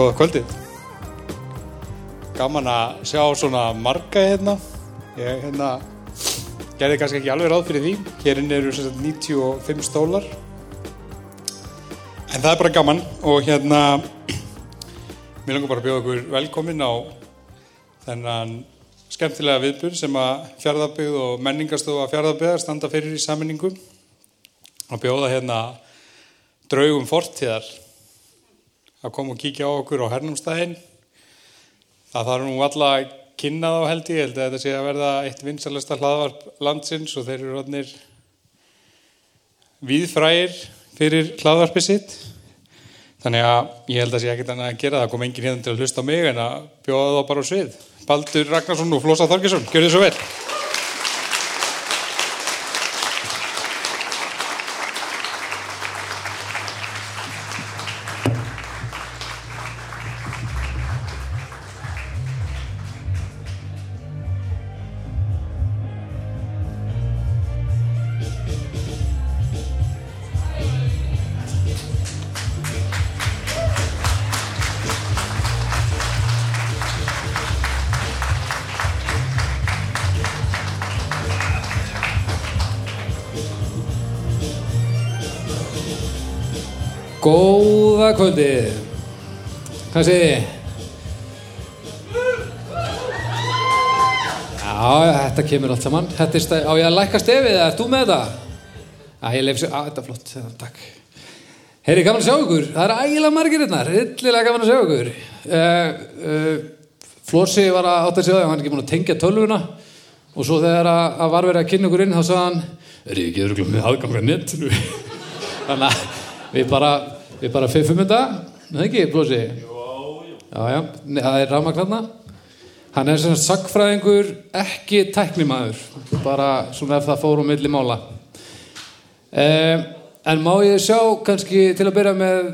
Góða kvöldið. Gaman að sjá svona marga hérna. Ég hérna gerði kannski ekki alveg ráð fyrir því. Hérinn eru sagt 95 stólar. En það er bara gaman og hérna mér langar bara að bjóða okkur velkomin á þennan skemmtilega viðbur sem að fjárðarbyggð og menningarstofa fjárðarbyggðar standa fyrir í saminningu og bjóða hérna draugum fortíðar að koma og kíkja á okkur á hernumstæðin. Það þarf nú alla að kynna þá held ég, held að þetta sé að verða eitt vinsalesta hlaðvarp landsins og þeir eru rodnir víðfrægir fyrir hlaðvarpið sitt. Þannig að ég held að sé ekkert annað að gera það, kom engin hérna til að hlusta á mig en að bjóða þá bara á svið. Baldur Ragnarsson og Flósa Þorgesson, gjör þið svo vel. Góða kvöldið Hvað segir þið? Já, þetta kemur allt saman. Er stæð, á ég að lækka stefið ert þú með þetta? Já, ég leif sér, á, þetta er flott, takk. Heyri, gaman að sjá ykkur. Það er ægilega margir hérna, rillilega gaman að sjá ykkur. Uh, uh, Flósi var að átta sig á því hann er ekki búin að tengja tölvuna. Og svo þegar að, að var verið að kynna ykkur inn þá sagði hann er ég ekki örugglega með aðganga netinu? Þannig að við bara við bara fiffum þetta. Neða ekki, Flósi? Já, já, Nei, það er rafmagnarna. Hann er sem sagt sagfræðingur ekki tæknimaður. Bara svona ef það fór á milli mála. Um, en má ég sjá kannski til að byrja með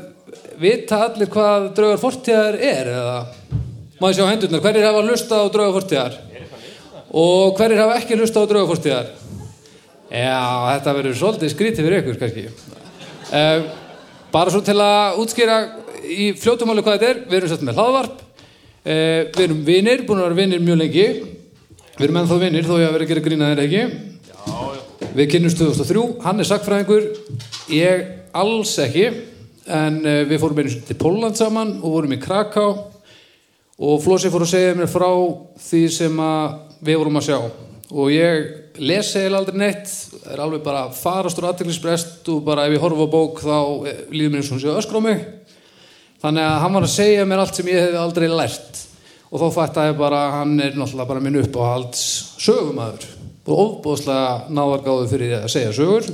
vita allir hvað draugar fortíðar er eða? Má ég sjá hendurnar, hverjir hafa hlusta á draugar fortíðar? Og hverjir hafa ekki hlusta á draugar fortíðar? Já, þetta verður svolítið skrítið fyrir ykkur kannski. Um, bara svo til að útskýra í fljótumáli hvað þetta er. Við erum sett með hlaðvarp. Uh, við erum vinir, búin að vera vinir mjög lengi. Við erum ennþá vinir þó ég að vera að gera grína þeir ekki? Við kynnumst 2003, hann er sakfræðingur ég alls ekki. En uh, við fórum einu sinni til Póland saman og vorum í Kraká og Flósi fór að segja mér frá því sem við vorum að sjá. Og ég lesi eða aldrei neitt. Er alveg bara farast úr aðteglisbrest og bara ef ég horfa á bók þá eh, líður mér eins og hún sé að öskra á mig. Þannig að hann var að segja mér allt sem ég hef aldrei lært. Og þá fætti ég bara hann er náttúrulega bara minn uppáhalds sögumæður og ofbóðslega náðargáðu fyrir að segja sögur.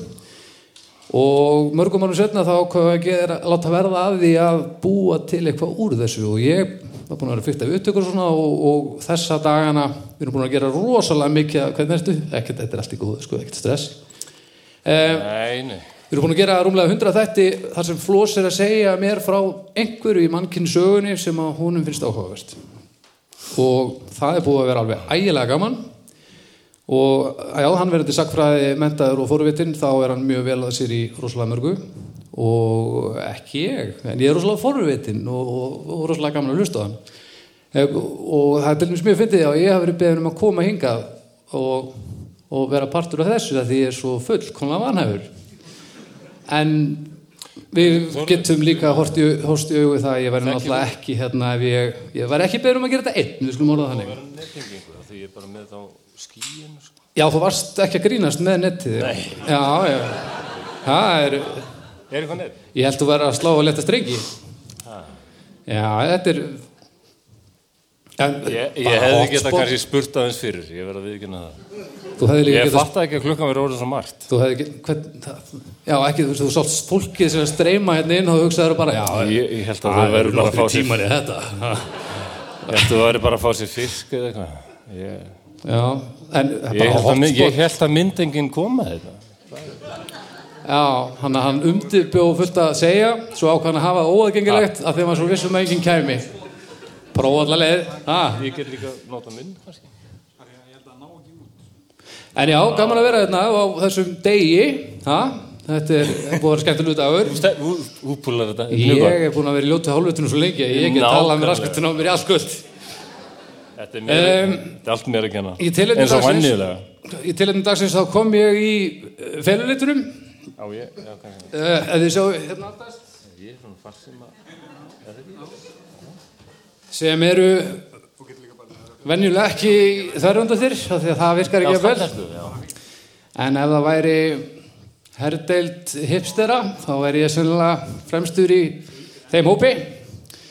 Og mörgum árum setna þá hvað ég að láta verða að því að búa til eitthvað úr þessu. Og ég var búin að vera fyrst af upptökur og og, og þessa dagana við erum búin að gera rosalega mikið hvernig ertu? Ekkert, þetta er allt í góðu, sko, ekkert stress um, Nei, nei. Við erum búin að gera rúmlega 100 þætti þar sem Flós er að segja mér frá einhverju í mannkinn sögunni sem að honum finnst áhugavert og það er búið að vera alveg ægilega gaman og já, hann verður sakfræði mentaður og fórvitin þá er hann mjög vel að sér í rosalega mörgu og ekki ég en ég er rosalega fórvitin og, og, og rosalega gaman að hlusta á hann. Eh, og það er til dæmis mjög fyndið að ég hafi verið beðin um að koma hingað og, og vera partur af þessu því ég er svo full konar vanhæfur. En við getum líka horst í, augu það að ég væri náttúrulega ekki hérna ef ég, ég væri ekki beðin um að gera þetta einn við skulum orða þannig. Því ég er bara með þá skíin sko. Já, þú varst ekki að grínast með nettið. Já, já Það er, Er eitthvað nett? ég held þú verið að slá að leta strengi Já, þetta er en, Ég, ég hefði hotspot. geta kannski spurt aðeins fyrir, ég verði að viðkynna það. Þú hefði líka Ég getað fatt ekki að klukkan verið orðið svo margt. Þú hefði það, já ekki, þú þú sátt fólkið sem er að streyma hérna inn og þú hugsaður bara, já, Ég, ég held að það verður bara að fá sér, tímar í þetta. ég held að það verður bara að fá sér fisk eða eitthvað. Ég, Já, en það er ég, held að, að myndengin koma þetta. Já, hann, hann undirbjóð fullt að segja, svo ákvæðan að hafa það óaðgengilegt að þegar maður svo vissum að enginn kæmi. Prófa allar leið. Ah. Ég get líka nota mynd, kannski. En já, gaman að vera hérna á þessum degi, ha? Þetta er búið að púlar þetta í Ég er búin að vera í ljótu hálfutinu svo lengi að ég get talað með raskutinu á mér í allskvöld. Þetta er, mér, Em, þetta er allt mér að kenna eins og vannilega Í tilefni dagsins þá kom ég í felulitunum, Já, ég, já, kannski. Uh, ef þið sjáu hérna. Aftast, Ég er svona farsima sem eru venjulega ekki að það virkar ekki að vel. Já, En ef það væri herdeild hipstera, þá væri ég sennilega fremstur í þeim hópi.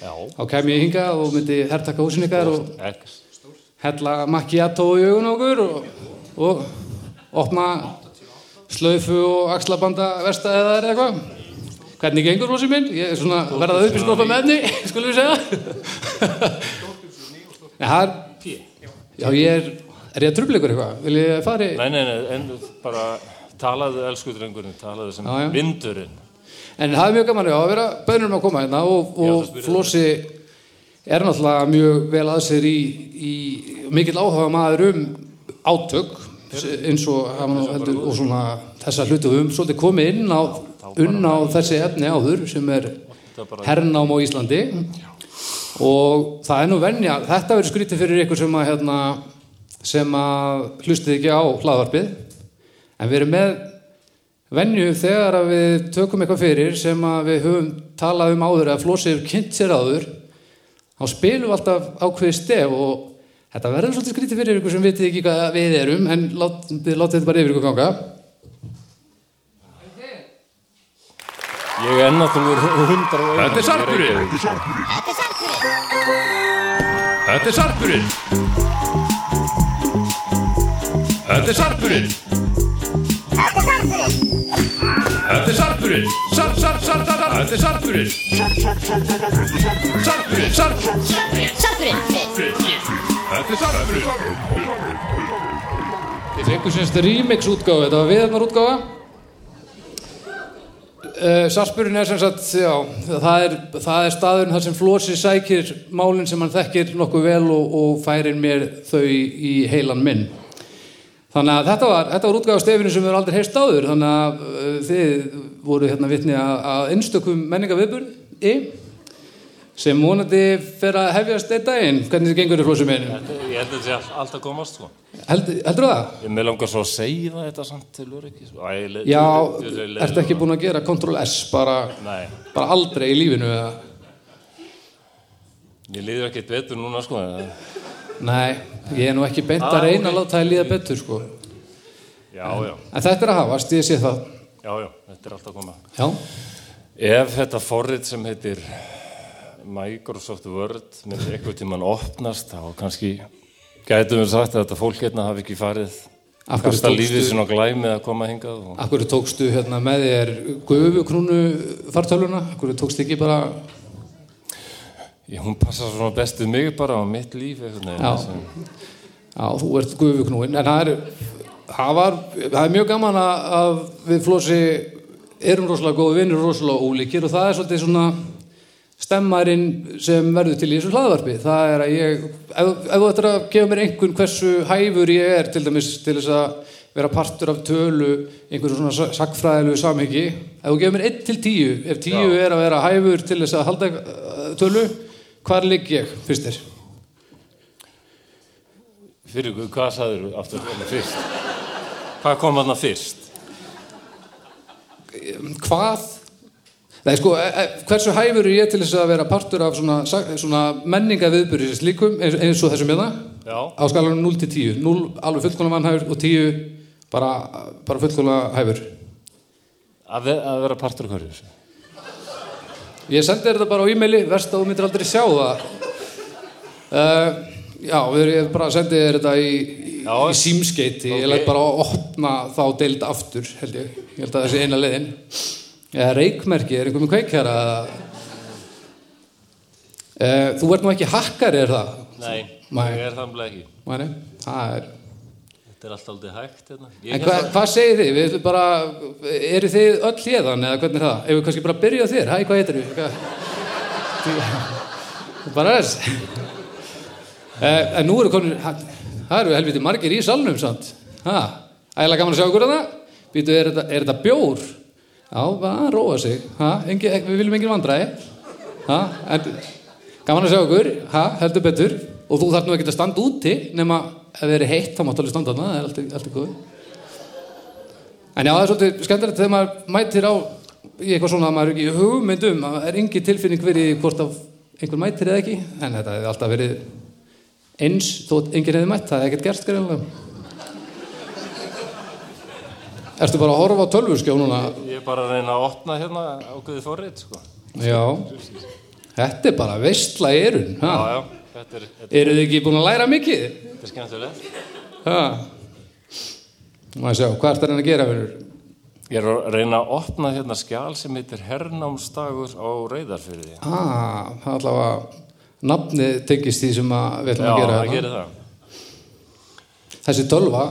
já, Þá kem ég hingað og myndi hertaka húsin ykkar og hella macchiato í augun okkur og, og opna slaufu og axlabanda versta eða er eitthvað. Hvernig gengur rosi minn? Ég er svona verðað upp í skoppa með henni, skulum við segja. Er... Já, ég er... Er ég að trubla ykkur eitthvað? Vil ég fari? Nei, nei, nei, en bara talaðu elsku drengurinn, talaðu sem Já, já. vindurinn En það er mjög gaman já, að vera bönum að koma hérna og, og Flósi er náttúrulega mjög vel að sér í, í mikill áhuga maður um átök eins og, heldur, og svona þessa hlutu við höfum svolítið komið inn á, unn á þessi efni áður sem er er hernám á Íslandi. Og það er nú venja þetta verður skrítið fyrir ykkur sem að hérna, sem að hlustið ekki á hlaðvarpið. En við erum með venju þegar að við tökum eitthvað fyrir sem að við höfum talað um áður eða flósið kynnt sér áður. Þá spilum við alltaf ákveði stef og þetta verður svolítið skrítið fyrir ykkur sem vitið ekki hvað við erum en lát, þið látið þetta bara yfir ykkur ganga. Ég er náttúrulega hundar og Þetta er sarpurinn. Þetta er sarpurinn. Þetta er sarpurinn. Þetta er sarpurinn. Sarp, sarp, sarp, sarp, sarp Þetta er sarpurinn. Sarpurinn, sarp Þetta er sarpurinn Ég fengur semst remix útgáfa Þetta var viðarnar útgáfa. Uh, Sarpurinn er sem sagt, já, það er, það er staðurinn þar sem Flósi sækir málinn sem hann þekkir nokkuð vel og, og færir mér þau í heilan minn. Þannig að þetta var, var útgáfa stefinu sem við erum aldrei heist áður, þannig að uh, þið voru hérna vitni að, einstökum menningaviðburði sem vonandi fer að hefjast einn daginn. Hvernig þið gengur í Flósi minn? Ég held að þetta sé all- allt að komast sko. Held, heldur það? Ég með langar svo að segja þetta samt til öryggi sko. Já, ertu ekki búin að gera Ctrl S bara, Nei, bara aldrei í lífinu eða? ég liður ekkert betur núna sko. Nei, ég er nú ekki beint að Ah, reyna að láta það líða betur sko. Já, já, En þetta er að hafast, ég sé það. já, já, þetta er allt að koma. Já, Ef þetta forrið sem heitir Microsoft Word myndi eitthvað tímann opnast þá kannski gætum við sagt að þetta fólk hérna hafi ekki farið kasta lífið sinna á glæmi að koma hingað og... akkur tókstu hérna með þér gufukrúnu fartöluna, akkur tókstu ekki bara, Ég, hún passar svona best við mig bara á mitt líf veginn Já. sem- já, þú ert gufuknúin, en það er, það var, það er mjög gaman að, að við flósi erum rosalega góði vinnir rosalega ólíkir og það er svolítið svona stemmarinn sem verður til í þessu hlaðvarpi. Það er að ég, ef, ef þú ættir að gefa mér einhvern hversu hæfur ég er til dæmis til þess að vera partur af tölu einhverju svona sa- sagnfræðilegu samhengi ef þú gefur mér 1 til 10 ef 10 Já. er að vera hæfur til þess að halda uh, tölu hvar ligg ég fyrst þér? Fyrir ykkur, hvað sagður þú aftur hérna fyrst? Hvað kom þarna fyrst? hvað Nei, sko, e, e, hversu hæfur er ég til þess að vera partur af svona, svona menninga viðbyrðis líkum eins, og þessum hérna? Á skalanum 0 til 10 0 alveg fullkona mannhæfur og 10 bara, bara fullkona hæfur. Að, að vera partur af hverju? Þessu? ég sendi þetta bara á e-maili verst að þú myndir aldrei sjá það. Uh, já, við erum ég bara sendi þér þetta í, Já. í símskeiti ég Ok. læt bara að opna þá deild aftur held ég, ég held að það sé eina leiðin eða reikmerki, er einhver með kveikjara uh, þú ert nú ekki hakkari er það? Nei, Nei. ég er þannig ekki. Mæni, það er Þetta er alltaf aldrei hægt hérna. En hva, að- hvað segir þið? Við bara, eru þið öll hérðan eða hvernig er það? Ef við kannski bara byrja þér, hæ, hvað heitir við? bara þess. Eh, en nú eru komin, það eru helviti margir í salnum, ægilega gaman að sjá ykkur að það. Býtu, er þetta, er þetta bjór? Já, bara að róa sig. Ha? Engi, við viljum engin vandræði. Ha? En, gaman að sjá okkur. Ha? Heldur betur. Og þú þarf nú ekki að standa úti nema ef þið er heitt þá máttu alveg standa þarna. Það er alltaf, alltaf góð. En já, það er svolítið skemmtilegt þegar maður mætir á í eitthvað svona að maður er ekki í hugmyndum að það er engi tilfinning verið í hvort af einhver mætir eða ekki. En þetta hefði alltaf verið eins þótt enginn hefði mætt. Það hefði ekkert gerst greiðlega. Ertu bara að horfa á tölvurskjá núna? Ég er bara að reyna að opna hérna ákveðið forrið, sko. Já. Þetta er bara veistla erun. Já, Ha? já, þetta er, Eru þið ekki búin að læra mikið? þetta er skemmtilegt. Ha? Má ég sjá, hvað ertu að reyna að gera fyrir? Ég er að reyna að opna hérna skjál sem heitir Hernámsdagur á Reyðarfyrði. Ah, það er allavega nafnið tengist því sem við ætlum Já, að gera það hérna. gerir það. Þessi tölva,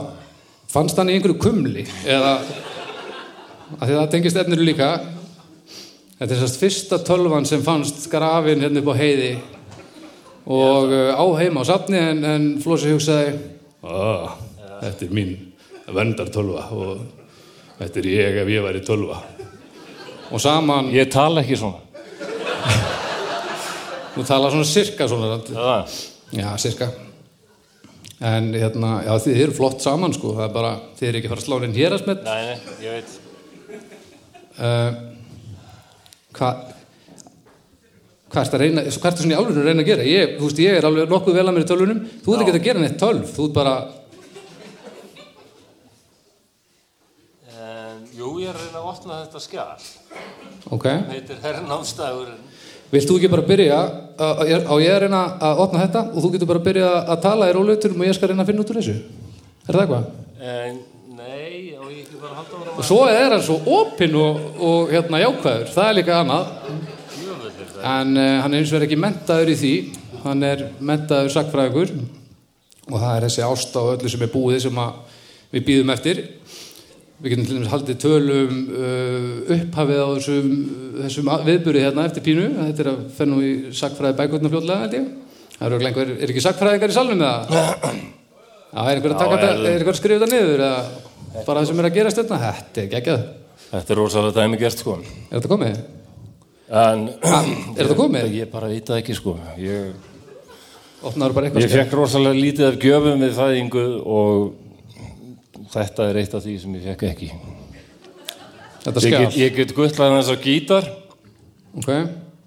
fannst hann í einhverju kumli? Eða, að því það tengist efniru líka. Þetta er sérst fyrsta tölvan sem fannst grafin hérna upp á heiði og uh, á heima á safni en, en Flósi hugsaði ah, þetta er mín vendartölva og þetta er ég ef ég væri tölva. Og saman, Ég tala ekki svona. þú tala svona sirka svona, Já, sirka En hérna, já, þið eru flott saman sko, það er bara, þið eru ekki að fara að slá inn hér að smett nei, nei, ég veit. uh, Hvað ertu að reyna, hvað ertu svona í álunum að reyna að gera? Ég, þú veist, ég er alveg nokkuð vel að mér í tölvunum Þú ert ekki að gera neitt tölv, þú ert bara En, jú, ég er að reyna að opna þetta skjál. Ok, Það heitir Hernámsdagurinn. Vilt þú ekki bara byrja á ég að reyna að opna þetta og þú getur bara að byrja að tala í róluturum og ég skal reyna að finna út úr þessu Er það eitthvað? En, nei, og ég ekki bara að halda ára Og svo er hann svo opinn og, og hérna jákvæður, það er líka annað. En uh, hann er eins og er ekki mentaður í því, hann er mentaður sakfræðingur og það er þessi ást á öllu sem er búið sem við býðum eftir. Við getum til dæmis haldið tölum uh, upphafið á þessum, þessum viðburði hérna eftir pínu. Þetta er að fennu í sakfræði bækvöldna fljóðlega, held ég. Það eru einhver, er ekki sakfræðingar í salnum eða? Já, er einhver að taka Já, þetta, er- er einhver að skrifa þetta niður eða bara það sem er að gerast þetta? Þetta er geggjað. Þetta er rosalega dæmi gert, sko. Er þetta komið? En, Er þetta komið? ég bara veit það ekki, sko. Ég, Opnaður bara eitthvað ég fekk rosalega lítið af gjöfum við fæðingu og þetta er eitt af því sem ég fekk ekki. Þetta Ég get, ég get guttlað þess á gítar. Ok.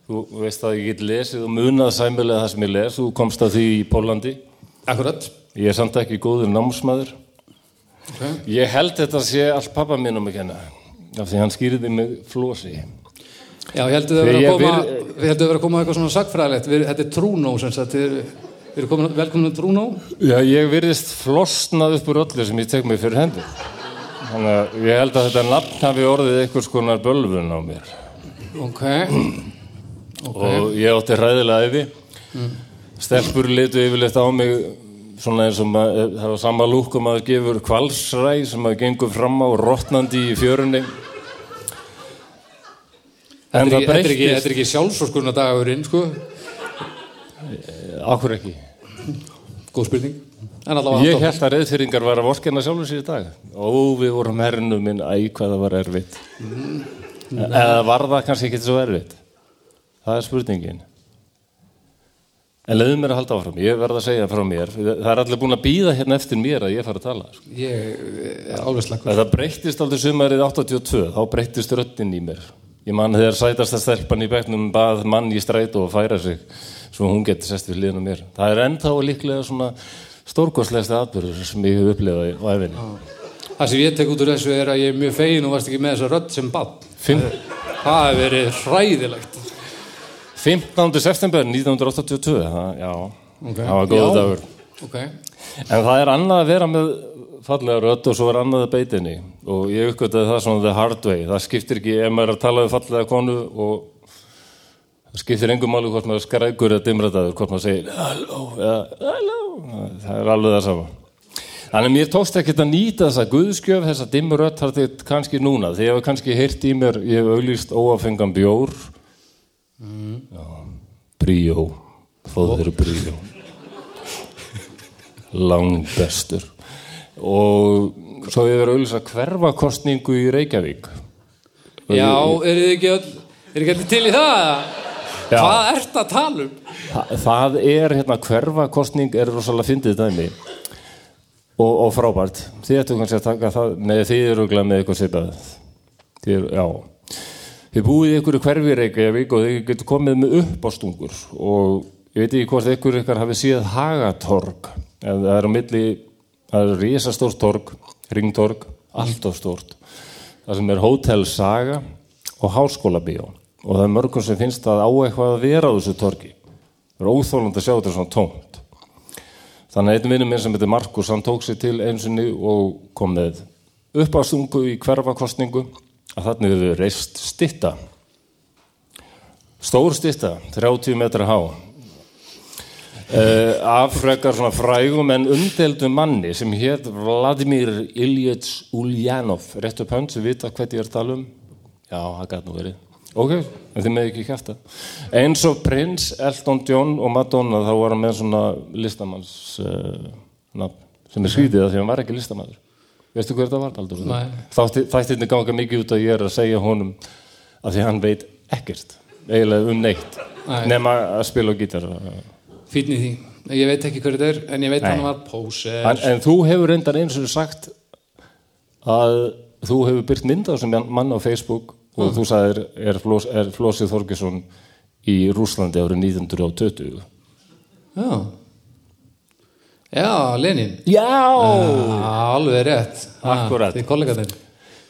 Þú veist að ég get lesið og munað sæmilega það sem ég les. Þú komst að því í Pólandi. Akkurat. Ég er samt ekki góður námsmaður. Okay. Ég held þetta sé allt pappa minn um að kenna. Af því hann skýrði mig flosi. Já, ég heldur að Þegar vera að koma, að að eitthvað svona sagfræðilegt, þetta er trúnó sem sagt, við, við erum komin, velkomin að trúnó. Já, ég virðist flosnað upp úr öllu sem ég tek mig fyrir hendi. Þannig að ég held að þetta nafn hafi orðið einhvers konar bölvun á mér. Ok. Og ég átti hræðilega yfi. Stelpur litu yfirleitt á mig svona eins og maður, það var sama lúk og maður gefur kvalsræ sem maður gengur fram á rotnandi í fjörunni. En þetta er ekki, ekki sjálfsóskurna dagurinn, sko. okkur ekki. Góð spurning. Ég held að reyðfyrringar var að vorkenna sjálfur sér í dag. Ó, við vorum hernu minn, æ, hvað það var erfitt. Eða var það kannski ekki svo erfitt? Það er spurningin. En leiðum mér að halda áfram. Ég verð að segja frá mér. Það er allir búin að býða hérna eftir mér að ég fara að tala. Sko. Ég er alveg slakkur. Það breyttist aldrei sumarið 82, þá breyttist röddinn í mér. Ég man þegar sætasta stelpan í bekknum bað mann í strætó og færa sig svo hún geti sest við hliðina á mér. Það er ennþá líklega svona stórkostlegasta atbyrður sem ég hef upplifað á æfinni. Það sem ég tek út úr þessu er að ég er mjög fegin og varst ekki með þessa rödd sem. Fimm, Það hefur verið hræðilegt. 15. september 1982, það, já, Ok. það var góðu Já. dagur. Ok. En það er annað að vera með fallega rödd og svo er annað að beitinni og ég uppgötaði það svona the hard way. Það skiptir ekki ef maður er að tala við fallega konu og það skiptir engum máli hvort maður skrækur eða dimrataður, hvort maður segir halló eða halló, það er alveg það sama. Þannig að mér tókst ekkert að nýta þessa guðskjöf, þessa dimmur rödd þar til kannski núna. Þið hefur kannski heyrt í mér, ég hef auglýst óafengan bjór. Já, bríó, fóður bríó langbestur og svo hefur verið auðvitað hverfakostningu í Reykjavík Já, eru þið ekki öll, er ekki allir til í það? Já. Hvað ert að tala um? Þa, það er hérna hverfakostning er rosalega fyndið dæmi. Og, og frábært. Þið ættu kannski að taka það nei þið eru glæð með eitthvað sipað þið eru, já. Þið búið í einhverju hverfi Reykjavík og þið getur komið með uppástungur. Og ég veit ekki hvort einhverju ykkar hafi síðan Hagatorg. En það er á milli það er risastórt torg, ringtorg allt of stórt. Það sem er Hotel Saga og Háskóla Bíó og það er mörgum sem finnst að á eitthvað að vera á þessu torgi. Það er óþólandi að sjá þetta svona tómt. Þannig að einn vinnum minn sem heitir Markus hann tók sér til einsinni og kom með uppástungu í hverfakostningu að þannig hefur reist stitta stór stitta 30 metra há. Uh, af frekar svona frægum en umdeldum manni sem hétt Vladimir Ilyich Ulyanov rétt upp hönd sem vita hvað ég er að tala um. Já, það gæti nú verið ok, en þið með ekki kæfta eins og prins Elton John og Madonna þá var hann með svona listamanns uh, nafn, sem er skrítið að því hann var ekki listamann veistu hver þetta var Baldur? Nei. Þátti- þættirnir ganga mikið út að ég er að segja honum að því hann veit ekkert eiginlega um neitt Nei. nema að spila á gítar í því. Ég veit ekki hver þetta er, en ég veit Nei. hann var póser. en, en þú hefur reyndar eins og sagt að þú hefur byrt mynd á sem mann á Facebook og þú sagðir er, Flós, er Flósið Þorgesson í Rúslandi árið 1920 Já. Já, Lenin. Já! Já, alveg rétt. Akkúrat. Þið kollegaðir.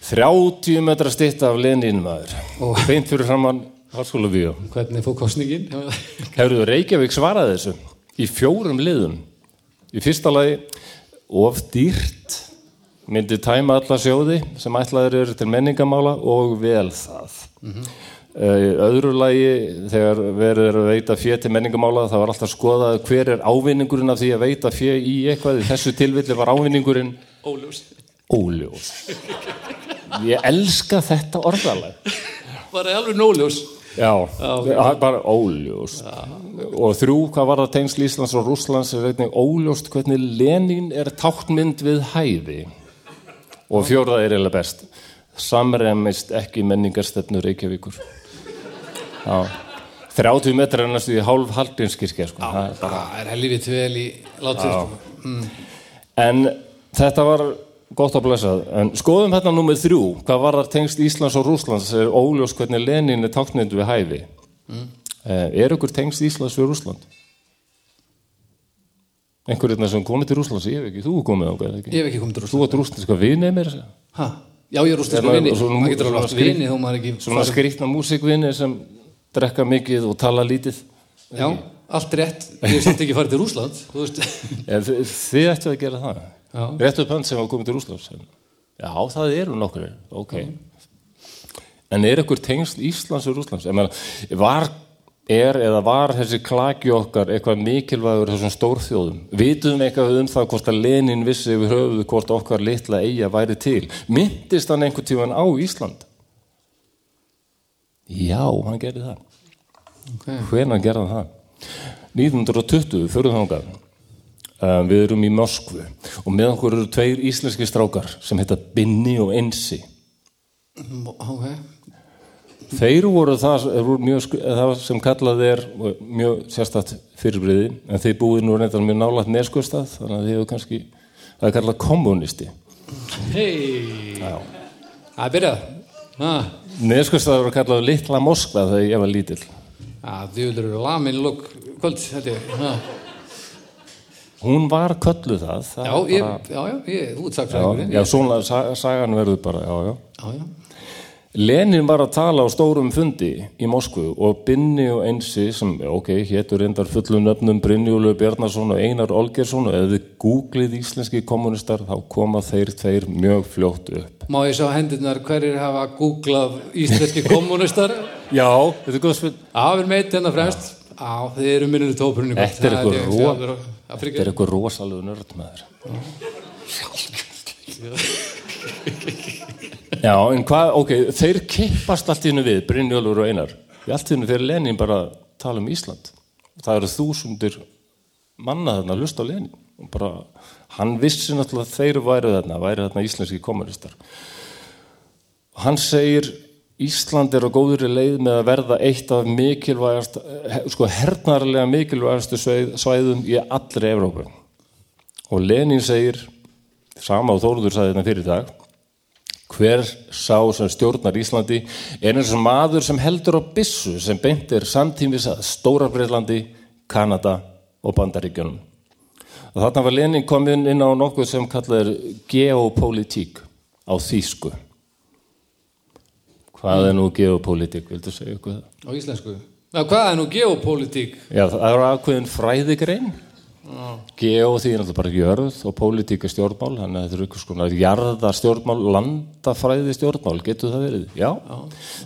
30 metra stitt af Lenin maður Ó. beint fyrir framann Háskóla Bíó Hvernig fór kostningin? Hefurðu Reykjavík svaraði þessu í fjórum liðum í fyrsta lagi of dýrt myndi tæma alla sjóði sem ætlaður eru til menningamála og vel það. Mm í öðru lagi þegar verið er að veita fjö til menningamála þá var alltaf skoðað hver er ávinningurinn af því að veita fjö í eitthvað. Í þessu tilvilli var ávinningurinn Óljós. óljós. Ég elska þetta orðalag. Var það alveg nóljós? Já, það er bara óljós. Og þrjú, hvað var það tengsl Íslands og Rússlands er einnig óljóst hvernig Lenin er táknmynd við hæði og fjórða er eiginlega best samremist ekki menningarstefnu Reykjavíkur Já 30 metrar næstu í hálf haldinskirkja sko. Það er bara- er helvið vel í látið. En þetta var gott að blessa en skoðum hérna númer þrjú hvað var það tengst Íslands og Rússlands er óljós hvernig Lenin er táknmynd við hæði mm. er ykkur tengst Íslands við Rússland? Einhverjirna sem komið til Rússlands ég hef ekki, þú er komið ákveð ekki? Ég hef ekki komið til þú átt rústinska vini með mér Ha? Já, ég er rústinska Hérna, vini. og svona- Það getur alveg svona haft skrýt- vini ekki... svona skrýtna músikvini sem drekka mikið og tala lítið. Já, allt rétt. Ég hef samt ekki farið til Rúsland, þið, ættu að gera það? Já. rétt upp hand sem hafa komið til Rússlands já, það eru nokkur ok. En er ykkur tengsl Íslands og meina, var, er eða var þessi klaki okkar eitthvað mikilvægur þessum stórþjóðum? Vitum við eitthvað um það hvort að Lenin vissi yfir höfuðu hvort okkar litla eiga væri til? Myndist hann einhvern tíman á Ísland? Já, hann gerði það. Okay. hvenær gerði hann það? 1920, fyrir þangað. Um, við erum í Moskvu og með okkur eru tveir íslenski strákar sem heita Binni og Ensi Ok. Þeir voru það, voru mjög, það sem kallað er mjög sérstætt fyrirbriði en þeir búið nú reyndar mjög nálægt neskustad þannig að þeir hefur kannski það er kallað kommunisti Hei. Það byrjað. Ha. neskustad var kallað litla Moskva þegar ég var lítill Já, þjóður eru lamin lók kvöld, hún var kölluð það, það Já, ég, bara, já, já, ég, þú ert sagt já, já, svona sa- sagan verður bara já, já Já, já. Lenin var að tala á stórum fundi í Moskvu og Binni og Einsi sem, ok, hétur reyndar fullu nöfnum Brynjúlu Bjarnason og Einar Olgersson og ef þið googlið íslenski kommunistar þá koma þeir tveir mjög fljótt upp. Má ég sjá hendurnar hverjir hafa googlað íslenski kommunistar? Já, þetta er góð spil. Já, við erum meitt hérna fremst. Já, þið eru minnur í tópurinn. Þetta er eitthvað ro- Þetta Þetta eitthvað rosalegu nörd með þér. Já, en hvað, ok, þeir kippast allt í hennu við, Brynjólfur og Einar. Í allt í hennu fyrir Lenin bara tala um Ísland. Það eru þúsundir manna þarna að lusta á Lenin. Og bara, hann vissi náttúrulega að þeir væru þarna, væru þarna íslenski kommunistar. Og hann segir Ísland er á góðri leið með að verða eitt af mikilvægast, sko hernarlega mikilvægastu svæðum í allri Evrópu. Og Lenin segir, sama og Þóruður sagði þetta fyrir í dag, hver sá sem stjórnar Íslandi er eins og maður sem heldur á byssu sem beint er samtímis að Stóra Breitlandi, Kanada og Bandaríkjunum. Og þarna var Lenin komin inn á nokkuð sem kallað er geopolitík á þýsku. Hvað er nú geopolitík, viltu segja eitthvað? Á íslensku. Hvað er nú geopolítík? Já, það er ákveðin fræðigrein. Geo því er náttúrulega bara jörð og pólitík er stjórnmál, þannig að þetta er ykkur skonar jarðar stjórnmál, landafræði stjórnmál, getur það verið? Já.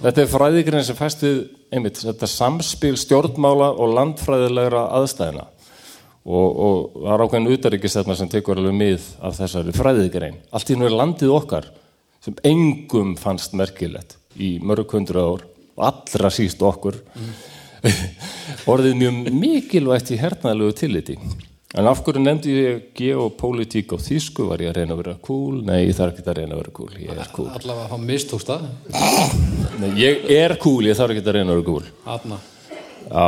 Þetta er fræðigrein sem fæst við, einmitt, þetta samspil stjórnmála og landfræðilegra aðstæðina og, og það er ákveðin utaríkistefna sem tekur alveg mið af þessari fræðigrein. Allt í nú er landið okkar sem engum fannst merkilegt í mörg hundru ár og allra síst okkur orðið mjög mikilvægt í hernaðlegu tilliti en af hverju nefndi ég geopolítík og þýsku? Var ég að reyna að vera cool? Nei, ég þarf ekki að reyna að vera cool ég er cool. Allavega hann mistókst það. nei, ég er cool, ég þarf ekki að reyna að vera cool. Hanna. Já,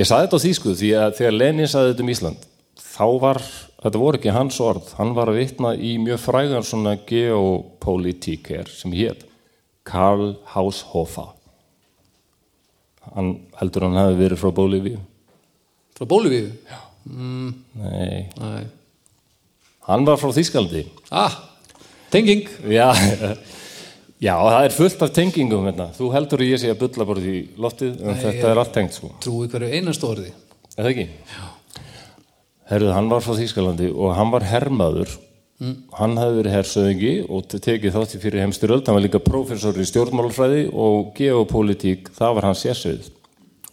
ég saði þetta á þýsku því að þegar Lenin saði þetta um Ísland þá var, þetta voru ekki hans orð hann var að vitna í mjög frægan svona geopolítíker sem hétt Karl Haushofer. Hann heldur hann hafi verið frá Bólivíu Frá Bólivíu? Nei, Nei. hann var frá Þýskaldi Ah, tenging. já, já, það er fullt af tengingum hérna. þú heldur ég sé að bulla bara í loftið en þetta er allt tengt sko Trúi hverju einast orði. Er það ekki? Já. Herruð, hann var frá Þýskalandi og hann var hermaður. Hann hefði verið hersöðingi og te- tekið þátti fyrir heimstyröld. Hann var líka prófessor í stjórnmálfræði og geopolítík, það var hans sérsvið.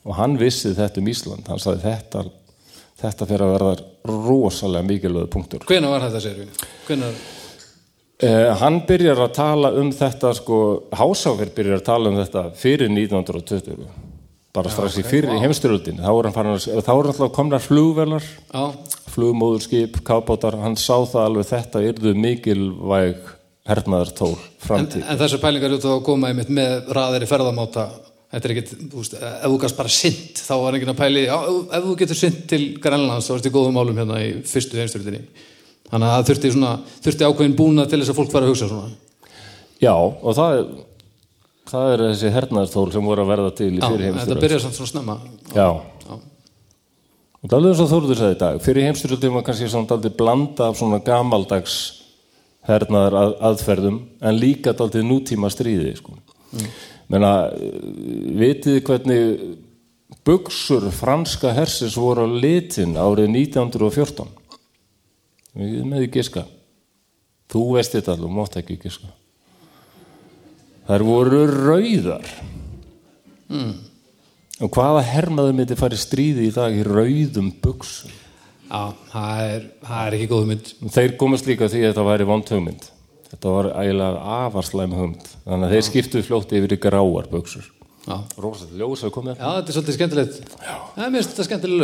Og hann vissi þetta um Ísland. Hann sagði þetta, þetta fyrir að verða rosalega mikilvæg punktur. Hvenær var þetta, segir við? Hvenær? Uh, hann byrjar að tala um þetta, sko, Hásáfer byrjar að tala um þetta fyrir 1920. Bara strax í fyrir í heimstyröldin. Þá er hann farin að, þá er alltaf komnar flugvelar Já, flugmóðurskip, kábátar, hann sá það alveg þetta yrðu mikilvæg hernaðartól en, framtíð. en þessar pælingar út að koma einmitt með raðari ferðamáta þetta er ekkit, þú veist, ef þú gast bara sint þá var enginn að pæli, já, ef- þú getur sint til Grænlands þá ertu í góðum málum hérna í fyrstu heimstyrlutinni þannig að það þurfti svona þurfti ákveðin búna til þess að fólk fara að hugsa svona Já, og það það er þessi hernaðartól sem voru að verða til í já, fyrir þetta heimstyrjöld. byrjar samt svona snemma Já. Og það er alveg eins og Þórður sagði í dag, fyrir heimstyrjöldum var kannski svona daldið blanda af svona gamaldags hernaðar að, aðferðum en líka daldið nútíma stríði, sko. Menna, vitið hvernig buksur franska hersins voru á litin árið 1914? Við með því giska. Þú veist þetta alveg, mátt ekki giska. Þær voru rauðar. Og hvaða hermaður myndi fara í stríði í dag í rauðum buksum? já, það er, það er ekki góð mynd Þeir komast líka því að þetta væri vond hugmynd. Þetta var eiginlega afarslæm hugmynd. Þannig að þeir skiptu fljótt yfir í gráar buksur. Rósað ljós að komið. já þetta er svolítið skemmtilegt já, mér finnst þetta skemmtileg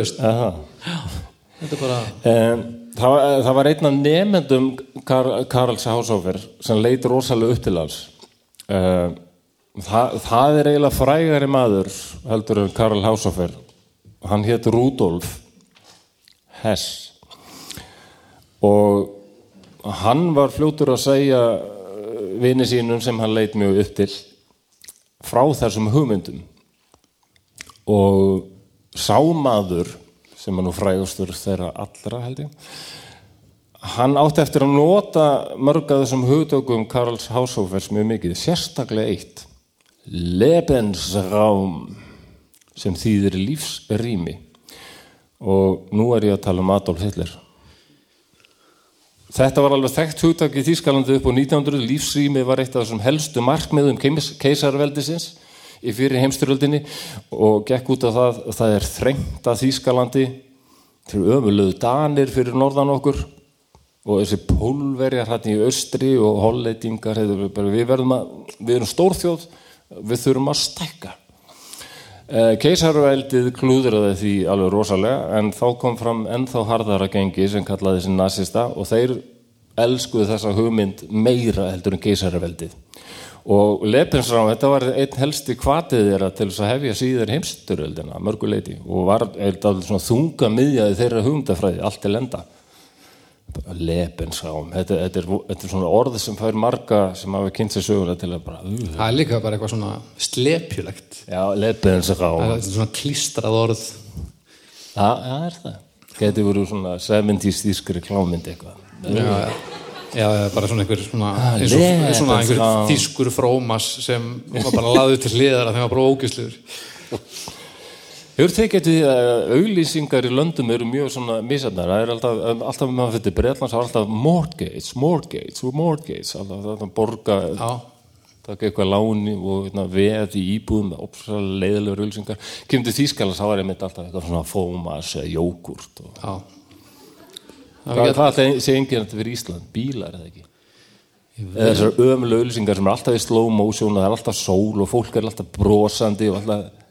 er bara, Um, það, var- það var einn af nefendum Kar Karls Hásófer sem leit rosalega upp til hans. Um, það, það er eiginlega frægari maður heldur en Karl Hásófer. Hann hétt Rudolf Hess og hann var fljótur að segja uh, vini sínum sem hann leit mjög upp til frá þessum hugmyndum. Og sámaður sem er nú frægustur þeirra allra held ég hann átti eftir að nota mörg að þessum hugtökum Karls Haushofers mjög mikið, sérstaklega eitt Lebensraum sem þýðir lífsrými. Og nú er ég að tala um Adolf Hitler Þetta var alveg þekkt hugtak í Þýskalandi upp á 1900 lífsrými var eitt af þessum helstu markmiðum keis- keisaraveldisins í fyrir heimstyröldinni og gekk út af það að það er þrengt að Þýskalandi til ömulegu danir fyrir norðan okkur og þessi pólverjar hann í austri og hollendingar við, að, við erum stórþjóð við þurfum að stækka Keisarveldið klúðraði því alveg rosalega en þá kom fram ennþá harðara gengi sem kallaði þessi nasista og þeir elskuðu þessa hugmynd meira heldur en keisarveldið og Lepensrám, þetta var einn helsti kvatið þeirra til þess að hefja síður heimsturöldina, mörguleiti og var eitthvað svona þunga miðjaði þeirra hugmyndafræði, allt til enda Lepensrám þetta, þetta, er, þetta er svona orð sem fær marga sem hafa kynnt sér söguna til að bara uh, Það er líka bara eitthvað svona slepjulegt já, Lepensrám Það er svona klístrað orð Já, það er það. Geti voru svona 70s þýskri klámynd eitthvað. Já, já. Bara svona einhver svona, og, lepur, svona einhver já. þýskur frómas sem var bara laður til hliðar að þeim var bara ógæsluður Hefur þið getið að auglýsingar í löndum eru mjög svona misarnar. Það er alltaf, alltaf með maður fyrir Breitlands, það er alltaf mortgage, mortgage, mortgage, alltaf þetta borga, Já, taka eitthvað láni og hérna, veð í íbúðum með opsala leiðilegur auglýsingar. Kemur til Þýskalands, þá er einmitt alltaf eitthvað svona fómas eða jógurt. Og... já Hvað, hvað alltaf sé enginn þetta fyrir Ísland? Bílar eða ekki? Eða þessar ömulega auglýsingar sem er alltaf í slow motion og það er alltaf sól og fólk er alltaf brosandi og alltaf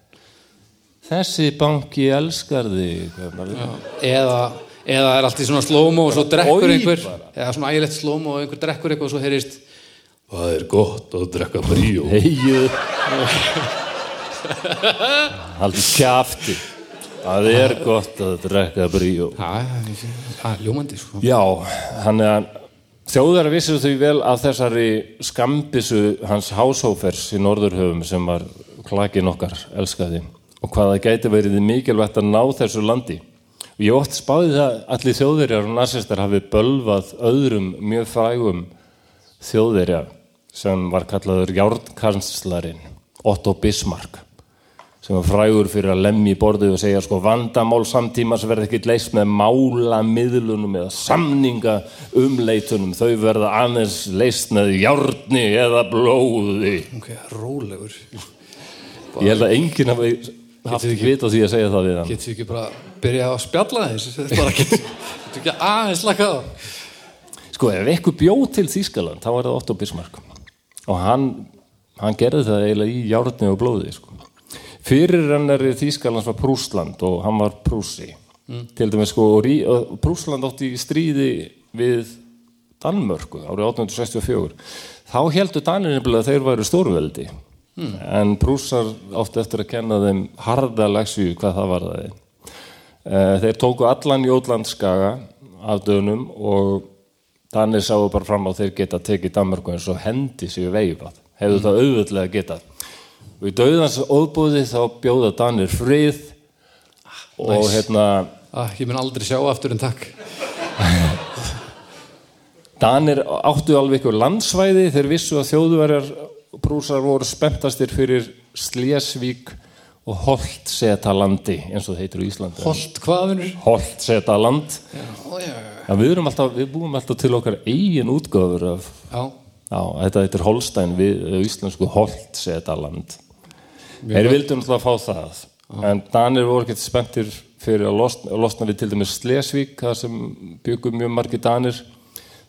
þessi banki elskar þig eða, eða er allt í svona slow-mo og svo drekkur einhver bara. eða svona ægilegt slow-mo og einhver drekkur eitthvað og svo heyrist Það er gott að drekka bríó. Heyju Haldið kjafti. Það er gott að drekka bríó. Það er ljómandi sko. Já, hann er að þjóðar vissu þau vel af þessari skambissu hans Háshófers í Norðurhöfum sem var klakin okkar elskaði og hvað það gæti verið mikilvægt að ná þessu landi. Og ég ótt spáði það að allir þjóðverjar og narsistar hafi bölvað öðrum mjög frægum þjóðverja sem var kallaður Járnkanslarinn Otto Bismarck sem var frægur fyrir að lemja í borðið og segja sko vandamál samtíma sem verða ekki leist með mála miðlunum eða samninga umleitunum þau verða aðeins leist með járni eða blóði. Ok, rólegur. Ég held að enginn hafi haft vit á því að segja það við hann. Getur við ekki bara byrja að spjalla þess getur getur ekki aðeins slaka á? Sko ef eitthvað bjóð til Þýskaland þá var það Otto Bismarck. Og hann, hann gerði það eiginlega í járni og blóði sko. fyrir hann er Þýskalands var Prúsland og hann var Prúsi til dæmis sko Prúsland átti í stríði við Danmörku árið 1864 þá heldur Danir nefnilega að þeir væru stórveldi en Prúsar átti eftir að kenna þeim harða leksju hvað það var það þeir tóku allan Jótlandskaga af dönum og Danir sáu bara fram á þeir geta tekið Danmörku eins og hendi sig veifað. Hefðu það auðvitað getað. Og í dauðans óbúði þá bjóða Danir frið og hérna ah, Ég mun aldrei sjá aftur en takk. Danir áttu alveg ykkur landsvæði. Þeir vissu að þjóðverjar brúsar voru spenntastir fyrir Slesvík og Holtsetalandi eins og það heitir í Íslandi Holt hvaðunur Holtsetaland Já, já, ja, við, erum alltaf, við búum alltaf til okkar eigin útgáfur af já Já, þetta heitir Holstein við á íslensku Holtsetaland. Þeir vildu náttúrulega fá það. En Danir voru ekkert spenntir fyrir að losna, að losna við til dæmis Slesvík, það sem byggum mjög margir Danir.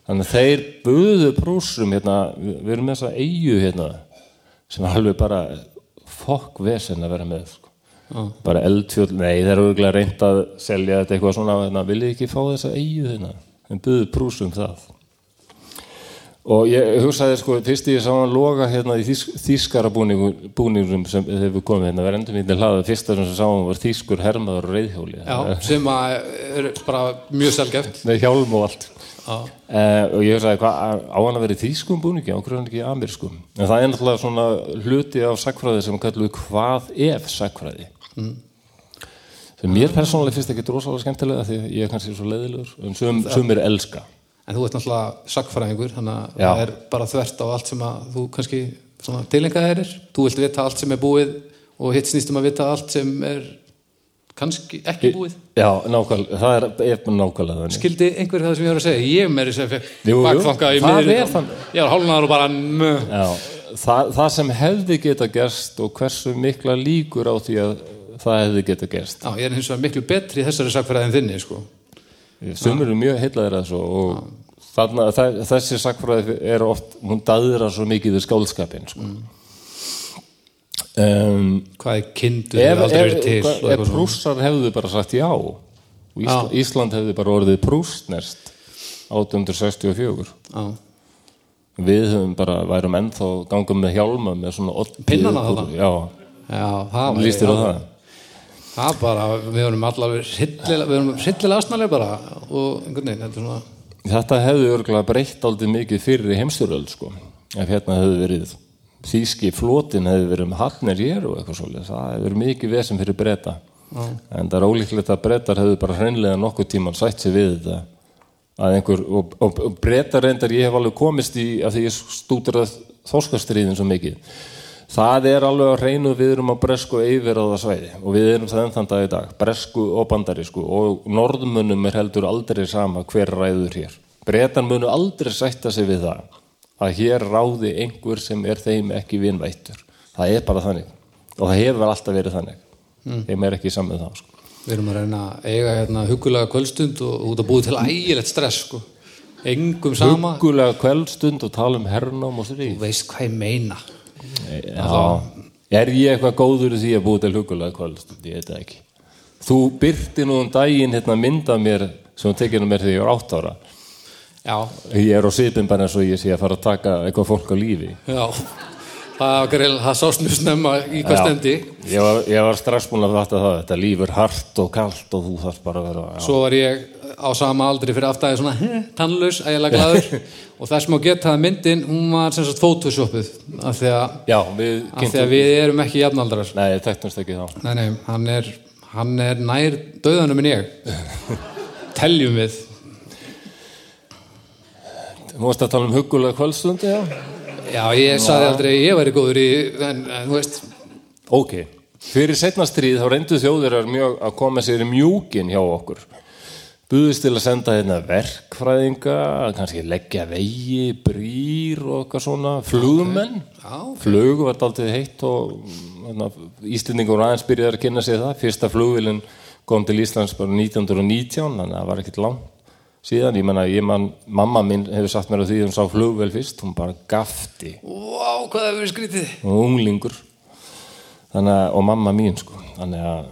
Þannig að þeir buðu prúsum hérna, við, erum með þessa eigu hérna, sem er alveg bara fokk vesen að vera með. Sko. Bara eldfjöld, nei þeir eru auðvitað reynd að selja þetta eitthvað svona, hérna, viljið ekki fá þessa eigu hérna? En buðu prúsum það. Og ég hugsaði sko, fyrst ég sá hann loga hérna í þýsk, þýskara búningum, búningum sem við komum hérna, verðum endum hérna hlaða, fyrsta sem sá hann var þýskur hermaður og reyðhjóli. Já, sem er bara mjög selgeft Með hjálm og allt. Uh, og ég hugsaði, hvað, á hann að vera í þýskum búningi, á hverju hann ekki í amerískum? En það er náttúrulega svona hluti af sakfræði sem kalluðu hvað ef sakfræði. Mm. Sem mér persónulega finnst ekki drosalega skemmtilega því ég er kannski svo leiðilegur, en sum, sumir elska. En þú ert náttúrulega sagfræðingur þannig að það er bara þvert á allt sem að þú kannski tilengaði þér Þú vilt vita allt sem er búið og hitt snýst um að vita allt sem er kannski ekki búið Já, nákvæmlega, það er, er nákvæmlega. Skildi einhver það sem ég var að segja Ég fekk Jú, jú. bakfanga í þannig. Ég var hálfnaður og bara. Já, það, það sem hefði geta gerst og hversu mikla líkur á því að það hefði geta gerst. Já, ég er hins vegar miklu betri þessari sagfræði en þinni sko. Sumur eru mjög heillaðir að svo og þarna, það, þessi sakfræði er oft, hún daðra svo mikið við skálskapin. Sko. Um, Hvað er kindur ef aldrei ef, verið til og ef svona. prússar hefðu bara sagt já og Ísla, Ísland hefði bara orðið prústnest 1864 Já, við höfum bara, værum ennþá gangum með hjálma með svona Pinnana þarna? Já, Já, það var líst þér á það? Það bara, við erum allavega hryllilega, við erum hryllilega asnalega bara og einhvern veginn, þetta er svona Þetta hefði örgulega breytt aldrei mikið fyrir í heimstyröld sko. ef hérna hefði verið þýski flotin hefði verið með hafnir hér og eitthvað svolítið, það hefði verið mikið vesum fyrir breyta en það er ólíklegt að breytar hefði bara hreinlega nokkuð tíman sætt sér við þetta að einhver, og, og, og breytar reyndar ég hef alveg komist í að því ég stútur að þorskastriðin svo mikið það er alveg að reynu við erum á bresku yfirraða svæði og við erum það enn þann dag í dag, bresku og bandarísku. Og norðmunum er heldur aldrei sama hver ræður hér. Breytan munu aldrei sætta sig við það að hér ráði einhver sem er þeim ekki vinvættur. Það er bara þannig. Og það hefur alltaf verið þannig. Þeim er ekki saman það sko. Við erum að reyna að eiga hérna hugulega kvöldstund og út að búið til ægilegt stress sko. Engum sama. Hugulega kveldstund og tala um hernám og Þú veist hvað ég meina Já, er ég eitthvað góður því að búið til hugulega kvöldstund, ég veit ekki. Þú byrti nú um daginn hérna mynda mér sem þú tekinu mér þegar ég var átt ára. Já, ég er á sipin bara eins og ég sé að fara að taka eitthvað fólk á lífi. Já. Það, það sást mjög snemma í hvað stendi. Ég var, var strax búin að fatta það þetta líf er hart og kalt og þú þarf bara að vera já. Svo var ég á sama aldri fyrir aftæði svona "Heh, tannlaus, ægilega glaður. Og þess má geta að myndin, hún var sem sagt photoshopuð af því að, já, við af því að við erum ekki jafnaldrar. Nei, ég þekktumst ekki þá. Nei, nei, hann er, hann er nær döðanum en ég. Teljum við. Þú varst að tala um hugulega kvöldstundi já? Já, ég saði aldrei ég væri góður í en, en þú veist, Ok, fyrir setna stríð þá reyndu þjóðirar mjög að koma sér í mjúkin hjá okkur. Buðist til að senda hérna verkfræðinga, kannski leggja vegi, brýr og eitthvað svona, flugmenn. Já. Flug var daldið heitt og hérna, Íslendingur aðeins byrjaði að kynna sig það. Fyrsta flugvilin kom til Íslands bara 1919, þannig að það var ekkert langt síðan. Ég menna, ég man, mamma mín hefur sagt mér að því að hún sá flugvel fyrst, hún bara gafti vá, hvað það verið skrítið og unglingur þannig að, og mamma mín sko þannig að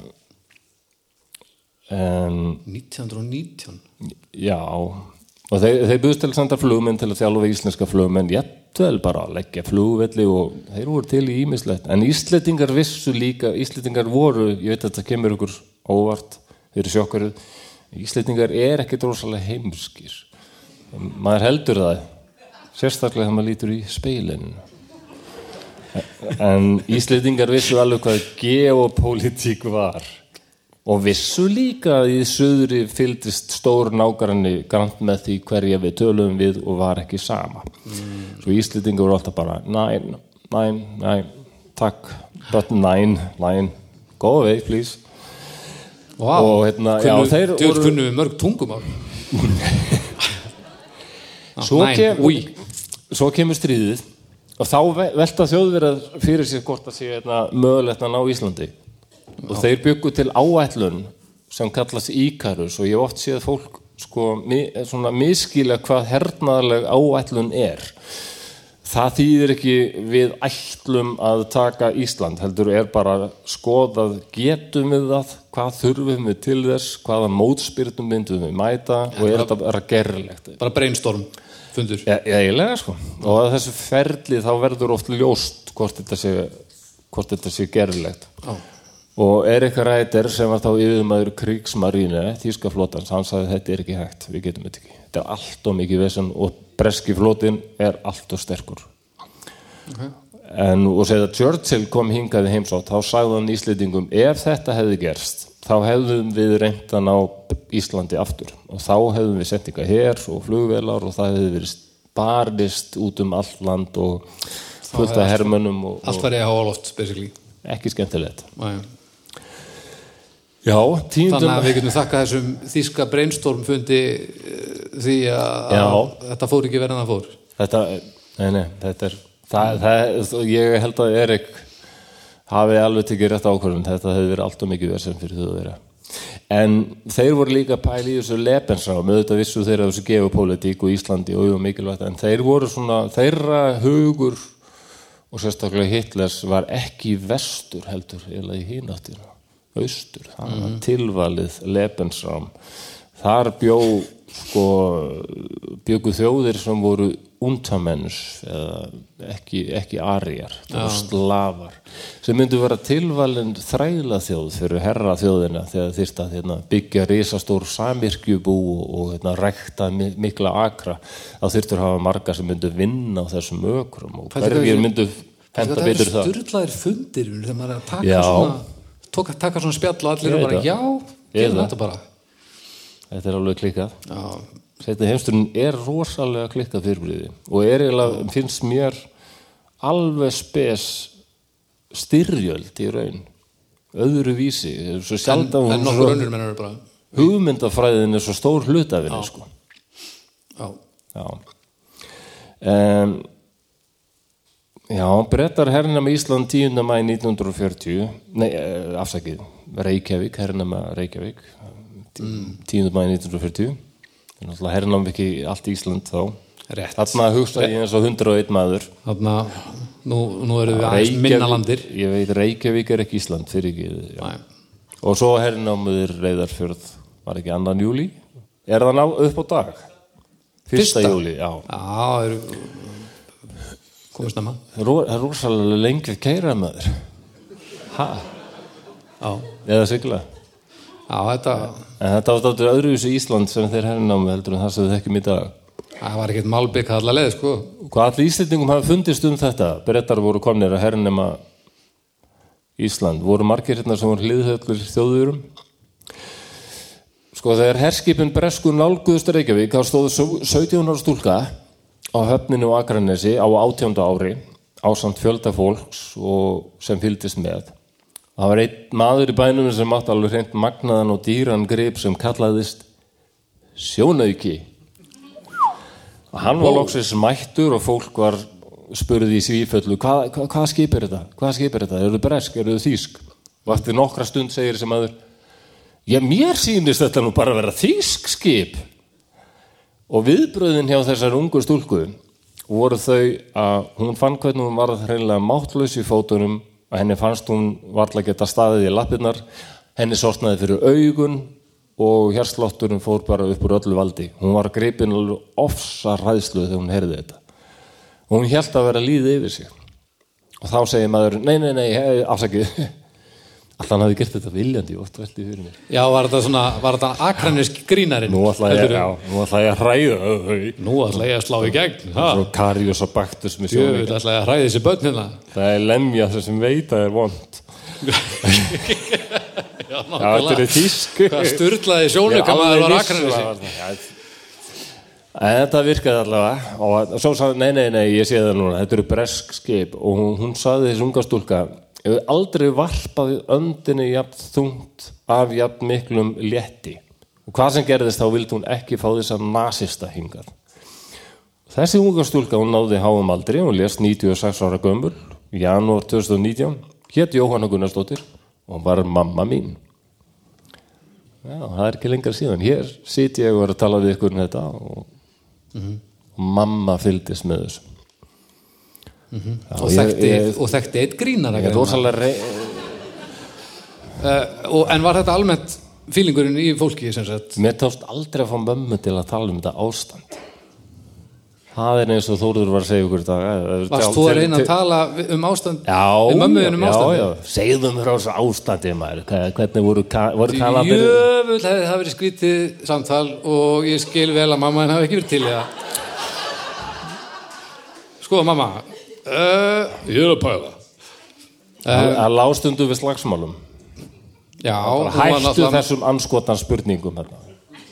um, 1919 já og þeir, þeir buðst til að senda flugmenn til að þjálfa íslenska flugmenn jættuvel bara að leggja flugvelli og þeir voru til í ímislegt en Íslendingar vissu líka Íslendingar voru, ég veit að þetta kemur ykkur óvart, þeir eru sjokkaruð Íslendingar er ekki drosalega heimskir. Maður heldur það sérstaklega þegar maður lítur í speilinu en Íslendingar vissu alveg hvað geopolítík var og vissu líka að í söðri fylgdist stór nágranni grant með því hverja við töluðum við og var ekki sama. Svo Íslendingar voru alltaf bara næn, næn, næn takk, but næn, næn go away please. Vá, Og hérna, já, kunnu, voru- kunnum við mörg tungumál. Svo, Næn, kem, svo kemur stríðið og þá ve- velta þjóðverðar fyrir sér hvort að sé hérna, mögulegt að ná Íslandi og þeir byggu til áætlun sem kallast Íkarus og ég oft séð fólk sko, miskila hvað hernaðarleg áætlun er. Það þýðir ekki við ætlum að taka Ísland heldur er bara skoðað getum við það, hvað þurfum við til þess, hvaða mótspyrnum myndum við mæta og er þetta bara gerlegt? bara brainstorm fundur. Ja, eiginlega sko. Og að þessu ferli þá verður oft ljóst hvort þetta sé, hvort þetta sé gerðilegt Já. Og Erik Ræder sem var þá yfirmaður krigsmarínu þýska flotans, hann sagði þetta er ekki hægt við getum þetta ekki, þetta er allt og mikið vesen og breski flotin er allt og sterkur. En og segði að Churchill kom hingaði heimsátt þá sagði hann Íslendingum ef þetta hefði gerst þá hefðum við reynt að ná Íslandi aftur. Og þá hefðum við sent ykkar her og flugvelar og það hefði verið barist út um allt land og fullt af hermönnum og, allt var ég að hafa loft basically. Og ekki skemmtilegt. Næ. Já, tíundum. Þannig að við getum þakka þessum þýska brainstorm fundi eh, því að Já. þetta fór ekki verið en það fór. Þetta, nei, nei, þetta er það, það, ég held að Erik hafi alveg tekið rétt ákvörðun. Þetta hefði verið allt og mikið verið sem fyrir þau þeirra en þeir voru líka pæli í þessu lepensrám, auðvitað vissu þeirra þessu geopólitík og Íslandi og, og mikilvægt en þeir voru svona, þeirra hugur og sérstaklega Hitlers var ekki vestur heldur eða í hináttina austur, það var tilvalið lepensrám þar bjó sko bjögu þjóðir sem voru untamennus eða ekki, ekki arjar það voru slafar sem myndu vera tilvalin þræla þjóð fyrir herra þjóðina þegar þyrst að hérna, byggja risastór samirkjubú og, og hérna, rekta mi- mikla akra. Þá þyrftur að hafa marga sem myndu vinna á þessum ökrum og hverjir myndu henda það betur eru það styrlaðir fundir þegar maður er að taka Já. svona tóka, taka svona spjall og allir Ég er bara já, gerum þetta bara. Þetta er alveg klikkað. Þetta heimsturinn er rosalega klikkað fyrirbliði og er eiginlega, finnst mér alveg spes styrjöld í raun. Öðru vísi en hún nokkur önnur mennur bara. Hugmyndafræðin er svo stór hlut af henni sko. já, já. Um, já, brettar hernama Ísland 10. mæ 1940 nei, eh, afsakið Reykjavík, hernama Reykjavík 10. mæ 1940 Það er náttúrulega hernam ekki allt Ísland þá rétt Þarna hugsa ég eins og 101 maður þarna, nú, nú eru við aðeins minna landir Ég veit Reykjavík er ekki Ísland fyrir ekki. Og svo hernámuður Reyðarfjörð Var ekki annan júli Er það ná upp á dag? Fyrsta, Fyrsta? júli, já já, eru komið snemma Ró- Það er rosalega lengi að keira maður Ha? já, Eða sigla já þetta En þetta þetta öðruvísu Ísland sem þeir hernámu heldur en það sem við þekkjum í dag það var ekkert málbygg allar leið sko Hvað allir Íslendingum hafa fundist um þetta? Brettar voru komnir að hernema Ísland. Voru margir hérna sem voru hliðhöllir þjóðurum? Sko þegar herskipin Bresku nálguðust Reykjavík þá stóðu 17 ára stúlka á höfninu á Akranesi á átjánda ári ásamt fjölda fólks og sem fylgdist með. Það var einn maður í bænum sem átti alveg hreint magnaðan og dýran grip sem kallaðist sjónauki og hann var loksins mættur og fólk var spurði í svíföllu hvað, hvað, hvað skip er þetta? Hvað skip er þetta? Eru þið bresk? Eru þið þýsk? Og eftir nokkra stund segir þessi maður Já, mér sýnist þetta nú bara að vera þýsk skip og viðbröðin hjá þessar ungu stúlku voru þau að hún fann hvernig hún var hreinlega máttlaus í fótunum og henni fannst hún varla geta staðið í lappirnar henni sortnaði fyrir augun og hérslátturinn fór bara upp úr öllu valdi. Hún var greipin alveg ofsa ræðslu þegar hún heyrði þetta. Og hún held að vera líði yfir sig. Og þá segir maður, nei, nei, nei, afsakið alltaf hann hafi gert þetta viljandi oft veldi fyrir mér. Já, var þetta svona, var þetta akranísk grínarinn? Nú ætla ég, já, nú ætla ég að hræða þau nú ætla ég að slá í gegn? Svo Karius og Baktus með Jöfull sjónleika ætla ég að hræði þessi börn hérna. Það er lemja það sem veit að er vond. Já, Já, þetta er þýsk Hvað sturlaði sjónleika maður var akranesi. akranesi En þetta virkaði allavega. Og svo sagði, nei, nei, nei, ég sé það núna. Þetta eru bresk skip. Og hún, hún sagði þessi unga stúlka ef aldrei varpaði öndinni jafn þungt af jafn miklum létti og hvað sem gerðist þá vildi hún ekki fá þess að nasista hingað Þessi unga stúlka, hún náði háum aldri, hún lést 96 ára gömul, í janúar 2019, hétt Jóhanna Gunnarsdóttir og hún var mamma mín. Já, það er ekki lengra síðan. Hér sit ég og er að tala við ykkur um þetta og, og mamma fylgdist með þessu. Já, og, ég- þekkti, ég- og þekkti eitt grínar Ég uh, og, en var þetta almennt fílingurinn í fólki Mér tókst aldrei að fá mömmu til að tala um þetta ástand. Það er eins og Þóruður var að segja ykkur dag. eh, varst þú að reyna að tala um ástand Já, mömmuðin um já, ástand já, segðu mér á þessu ástandi maður, hvernig voru, voru kanabir jöfull hefði það verið skrítið samtal og ég skil vel að mamma henni hafi ekki verið til það. Sko mamma uh, ég er að pæla. Að að lástundu við slagsmálum. Já, hættu þessum anskotan spurningum hérna.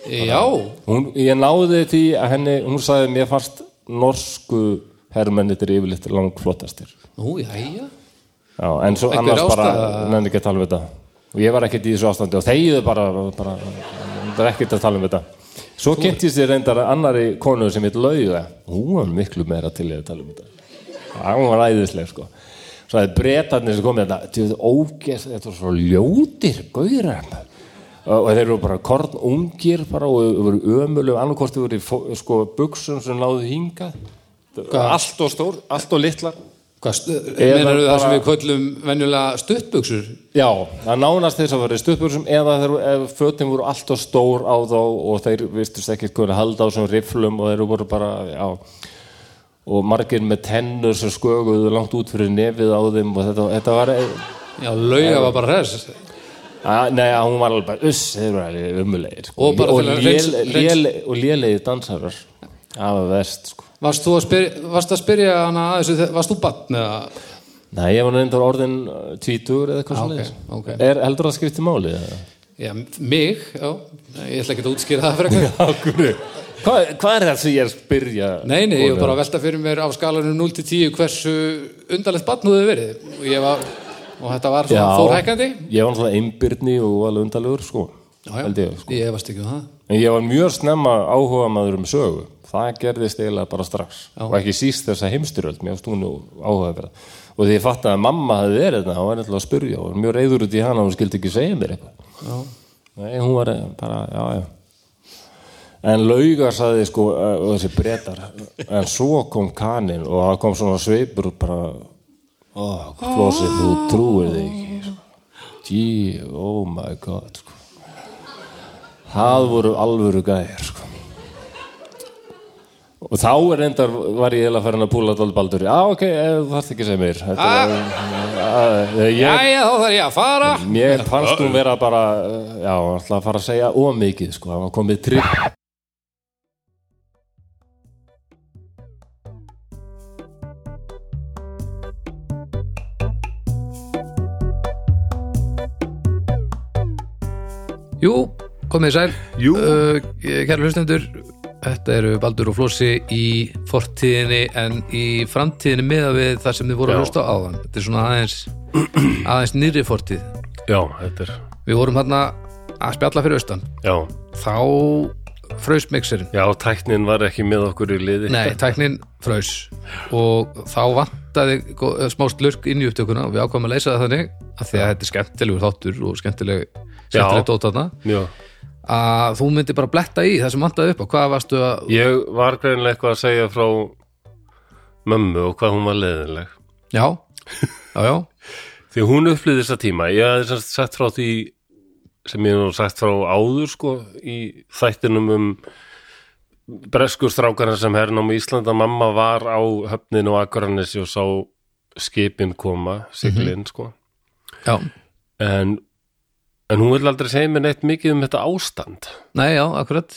já, hún, ég náði því að henni hún sagði mér fannst norsku herrmennir yfirleitt langflottastir. Nú, já, Já, en svo Einhver annars bara ástæða? nefnir ekki að tala um þetta. Og ég var ekkert í þessu ástandi og þegiðu bara, bara það er ekkert að tala um þetta. Svo kynntist ég reyndar annari konu sem heit Lauga hún var miklu meira til að tala um þetta það var æðisleg sko. Svo það er bretarnir sem komið þetta þetta ógeð, þetta er svo ljótir gauðra og þeir eru bara korn ungir bara og voru ömuleg annarkort þau voru í fó- sko buksum sem láðu hingað. Allt og stór, allt og litlar. Meinar það sem við köllum venjulega stuttbuxur? Já, það nánast þess að vera stuttbursum eða þeir, ef fötin voru alltaf stór á þá og þeir vistust ekki hvernig halda á svona riflum og þeir voru bara, já og margir með tennur sem sköguðu langt út fyrir nefið á þeim og þetta, þetta var Já, lauga var bara hress að, nei, að hún var alveg uss, þeir eru umulegir sko. Og og, til að lél, hreins- lél, og lélegir dansarar það var vest sko. Varst þú að spyrja, varst að spyrja hana að þessu, varst þú batn eða nei, ég var nefndar orðin uh, tvítur eða eitthvað Já, svona ok, ok. er heldur það skipti máli eða? Já, mig, já, ég ætla ekki að útskýra það fyrir eitthvað Hvað, hvað er það sem ég er að spyrja? Nei, nei, ég var bara að velta fyrir mér á skalanum 0 til 10 hversu undarlegt hefur verið. Og var, og þetta var svona fórhækandi ég var náttúrulega einbyrni og alveg undalegur sko. Já, já, ég, sko. ég varst ekki um það. En ég var mjög snemma áhuga maður um sögu. Það gerðist eiginlega bara strax. Og ekki síst þessa heimstyröld mér stúnu áhuga og því ég fatt að mamma hefði verið þetta, hún var eitthvað að spyrja og mjög reyður út í hana og hún skildi ekki segja mér eitthvað. Já, Nei, hún var bara, já, já en lauga saði sko þessi breytar en svo kom kanin og það kom svona sveipur og bara ó, Flósi, þú trúir þig ekki gee, oh my god sko. það voru alvöru gæðir sko og þá er reyndar var ég eða farin að púla dál baldur já ok, eh, þú þarft ekki að segja mér ah. ég, Jæja, þá þarf ég að fara Mér fannst hún vera bara, já, alltaf að fara að segja ómikið, sko, það var komið trygg. Jú, komið sæl. Jú. uh, Kæra hlustendur Þetta eru Baldur og Flósi í fortíðinni en í framtíðinni miða við það sem þið voru að hlusta á áðan. Þetta er svona aðeins aðeins nýrri fortíð. Já, þetta er, Við vorum þarna að spjalla fyrir austan. Já, Þá fraus mixerinn. Já, tæknin var ekki með okkur í liði. Nei, tæknin fraus. Og þá vantaði gó- smá slurk inn í upptökuna og við ákvæmum að leysa það þannig að því að þetta er skemmtilegur þáttur og skemmtileg skemmtileg dót þarna. Já, að þú myndir bara bletta í það sem vantaði upp á hvað varstu að ég var greinilega eitthvað að segja frá mömmu og hvað hún var leiðinleg. já, já, já, Því hún upplýði þessa tíma, ég hafði sem sagt sagt frá því sem ég hef sagt frá áður, sko, í þættinum um breskur strákarna sem hernum í Íslanda mamma var á höfninu og Akranessi og sá skipin koma, siglinn, sko. já. En, en hún vil aldrei segja mér neitt mikið um þetta ástand. Nei, já, akkurat.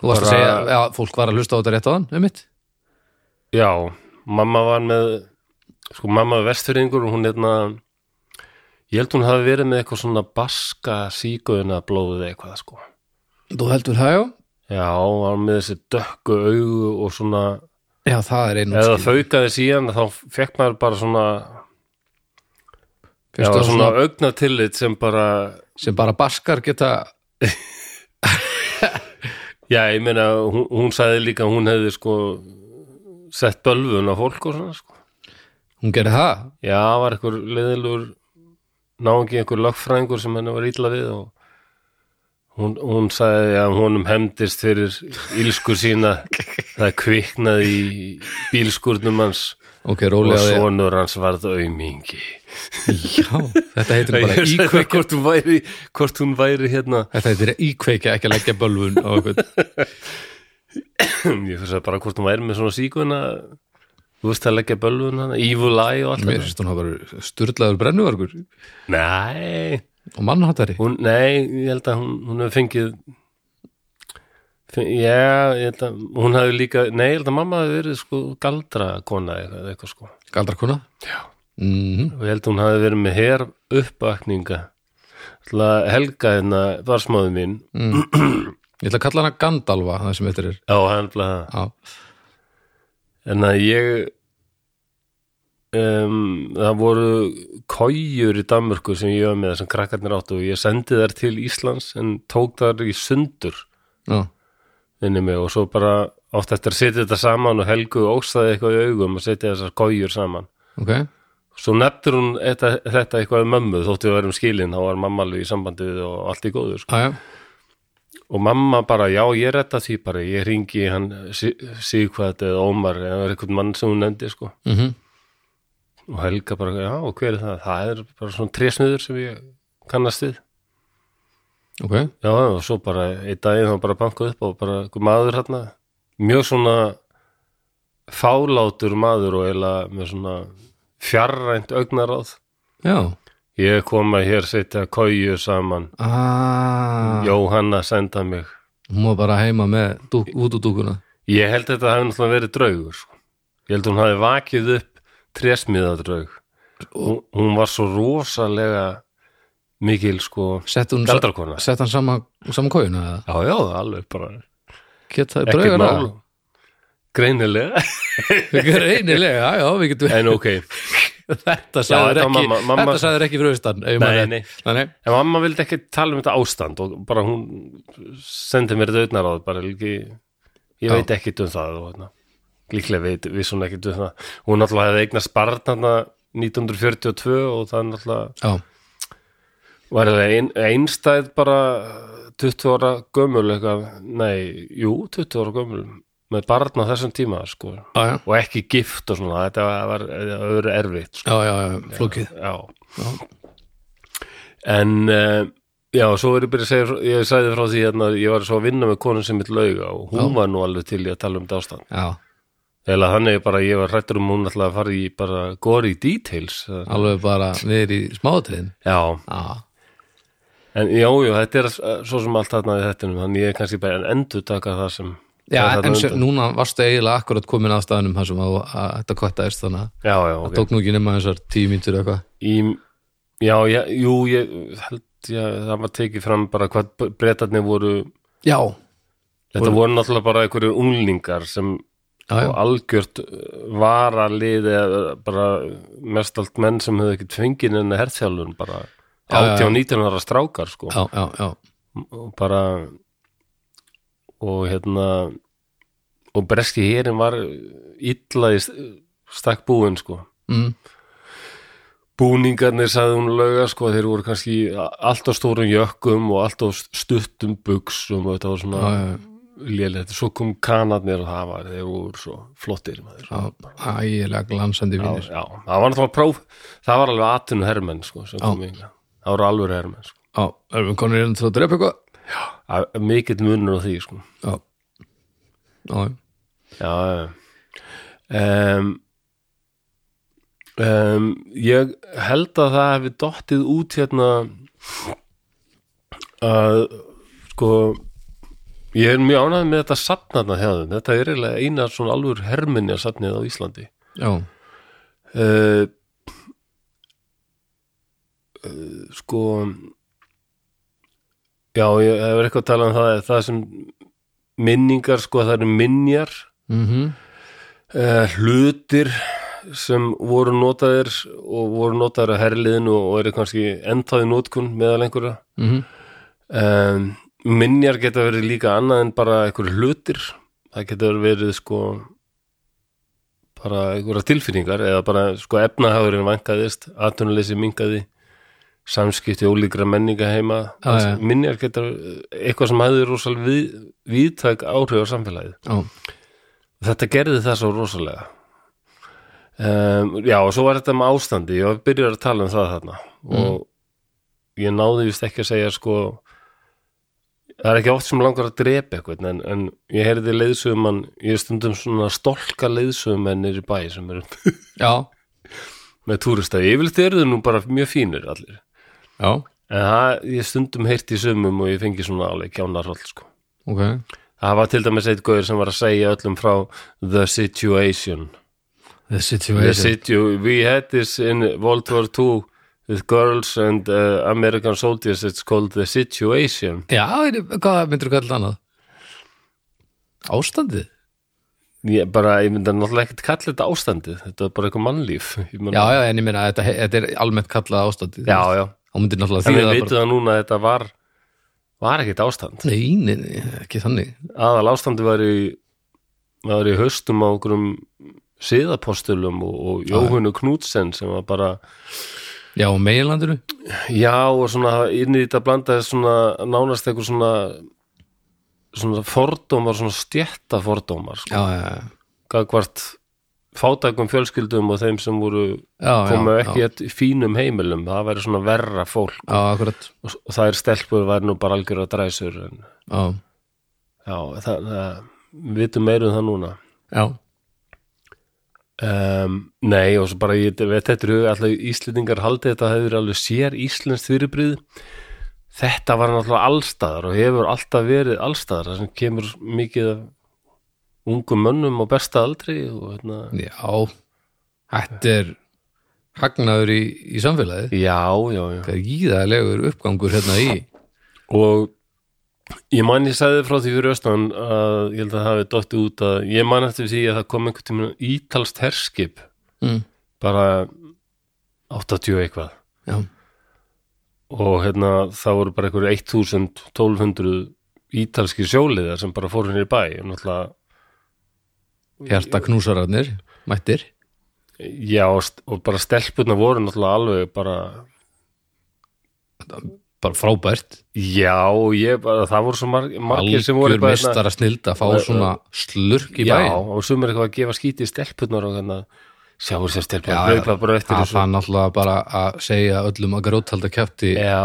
Þú varst að segja, já, fólk var að hlusta á þetta rétt á hann um mitt já, mamma var með sko mamma er vestfyrringur og hún hérna ég held hún hafi verið með eitthvað svona baska síkuðuna blóðið eitthvað sko. Þú heldur það, já, já, hún var með þessi dökku augu og svona, já, það er einu eða það faukaði síðan þá fekk maður bara svona já, Fyrst svona augnatillit sem bara sem bara baskar geta já, ég meina, hún, hún sagði líka hún hefði sko sett bölvun á fólk og svona sko. Hún gerir það? Já, var einhver leðilur náungi einhver lögfræðingur sem henni var illa við og hún, hún sagði að honum hemdist fyrir ílskur sína. Það kviknaði í bílskurnum hans ok, og sonur hans varð aumingi já, þetta heitir bara íkveikja. hvort hún væri, hvort hún væri hérna þetta heitir íkveikja, ekki að leggja bölvun ég fyrir að bara hvort hún væri með svona síkuna þú veist að leggja bölvun hana, evil eye og allt mér þetta. finnst hún hafa bara sturlaður brennuvargur. Nei, og mannhattari. Nei, ég held að hún, hún hefur fengið fe- já, ég held að hún hefði líka, nei, ég held að mamma hefði verið sko galdra kona eitthvað, sko. Galdrakona? Já. mm og ég held að hún hefði verið með her uppvakninga. Ætla að helga hérna varsmáðu mín. Ég ætla að kalla hana Gandalfa það sem þetta er. Á hann það já, en að ég um, það voru kójur í Danmörku sem ég var með sem krakkarnir áttu og ég sendi þær til Íslands en tók þær í sundur. Já, inni mig og svo bara oft eftir að setja þetta saman og Helgu ógstaði eitthvað í augum að setja þessar kójur saman. Ok. Svo nefndur hún þetta, þetta eitthvað um mömmu þóttu við varum skilin, þá var mamma alveg í sambandið og allt í góðu sko. já, og mamma bara, já ég retta því bara ég ringi hann Sigvað eða Ómar eða eitthvað mann sem hún nefndi sko. mhm. Og Helga bara, já og hver er það? Það er bara svona trésmiður sem ég kannast við ok, Já, og svo bara einn daginn þá bara bankað upp og bara maður hérna. Mjög svona fálátur maður og eiginlega með svona fjarrænt augnaráð. Já, ég kom að hér setja kóju saman. Ah, Jóhanna senda mig. Hún var bara heima með dúk, út úr dúkuna ég held að þetta hefði náttúrulega verið draugur sko. ég held að hún hafi vakið upp trésmiðadraug. Hún, hún var svo rosalega mikil sko Sett hún Galdrakona. Sett hann saman, saman eða? já já alveg bara Geta draugar mál það? greinilega Reynilega, já, við getum en ok Þetta Já, sagður ekki, mamma- mamma- þetta sagður ekki man Nei, nei. nei, nei. En mamma vildi ekki tala um þetta ástand og bara hún sendi mér þetta auðnar á það bara líki, ég Já. veit ekkit um það og hérna, líklega veit við svona ekkit um það. Hún náttúrulega hefði eignast barn þarna 1942 og það náttúrulega Já, var eiginlega ein, einstæð bara 20 ára gömul eitthvað, nei, jú, 20 ára gömul með barn á þessum tíma sko, já, já, og ekki gift og svona, þetta var, var erfitt sko. já, já, já flókið. En uh, já, svo er ég byrja að segja, ég sagði frá því hérna, ég var svo að vinna með konun sem mitt lauga og hún var nú alveg til í að tala um þetta ástand. Já, Eða þannig bara, ég var hrættur um hún alltaf að fara í bara gory details. eh, alveg bara erum í smáatriðin Já, Já, en já, já, þetta er svo sem allt þarna í þetta, þannig ég er kannski bara endur taka það sem já en sem, núna varstu eiginlega akkurat komin að staðnum þar sem að, að þetta kvættaðist þannig að Já, já, það ok. tók nú ekki nema þessar tíu mínútur eitthvað Í, já, jú, ég held, já, það var tekið fram bara hvað breytarnir voru, Já, þetta voru náttúrulega bara einhverju unglingar sem og algjört vara liði bara mest allt menn sem hefðu ekkert fengið en herþjálfun bara. 18-19 ára strákar sko. Já, já, já. og bara og hérna og breski hérin var illa í stakk búin sko. Mm. búningarnir sagði hún lauga sko þeir voru kannski allt á stórum jökkum og allt á stuttum buksum og þetta var svona lélegt, svo kom kanarnir og það var, þeir voru svo flottir ægilega glansandi vinnir það var náttúrulega próf það var alveg atvinnu hermenn sko, sem kom yngar, það voru alveg hermenn sko. Já, erum við konur inn til að drepa eitthvað? Að- mikill munur á því sko. Já. Já, já, já um, um, ég held að það hefði dottið út hérna að sko ég er mjög ánægð með þetta safnaðna hjá þeim. Þetta er eiginlega eina svona alveg herminja safnið á Íslandi. Já, uh, uh, sko já, ég hefur eitthvað að tala um það það sem minningar sko, það eru minjar. Mhm. Uh, hlutir sem voru notaðir og voru notaðir að herliðinu og eru kannski ennþáði notkun meðal einhverja mhm. Um, minjar geta verið líka annað en bara einhverju hlutir. Það geta verið sko bara einhverja tilfinningar eða bara sko efnahagurinn vankaðist atvinnuleysi minkaði samskipti ólíkra menninga heima. Já, já. minjar geta eitthvað sem hafði rosalega við, viðtæk áhrif á samfélagið. Já, þetta gerði það svo rosalega. Um, já og svo var þetta með ástandi ég byrjar að tala um það þarna. Og ég náði vist ekki að segja sko það er ekki oft sem langar að drepa eitthvað en, en ég heyrði leiðsögumann ég stundum svona stolka leiðsögumennir í bæ sem eru já, með túristæði, yfirleitt eru þau nú bara mjög fínir allir, já, en það ég stundum heyrti í sumum og ég fengi svona alveg kjánarhald sko. Ok. Það var til dæmis eitt gauður sem var að segja öllum frá the situation. The The situation. Situ we had this in World War II with girls and uh, American soldiers. It's called the situation. Já, hvað myndir þú kalla annað? Ástandið? ég, bara, ég myndi náttúrulega ekkert kalla þetta ástandið. Þetta er bara eitthvað mannlíf. Já, já, en ég meina, þetta, þetta er almennt kallað ástandið já, já. Þá myndir náttúrulega við þýða það veitum það núna að þetta var var ekkert ástand Nei, nei, nei, ekki þannig aðal ástandi var í var í haustum á okkurum siðapostulum og, og Jóhunu Knútsen sem var bara Já, og meginlandinu? já og svona inn í þetta blandaði svona nánast eitthvað svona svona fordómar, svona stjætta fordómar sko. Já, já, já gagvart fátækum fjölskyldum og þeim sem voru komu ekki í fínum heimilum. Það væri svona verra fólk. Já, og, og það er stelpur væri nú bara algjör að dræsur en, Já, já, það, það við vitum meira um það núna. Já, um, nei og svo bara ég veit þetta eru alltaf Íslendingar haldið þetta hefur alveg sér Íslands fyrirbrið þetta var náttúrulega allstaðar og hefur alltaf verið allstaðar það sem kemur mikið af ungum mönnum á besta aldri og hérna, Já, þetta er hagnaður í, í samfélagið. Já, já, já. Það er gíðalegur uppgangur hérna í og ég man ég sagði frá því fyrir austan að ég held að það hafi dottið út að ég man eftir því að það kom einhvern tímann ítalst herskip. Mm. bara 80 eitthvað. Já, og hérna það voru bara einhverju 1200 ítalski sjóliðar sem bara fóru henni í bæ. Og náttúrulega hjarta knúsararnir mættir. Já og bara stelpurna voru náttúrulega alveg bara bara frábært. Já og ég bara það voru svo mar margir sem voru algjör bara hérna- mistara snild að fá svona slurk í já bæinn og sumir eitthvað að gefa skíti í stelpurnar og hérna sjáur sér stelpurnar Já, já. hlaupa bara eftir það þessu. fann náttúrulega bara að segja öllum að gróthalda kæfti Já,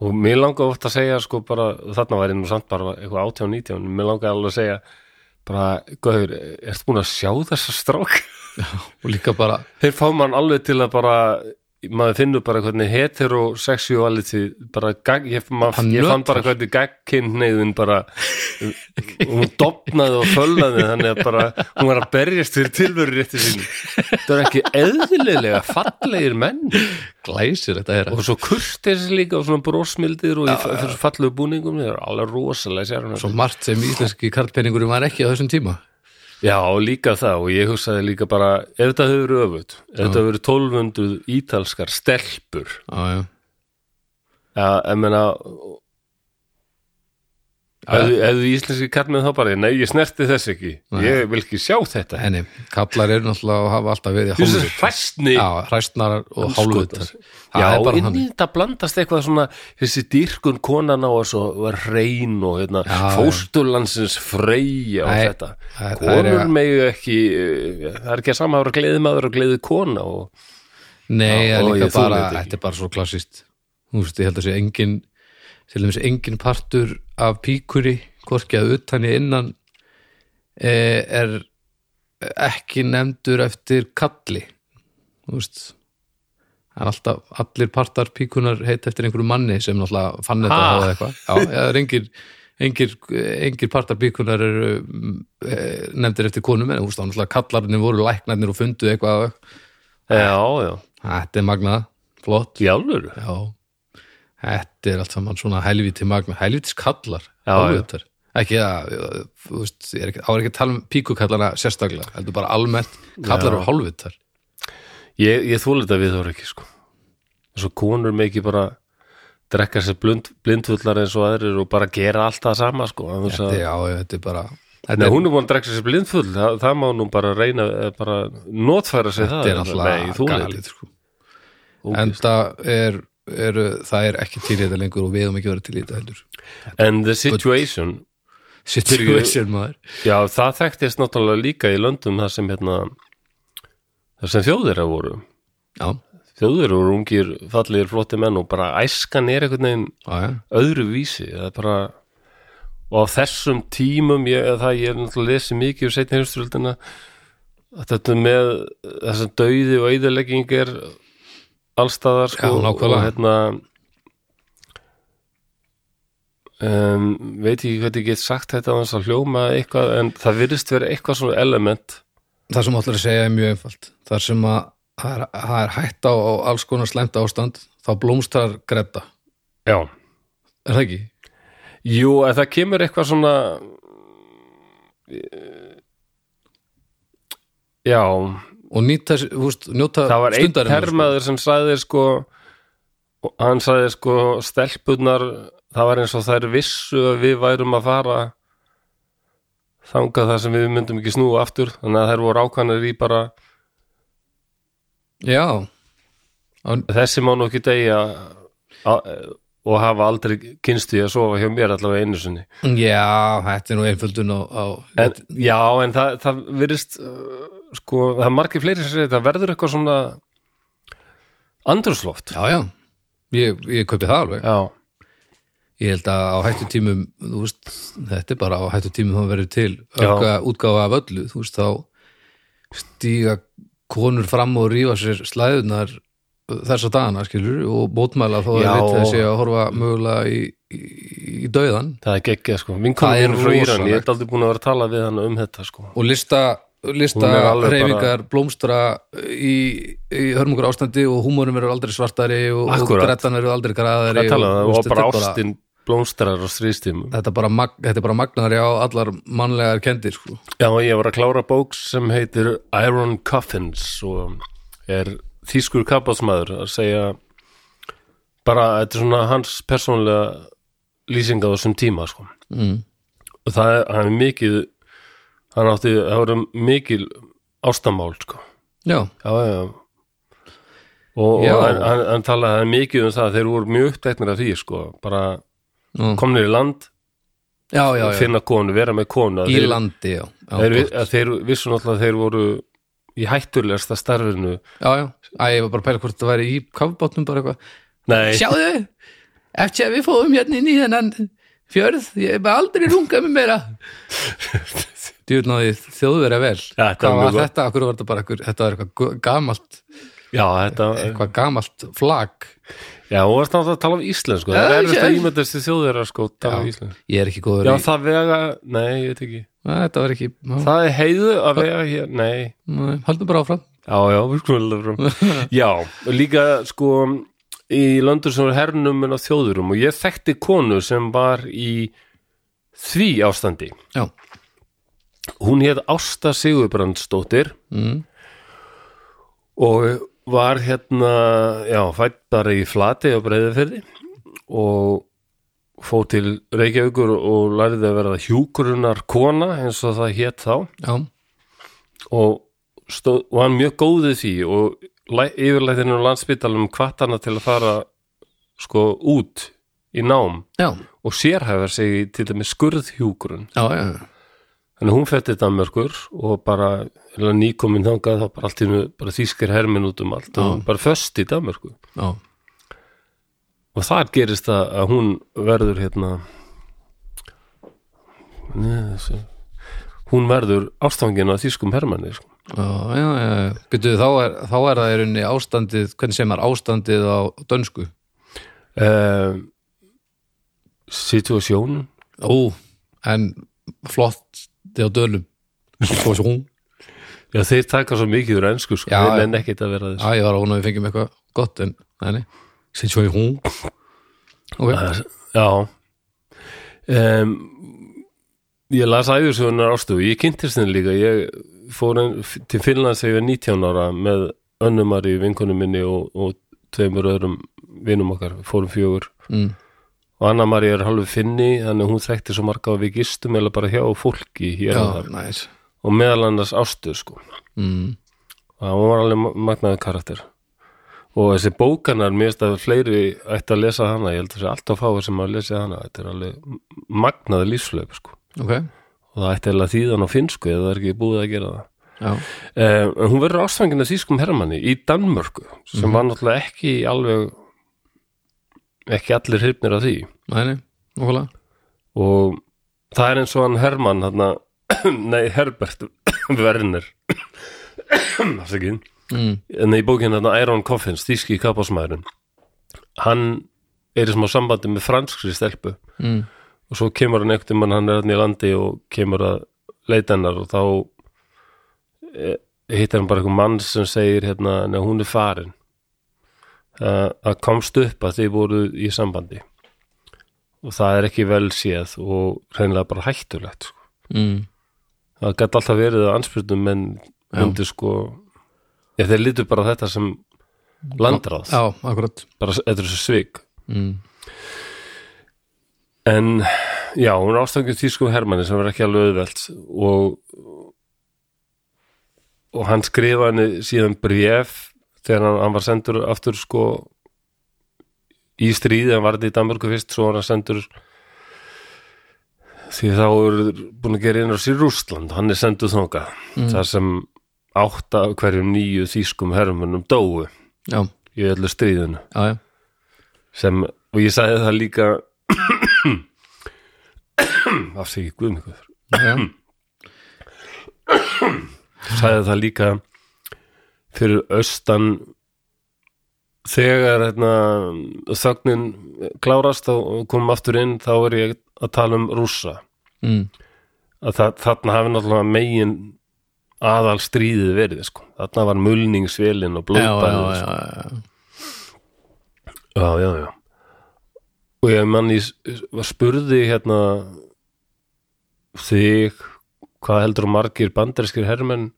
og mér langar oft að segja sko bara, þarna væri nú samt bara eitthvað 18-19, mér langar alveg að segja bara, góður, ertu búin að sjá þessa strák? og líka bara Þeir fá mann alveg til að bara maður finnur bara hvernig heterosexuality bara, gag, ég, mað, Hann ég fann bara hvernig gagkinneiðin bara hún dopnaði og föllaði þannig að bara hún var að berjast fyrir tilveru rétti sín það er ekki eðlilega fallegir menn. Glæsir þetta er og svo kurteis líka og svona brósmildir og í þessu fallegu búningum það er alveg rosalega sér svo margt sem íslenski karlpenningur var ekki á þessum tíma Já, líka það og ég hugsaði líka bara ef þetta hefur verið öfut, ef þetta hefur verið 1200 ítalskar stelpur já, já. Já, ég meina Hefðu, hefðu íslenski karmið þá bara, nei, ég snerti þess ekki. Ég vil ekki sjá þetta. Henni, kallar eru náttúrulega og hafa alltaf verið hálfvitar. hræstni Já, hræstnarar og hálfvitar. Já, inn í þetta blandast eitthvað svona þessi dýrkun konan á var reyn og hérna, fósturlandsins freyja og Nei, þetta. er að- megu ekki eh, það er ekki að sama að vera gleði maður og gleði kona og Nei, það er líka bara, þetta er bara svo klassist Þú veist, ég held að sé engin til dæmis engin partur af píkuri, hvorki að utan í innan e, er ekki nefndur eftir kalli. Þú veist það er alltaf, allir partar píkunar heit eftir einhverju manni sem náttúrulega fann þetta eða eitthvað. Já, það er engir engir, engir partar píkunar eru e, nefndir eftir konum en þú veist, þá náttúrulega kallarnir voru læknarnir og fundu eitthvað já, já, Þetta er magnað, flott. Alvöru? Já, þetta er allt saman svona helviti magnað, helvitis kallar Já. Ekki að, þú veist, ég er ekki, á er ekki að tala um píkukallana sérstaklega, heldur bara almennt kallar eru hálfvitar. Ég, ég þóla þetta við þóra ekki sko. Svo konur með ekki bara drekka sér blind, blindfullar eins og aðrir og bara gera allt það sama sko. Þetta, já, þetta er bara Nei, þetta, hún er búin að drekka sér blindfull það, það má nú bara reyna eh, bara notfæra sig það. þetta er þú galið sko. Ógeðslegt. En það er, er, það er ekki til í þetta lengur og við höfum ekki verið til í þetta heldur. And the situation Situation maður. Já, það þekktist náttúrulega líka í löndum þar sem hérna þar sem þjóðir voru. Já, þjóðir voru ungir, fallegir, flotti menn og bara æskan er einhvern veginn já, já, öðru vísi bara og á þessum tímum, ég, það ég er náttúrulega lesið mikið úr setni heimsturöldina að þetta með þess að dauði og eyðilegging er allstaðar sko, Já, og hérna um, veit ég hvað ég get sagt þetta á þess að hljóma eitthvað en það virðist vera eitthvað svona element. Það sem allir segja er mjög einfalt. Þar sem að það er, það er hætt á, á alls konar slæmt ástand þá blómstrar gretta, Já, er það ekki? jú, en það kemur eitthvað svona Já, og nýta, veist, njóta það var einn termaður sem sagði sko hann sagði sko stelpurnar, það var eins og þær vissu að við værum að fara þangað þar sem við myndum ekki snúa aftur, þannig að þær voru ákvæmur í bara, já. Þessi má nú ekki degja og hafa aldrei kynstu í að sofa hjá mér allavega einu sinni. Já, þetta er nú einföldun á, á en, já, en það, það virðist sko, það er margir fleiri sem segir það verður eitthvað svona andrúsloft já, já, ég, ég kaupi það alveg. Já, ég held að á hættu tímum þú veist, þetta er bara á hættu tímum þá verður til auka útgáfa af öllu. Þú veist, þá stíga konur fram og rífa sér slæðunar þessa dagana skilur og mótmæla þó Já. að veit þessi að horfa mögulega í, í, í dauðan það er geggjað sko. Það vinkonum er frá Íran, ég er aldrei búin að vera að tala við hann um þetta sko. Og lista, lista reyfingar blómstra í, í hörmungur ástandi og húmórum verður aldrei svartari og, og grettan verður aldrei tala og, og, og bara þetta er ástin blómstrar á stríðstímum þetta bara, þetta er bara magnari á allar mannlegar kendir sko. Já, ég var að klára bók sem heitir Iron Coffins og er þýskur kapásmaður að segja bara, þetta er svona hans persónlega lýsing á þessum tíma sko. mm. og það er, er mikið hann átti, það voru mikil ástamál sko. já, já, já, og, Já. og hann, hann, hann talaði mikið um það að þeir voru mjög uppteknir af því sko. bara Nú. komnir í land já, já, já. finna konu, vera með konu að í þeir- landi já, þeir, að þeir vissu náttúrulega að þeir voru í hættulegasta starfinu já, já. Æ, ég var bara að pæla hvort það væri í kafbátnum bara eitthvað Sjáðu, eftir að við fóðum hérna inn í þennan fjörð, ég hef aldrei rungað með meira. Djúvel náði þjóðverið vel. Ja, þetta Hvað var mjög þetta? Akkur var þetta bara akkur, þetta var eitthvað gamalt, já, þetta eitthvað gamalt flag. Já, og varst náttúrulega að tala um íslensku. Það Já, er erfist að ímyndast til þjóðverða sko tala um íslensku. Ég er ekki góður Já, í, það vega, nei, ég veit ekki. Æ, þetta var ekki, já, Það er heiðu að vega hér, nei. Nei, haldum bara áfram. Já, já, við skulum alveg fram Já, líka sko í löndur sem er hernum en á þjóðurum og ég þekkti konu sem var í því ástandi. Já, Hún hétt Ásta Sigurbrandsdóttir. Mm, og var hérna já, fætt bara í flati á breiðafyrði og fór til Reykjavíkur og lærði að verða hjúkurunar kona eins og það hétt þá. Já, og, stóð, hann mjög góði því og yfirlæðinu á landsbytalum hvart hana til að fara sko út í nám. Já, og sérhæfar sig til dæmis skurðhjúkurun já, já, Þannig að hún fætti Danmörkur og bara eða nýkomin þangað þá bara allt í einu bara þýskir hermin út um allt og hún bara föst í Danmörku já, og þar gerist það að hún verður hérna þessi, hún verður ástfangin af þýskum hermanni sko. já, já, já. Byrjuðu, þá er, þá er það í rauninni ástandið, hvernig sem er ástandið á dönsku? uh, Situasjón Ó, en flott þið á dölum. Svo svo hún. Já, þeir taka svo mikið úr ensku sko, Já, þeir já. nenn ekkit að vera Já, þess ég var vona að við fengjum eitthvað gott en, nei, sitt svo í hún Ok, Já. Um, Ég las æðursögunar ástofu, ég kynntist henni líka. Ég fór en, til Finnlands þegar ég var 19 ára með önnumari vinkonum minni og, og tveimur öðrum vinum okkar, fórum fjögur. Mm, og Anna María er halvu finni þannig að hún þekkti svo marga og við gistum eða bara hjá fólki hér og þar. næs og meðal annars ástu sko. Mm, hún var alveg ma- magnaður karakter. Og þessi bókanar mér finnst að fleiri ætti að lesa hana. Ég held að þessi alltaf fáið sem að lesa hana. Þetta er alveg magnaður lífslöf sko. Ok, og það ætti alveg að þýðan á finnsku eða það er ekki búið að gera það. Um, hún verður ástfangin af þýskum hermanni í Danmörku sem var náttúrulega ekki alveg ekki allir hrifnir af því. Nei, nei, og það er eins og hann Hermann hana, nei Herbert Werner. Mm, en í bókinu þarna Iron Coffins, þýski kapásmæðurinn hann er í smá sambandi með franskri stelpu. Mm, og svo kemur hann ekkert um hann er hann í landi og kemur að leita hennar og þá e, hittar hann bara einhver mann sem segir hérna, hún er farin það komst upp að þið voru í sambandi. Og það er ekki vel séð og reynilega bara hættulegt sko. mm, það gæti alltaf verið að anspyrnum menn Já. myndi sko ef þeir lítur bara þetta sem landráð. Já, bara þetta er svo svik. Mm, en já, hún er ástangið þýskum hermanni sem er ekki alveg auðvelt og og hann skrifa henni síðan bréf þegar hann, hann var sendur aftur sko í stríði, hann var þetta í Danmörku fyrst svo var hann sendur því þá er búin að gera inn á sér Rústland, hann er sendur þangað þar sem átta hverjum nýju þýskum hermannum dóu Já, í öllu stríðinu. Já, já, sem, og ég sagði það líka afsækki guðmikuður já. sagði það líka fyrir austan þegar hérna, þögnin klárast og komum aftur inn þá er ég að tala um rússa mm. að það, þarna hafi náttúrulega megin aðal stríðið verið sko. þarna var mulningsvelin og já, já, blóðbæðið já, sko. já, já, já, já og ég mann ég var spurði hérna þig hvað heldur margir banderskir hermenn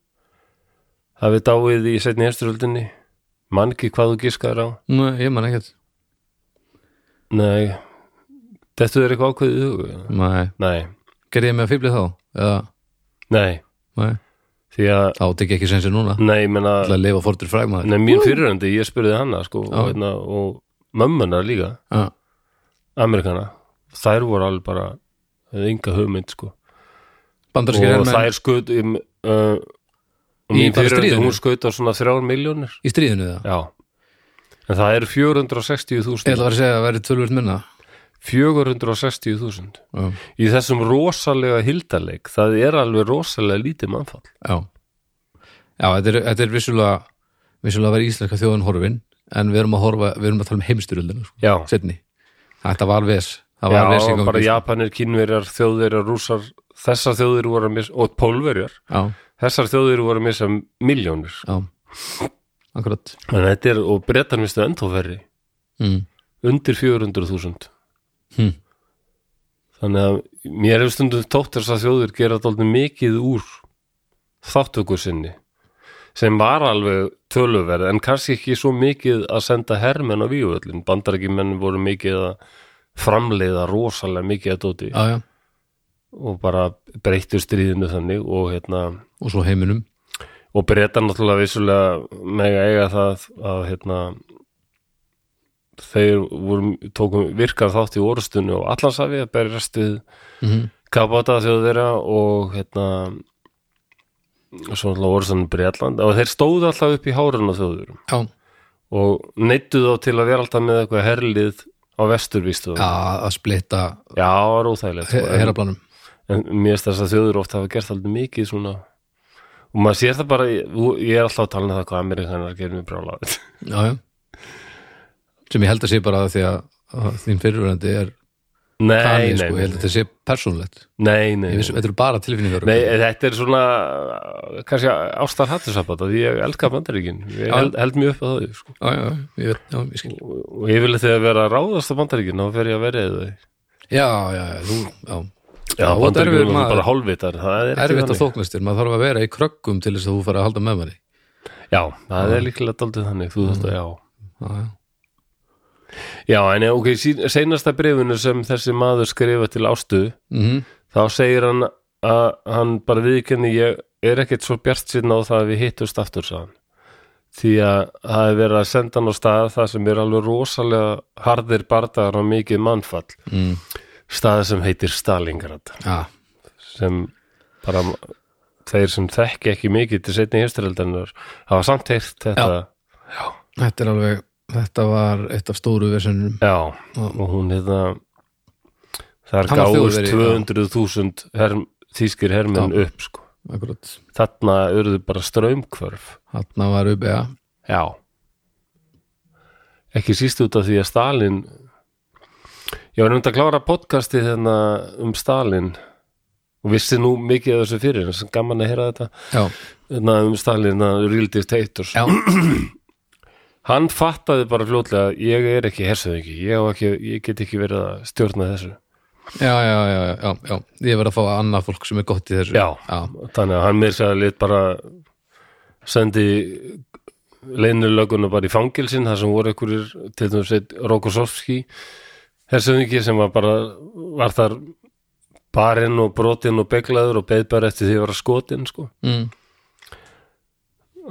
hafið dáið í setni hersturöldinni mann ekki hvað þú giskaður á? Nú, ég man ekkert. Nei, þetta er eitthvað ákveðið í hugu Nei, nei, gerði ég með að fýblið þá? Eða, nei, nei, því að tek ég ekki sensi núna? Nei, ég menna, Það að lifa fortur frægmaður nei, mín fyriröndi ég spurði hana sko, og, hérna, og mömmuna líka. Já, Amerikana, þær voru alveg bara hefði enga hugmynd sko. Bandarskir og hermenn. þær skaut um, uh, hún skaut á svona þrjár miljónir í stríðinu það já, en það eru Ég ætla 460.000 að segja að það væri tölvöld minna. 460.000 Já, í þessum rosalega hildaleik það er alveg rosalega lítið mannfall. Já. Já, þetta er, þetta er vissulega vissulega að vera íslenska þjóðan horfin en við erum að horfa, við erum að tala um heimstyröldina sko, Þetta var ves já bara sko. Japanir, Kínverjar, Þjóðverjar, Rússar þessar þjóðir voru að missa og Pólverjar, Já, þessar þjóðir voru að missa miljónir, já, akkurat. En þetta er og brettar mistu ennþá verri, mm. undir 400.000 Hm. þannig að mér hefur stundum tótt þess að þjóðir gera dálítið mikið úr þáttöku sinni sem var alveg töluverð en kannski ekki svo mikið að senda hermenn á víuöllin, bandarækjumenn voru mikið að framleiða rosalega mikið að dóti. Já, já, og bara breyttu stríðinu þannig og hérna og svo heiminum. og breyta náttúrulega vissulega mega eiga það að hérna þeir voru, tókum virkar þátt í orðstunni og allansafi að berjast við mm kapata þjóðverja og hérna og svo náttúrulega orðstunni Breitland og þeir stóðu alltaf upp í hárun á þjóðverjum Já, og neittu þá til að vera alltaf með eitthvað herlið á vesturvístu já, að splitta sko, herraplanum en mér finnst þess að þjóður ofta hafa gert alltaf mikið svona. Og maður sér það bara, ég er alltaf að tala um það hvað Amerikanar gerir mér brjála Já, já. Sem ég held að sé bara því að, að þín fyrirverandi er nei, talið, nei, sko, nei, að þetta sé persónulegt. Nei, nei, vissi, þetta eru bara tilfinningar nei, þetta. er svona kannski ástar hattusabat að ég elska bandaríkin. Ég held, held mjög upp að það sko. Já, já, ég já, ég skil. Og, ég vil þegar vera að ráðast á bandaríkin þá fer ég að verið þau. Já, já, já, þú, já já, erfiður er maður. bara hálfvitar það er Erfitt að þannig. þóknastir, maður þarf að vera í kröggum til þess að þú fara að halda með manni. Já, það er líklega daldið þannig þú veist að já. Já, já, en ok, seinasta brefinu sem þessi maður skrifa til ástu mhm, þá segir hann að hann bara viðkenni ég er ekkert svo bjart síðan á það að við hittust aftur saðan því að það er verið að senda hann á stað það sem er alveg rosalega harðir bardagar og mikið mannfall. Mm, stað sem heitir Stalingrad. Já, sem bara þeir sem þekki ekki mikið til setni hérstureldarinnar hafa samt heyrt þetta. Þetta er alveg þetta var eitt af stóru versunum Já, og hún hefða þar gáðust Þjóðverji, já. 200.000 herm, þýskir hermenn upp sko. akkurat, þarna urðu bara strömmkvörf hann var upp, já Já. Ekki síst út af því að Stalin ég var nefnd að klára podcasti þarna um Stalin. Og vissi nú mikið af þessu fyrir en sem gaman að heyra þetta. Þarna um Stalin, þarna real dictators hann fattaði bara fljótlega að ég er ekki hersöðingi, ég, ég get ekki verið að stjórna þessu. Já, já, já, já, já. ég verð að fá annað fólk sem er gott í þessu. Já. já, þannig að hann mér sér lit bara sendi leinulöguna bara í fangilsin þar sem voru einhverjir til þess að Hersöðingi sem var bara var þar barinn og brotinn og beglaður og beð bara eftir því að vera skotin sko. mm,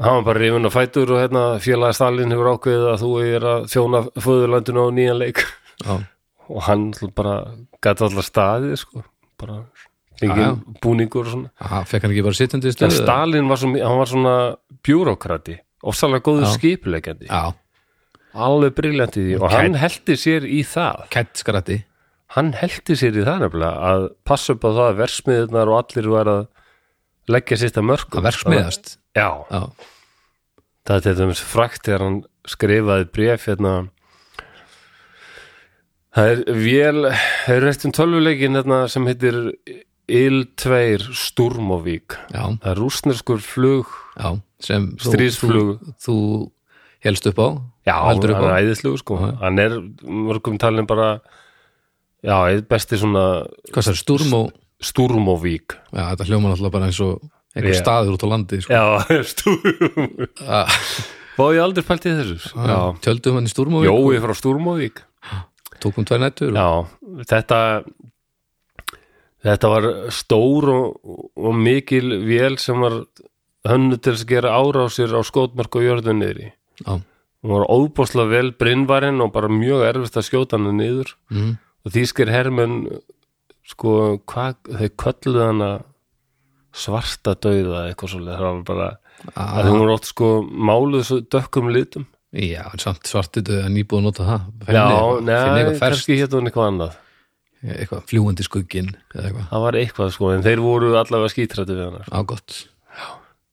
hann var bara rifin á fætur og hérna félagi Stalin hefur ákveðið að þú er að þjóna föðurlandinu á nýjan leik. Já, og hann bara gæti allar staðið sko. bara engin búningur og svona. Aha, fekk hann ekki bara sittandi í stöðu Stalin var, svo, var svona bjúrókrati ofsalega góður Já. skipulegjandi Já, alveg briljant í því. Og hann heldi sér í það. Kætt skratti hann heldi sér í það nefnilega að passa upp á það að versmiðunar og allir var að leggja sitt að mörgum að verksmiðast Já, já, það er til dæmis frækt þegar hann skrifaði bréf hérna. Það er vél það er réttum tölvuleikin hérna sem heitir Il-2 Sturmovík já, það er rúsneskur flug já sem Stríðsflug. þú, þú helst upp á Já, hann er æðislugu sko. Já. hann er mörgum talin bara já, besti svona hvað það Sturm og Sturmovík já, þetta hljóma alltaf bara eins og einhver Já. staður út á landi sko. Já, Sturmovík Ah, Vá, ég aldrei pælt í þessu. Já, tjöldum hann í Sturm og Jói frá Sturmovík tókum tvær nættur Já, þetta þetta var stór og, og mikil vél sem var hönnu til að gera árásir á skotmark og jörðu niðri. Já, hún var óbúslega vel brinnvarinn og bara mjög erfist að skjóta hann niður. Mm, og þýskir hermenn sko, hvað, þau kölluðu hana svarta dauða eitthvað svolítið, það var bara Ah. að hún var ótt sko máluð dökkum litum. Já, en samt svartið að nýbúið að nota það. Já, eitthvað- finni neða, kannski hétt hún eitthvað annað. Eitthvað fljúandi skugginn eða eitthvað, það var eitthvað sko, en þeir voru allavega skítrættu við hann á gott.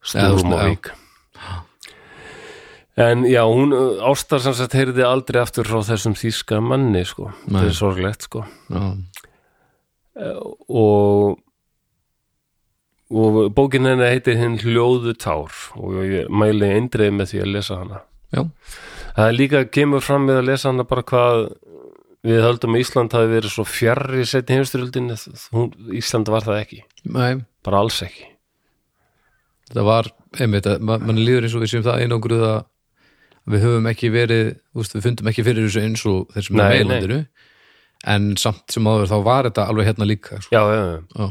Stúrmovík En já, hún Ástar sem sagt heyrði aldrei aftur frá þessum þýska manni sko, Nei. þetta er sorglegt sko. Já, og og bókin henni heitir hinn hljóðu tár. Og ég mæli eindreið með því að lesa hana. Já, það er líka kemur fram við að lesa hana bara hvað við höldum að Ísland hafi verið svo fjarr í setni heimstyrjöldin Ísland var það ekki, nei. Bara alls ekki. Þetta var, einmitt, mann líður eins og við séum það einangruð að við höfum ekki verið, úst, við fundum ekki fyrir þessu eins og þeir sem er nei. meilandinu en samt sem áður þá var þetta alveg hérna líka sko. já, já, já.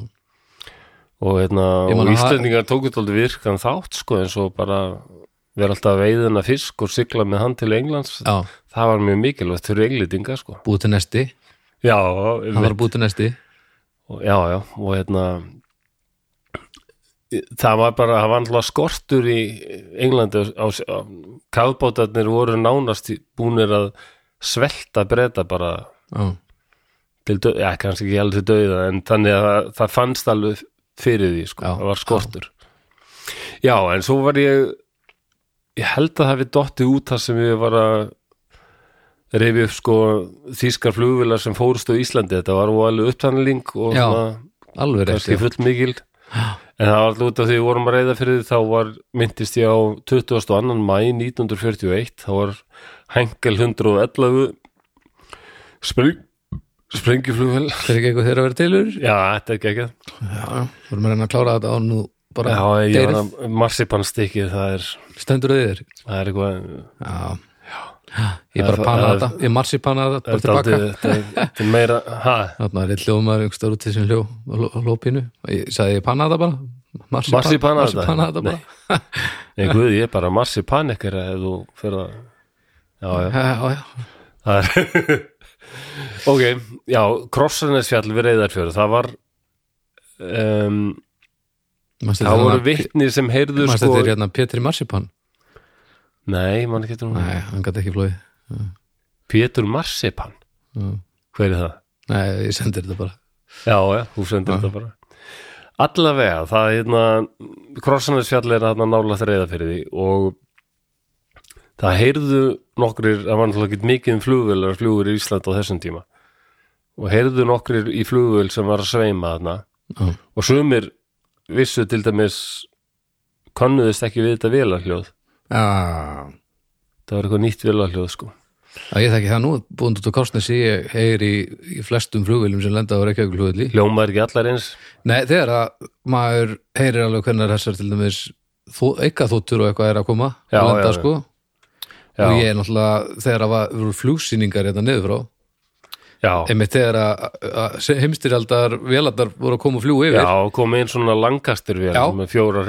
Og, hérna, og man að- Íslendingar tókut aldrei virkan þátt sko eins og bara vera alltaf veiðina fisk og sigla með hann til Englands. Það var mjög mikilvægt fyrir englendinga sko. Búið til nesti. Já, hann var búið til nesti. Og, já, já, og hérna það var bara, það var alltaf skortur í Englandi kafbátarnir voru nánast búnir að svelta breyta bara já, til döða, já, kannski ekki alveg til döða en þannig að það, það fannst alveg fyrir því, sko, Já, það var skortur. Já. en svo var ég ég held að það hafi dottið út það sem ég var að reyfi upp sko þýskar flugvilar sem fórust á Íslandi, þetta var alveg upptanning og Já, svona kannski já. En það var alltaf út af því við vorum að reyða fyrir því þá var, myndist ég á 22. mæ 1941 þá var Henkel 111 spreng, sprengjuflugvel þeir ekki eitthvað þeir að vera tilur já, þetta er ekki ekki já, vorum að reyna að klára þetta á nú bara já, ég var deyrið, að marsipanstykkið það er, stendur að þér? það er eitthvað já, ég bara Það- panna það- þetta ég marsipanna þetta bara þetta er tilbaka er meira ha, Þarna er eitt hljóðmaður einhverstaður út til sem hljó, hló- hlópinu. Ég sagði ég panna þetta bara. Marsipan, Marsipanna þetta? bara. nei, guð, ég er bara marsipan ekkert ef þú fyrir að já, já ok, já, Krossanesfjall við reyðarfjöru, það var það voru þarna- vitni sem heyrðu sko, þetta hérna Pétur í Marsipan? Nei, mann ekki þetta Nei, hann gæti ekki flóið. Pétur Marsipan, Já. hver er það? Nei, ég sendir þetta bara. Já, já, þú sendir þetta bara Allavega, það er hérna Krossanesfjall er hérna nála þreiða fyrir því og það heyrðu nokkrir, það var náttúrulega ekki mikið um flugvélar flugur í Ísland á þessum tíma og heyrðu nokkrir í flugvél sem var að sveima þarna Já. og sumir vissu til dæmis konnuðist ekki við þetta vélarhljóð Já, það var eitthvað nýtt vélarhljóð sko. Já, ég þekki það nú, búin út á Korsnesi, ég heyr í, í flestum flugvélum sem lenda á Reykjavík flugvelli. hljómaður ekki allar eins? Nei, þegar að maður heyrir alveg hvernig þessar til dæmis þó, eitthvað þóttur og eitthvað er að koma Já, að lenda, já, sko. Já. og ég er náttúrulega, þegar að var- voru flugsýningar hérna niður frá, já, einmitt þegar að, að heimstyrjaldar vélardar voru að koma og fljúa yfir, já kom einn svona langastur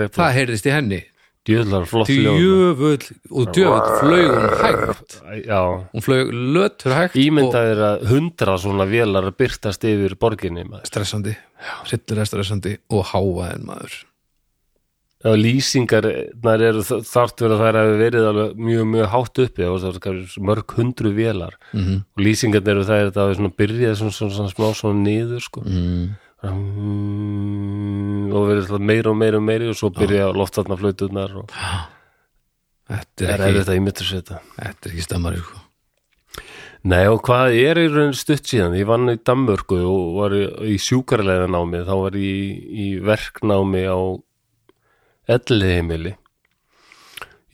reyfla það heyrðist í henni djöðlar flott hljóð djöfull og djöfull flög hún hægt. Já, hún flög lötur hægt ímyndaðir að hundra svona vélar að byrtast yfir borginni og maður. stressandi, hryllilega stressandi og háaðin maður. Já, lýsingar þar eru verið að þær hefur verið alveg mjög, mjög hátt uppi. Og það er mörg hundru vélar. Mm -hmm. og lýsingar eru það er þetta að svona byrjaði svona, svona, svona smá svona niður sko. Mm. Mm, og verið alltaf meira og meira og meira og svo byrja loftvarna flauturnar og Þetta er ekki, sér þetta þetta. Er ekki stemmari sko. Nei og hvað er í raun stutt síðan? Ég vann í Danmörku og var í, sjúkarlega námi þá var ég í, verknámi á elliheimili.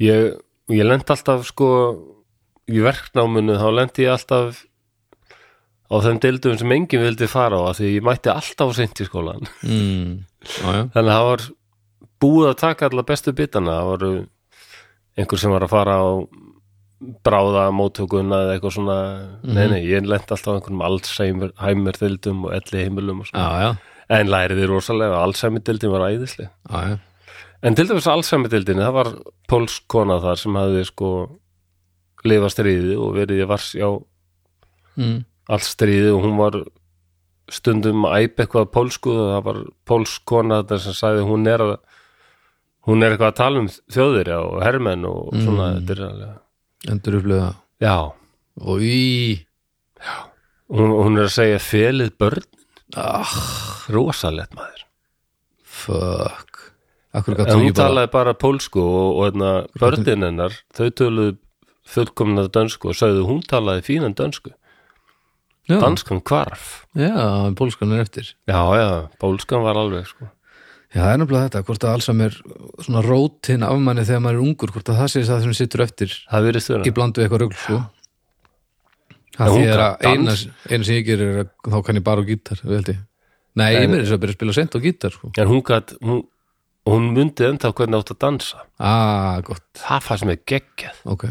Ég, ég lent alltaf sko í verknáminu þá lent ég alltaf á þeim deildum sem enginn vildi fara á því ég mætti alltaf á seint í skólan mm. já, já. þannig að það var búið að taka alla bestu bitana það voru einhver sem var að fara á bráða móttökuna eða eitthvað svona nei nei, ég lent alltaf á einhverjum Alzheimer deildum og elli heimilum og já, svona já, en læriði rosalega, Alzheimer deildin var æðislega já, já. en til dæmis Alzheimer deildin, það var pólsk kona þar sem hafði sko lifað stríði og verið í vars á Mm. Allt stríði og hún var stundum æpa eitthvað pólsku og það var pólsk kona þetta sem sagði hún er að hún er eitthvað að tala um þjóðir og hermenn og svona þetta er alveg endur upplöða já, og í hún, hún er að segja felið börn, ah, rosalett maður. Fuck. En hún talaði bara pólsku og, og hérna, börnin hennar þau töluðu fullkomna dönsku og sagði hún talaði fínan dönsku já, danskan hvarf. Já, pólskan er eftir. Já, já, pólskan var alveg sko. Já, það er nefnilega þetta, hvort að Alzheimer svona rótin af manni þegar maður er ungur hvort að það sé það sem sittur eftir í blandu eitthvað rugl sko. En Það því er að eina, eina sem ég gerir er að þá kann ég bara á gítar, við held ég. Nei, meður þess að byrja að spila sent á gítar sko. en hún gat hún, hún myndi enda hvernig átt að dansa. Ah, gott, það fannst mig geggjað. Ok.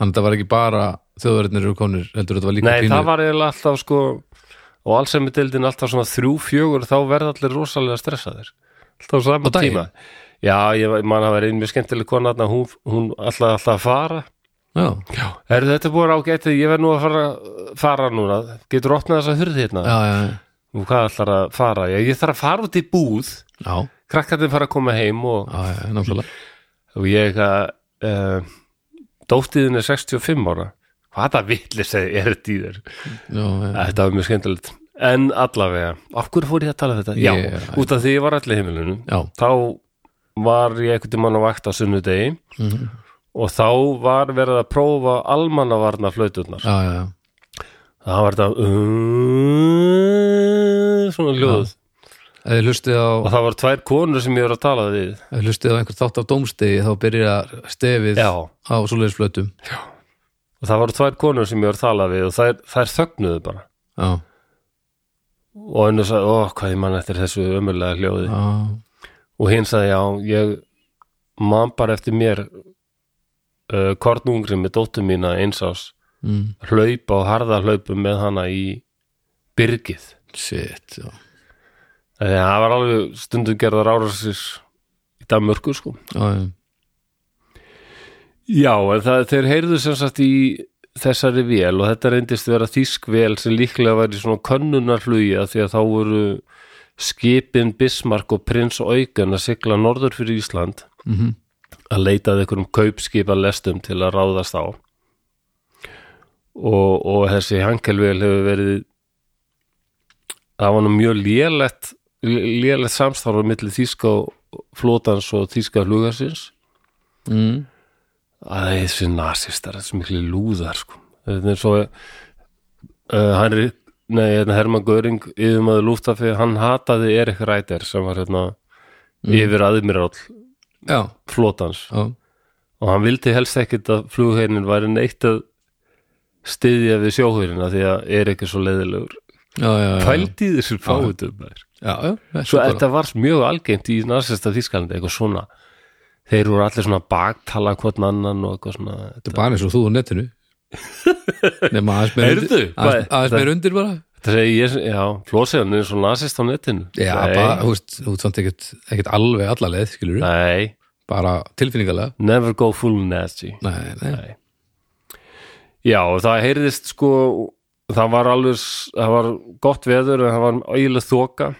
Þannig að það var ekki bara þjóðverðinir eru konir heldur þetta var líka nei, pínu það var eiginlega alltaf sko og allsæmi deildin alltaf svona þrjú, fjögur þá verða allir rosalega stressaðir. Alltaf á Á sama daginn? tíma. Já, ég man að vera einn mjög skemmtileg kona hún, hún alltaf alltaf að fara. Já, já, er þetta búið ágætið ég verð nú að fara, fara núna. Getur opnað þess að hurði hérna? Já, já, og hvað ætlar að fara, já, ég þarf að fara út í búð. Já, krakkarnir fara að koma heim og, já, já, náttúrulega og ég uh, dóttiðin er 65 ára hvaða villis er þetta í þér Já, já, þetta var mjög skemmtilegt en allavega, af hverju fór ég að tala um þetta? Já, Ég- út af því ég var allir heimilunum já, þá var ég einhvern tímann á vakt á sunnudegi Mhm. og þá var verið að prófa almannavarna flauturnar já, já, já. það var þetta uh, svona hljóð á, og það var tvær konur sem ég var að tala við ef þið hlustið á einhver þátt af dómstegi þá byrja stefið Já. á svoleiðisflötum og það voru tvær konur sem ég var að tala við og þær, þær þögnuðu bara. Já, og hennu sagði, ó, hvað ég mann eftir þessu ömurlega hljóði. Já, og hinn sagði, já, ég man bara eftir mér uh, kornungri með dóttur mína eins ás mm, hlaupa og harða hlaupum með hana í byrgið shit, það var alveg stundum gerðar árásir í Danmörku sko. Já, já. Já, en það, þeir heyrðu sem sagt í þessari vél og þetta reyndist vera þýsk vél sem líklega var í svona könnunarflugi af því að þá voru skipin Bismarck og Prins Eugen að sigla norður fyrir Ísland Mhm. að leitað einhverjum kaupskipa lestum til að ráðast á. Og, og þessi hankelvél hefur verið það var nú mjög lélegt lélegt samstarf á milli þýska flótans og þýska flugarsins. Mm, að þessi nasistar, þessi miklu lúðar sko. þetta er svo uh, hann er nei, hérna, Hermann Göring yfirmaður lúftafi, hann hataði Erik Ræder sem var hérna yfir aðmiráll já, flótans já, og hann vildi helst ekkit að flugheinin væri neitt að styðja við sjóhurina því að Erik er svo leiðilegur. Í þessir fáutum maður. svo þetta var mjög algengt í nasista Þískalandi, eitthvað svona þeir voru allir svona baktala hvort annan og eitthvað svona Þetta er bara eins og þú á netinu. Nefna aðeins meir undir aðeins, meir undir bara. Þetta segi ég, já, flósiðan er svona nasist á netinu. Já, bara, þú veist, þú veist samt ekkert, ekkert alveg alla leið, skilur Nei, Bara tilfinningalega. Never go full nasty. Nei, nei, Nei. Já, og það heyrðist sko það var alveg, það var gott veður en það var ægileg þoka.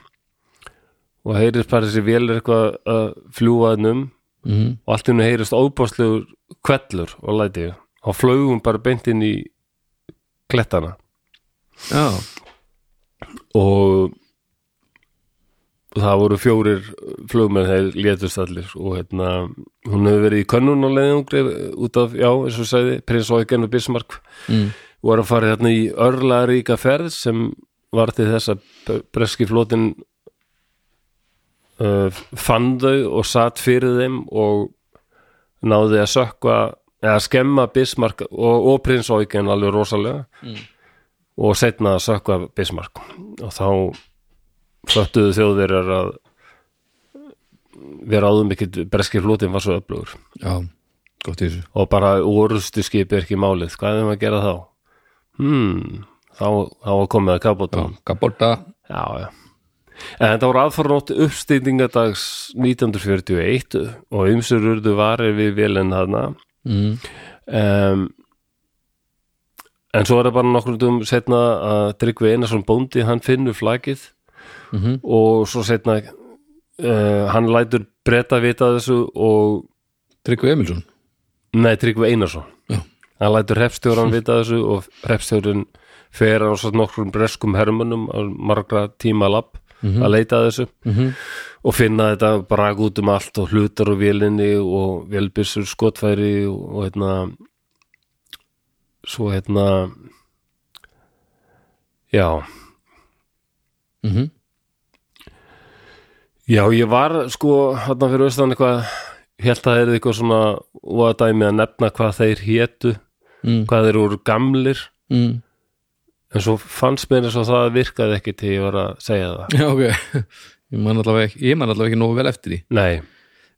Og heyrðist bara þessi er eitthvað að fljúa um mm, og allt í hennu heyrðist óbáslegur kvellur og læti. Og flögum bara beint inn í klettana. Já, og það voru fjórir flugmenn þeir létust allir. Og hérna hún hefur verið í könnun á leiðungri út af, já, eins og sagði prins Eugen og Bismarck. Mm. og var að fara hérna í örlaríka ferð sem var til þess að breski flotin uh, fann þau og satt fyrir þeim og náði að sökva eða skemma Bismarck og, og prins Eugen alveg rosalega. Mm. og setna að sökva Bismarck. Og þá föttuðu þjóðverjar að vera áður mikill breski flotin var svo öflugur. Já, gott í þessu. Og bara orðustu skipi er ekki málið. Hvað er maður að gera þá? Hmm, þá, þá komið að kapótum Gaborda já, já en þetta voru aðfarnótt uppstýtingadags 1941 og ymsur urðu varir við vélinn hana mm. um, en svo er það bara nokkur um setna að Tryggvi Einarsson bóndi hann finnur flagið Mhm. og svo setna uh, hann lætur breyta vita þessu og Tryggvi Emilsson Nei, Tryggvi Einarsson Já. Hann lætur repstjóran vita þessu og repstjórin fer á svo nokkrum breskum hermönum á margra tíma lapp að leita að þessu Mhm. og finna þetta brag út um allt og hlutar og vélinni og vélbissur skotfæri og, og hérna svo hérna já Mhm. Já, ég var sko hérna fyrir austan eitthvað held að það er eitthvað svona og að dæmi að nefna hvað þeir hétu mm. hvað þeir voru gamlir Mm. En svo fannst mér eins og það virkaði ekki til ég var að segja það. Já, ok. Ég man allavega ekki, ekki nógu vel eftir því. Nei,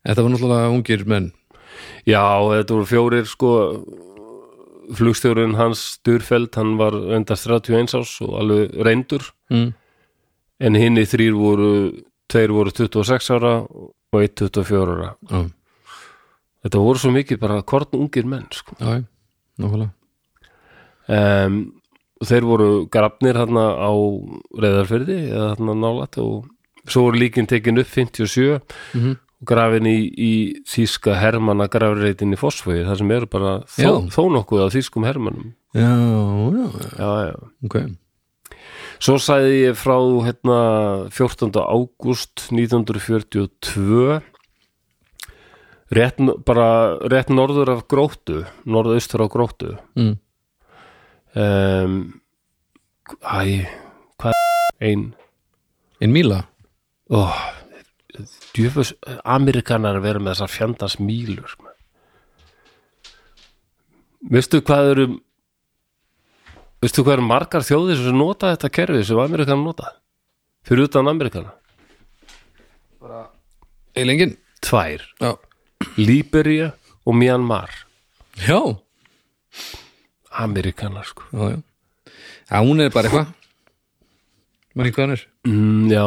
Þetta var náttúrulega ungir menn. Já, þetta voru fjórir sko flugstjórinn hans Sturfeld, hann var endast 31 ás og alveg reyndur. Mm. en hinni þrýr voru tveir voru 26 ára og eitt 24 ára. Já, þetta voru svo mikið bara korn ungir menn sko. já, nákvæmlega. Um, þeir voru grafnir þarna á reyðarferði eða þarna nálat og svo voru líkin tekin upp 57 Mhm. og grafin í, í þýska hermanna grafreitin í Fossvogi þar sem eru bara þó, þó nokkuð af þýskum hermannum Já, já, já, já, já. ok svo sæði ég frá hérna 14. ágúst 1942 rétt, bara rétt norður af gróttu norðaustur á gróttu mm. Um, Æ, hvað? Ein. En Míla ó, djöfus Amerikanar vera með þessar fjandans mílur man. veistu hvað eru veistu hvað eru margar þjóðir sem nota þetta kerfi sem Amerikanar nota? Fyrir utan Amerikana Eilengin tvær, Já, Líbería og Myanmar. Já, Amerikanar sko. Já, já. Já, hún er bara eitthvað. Ekki hvað hann er? Mm, já.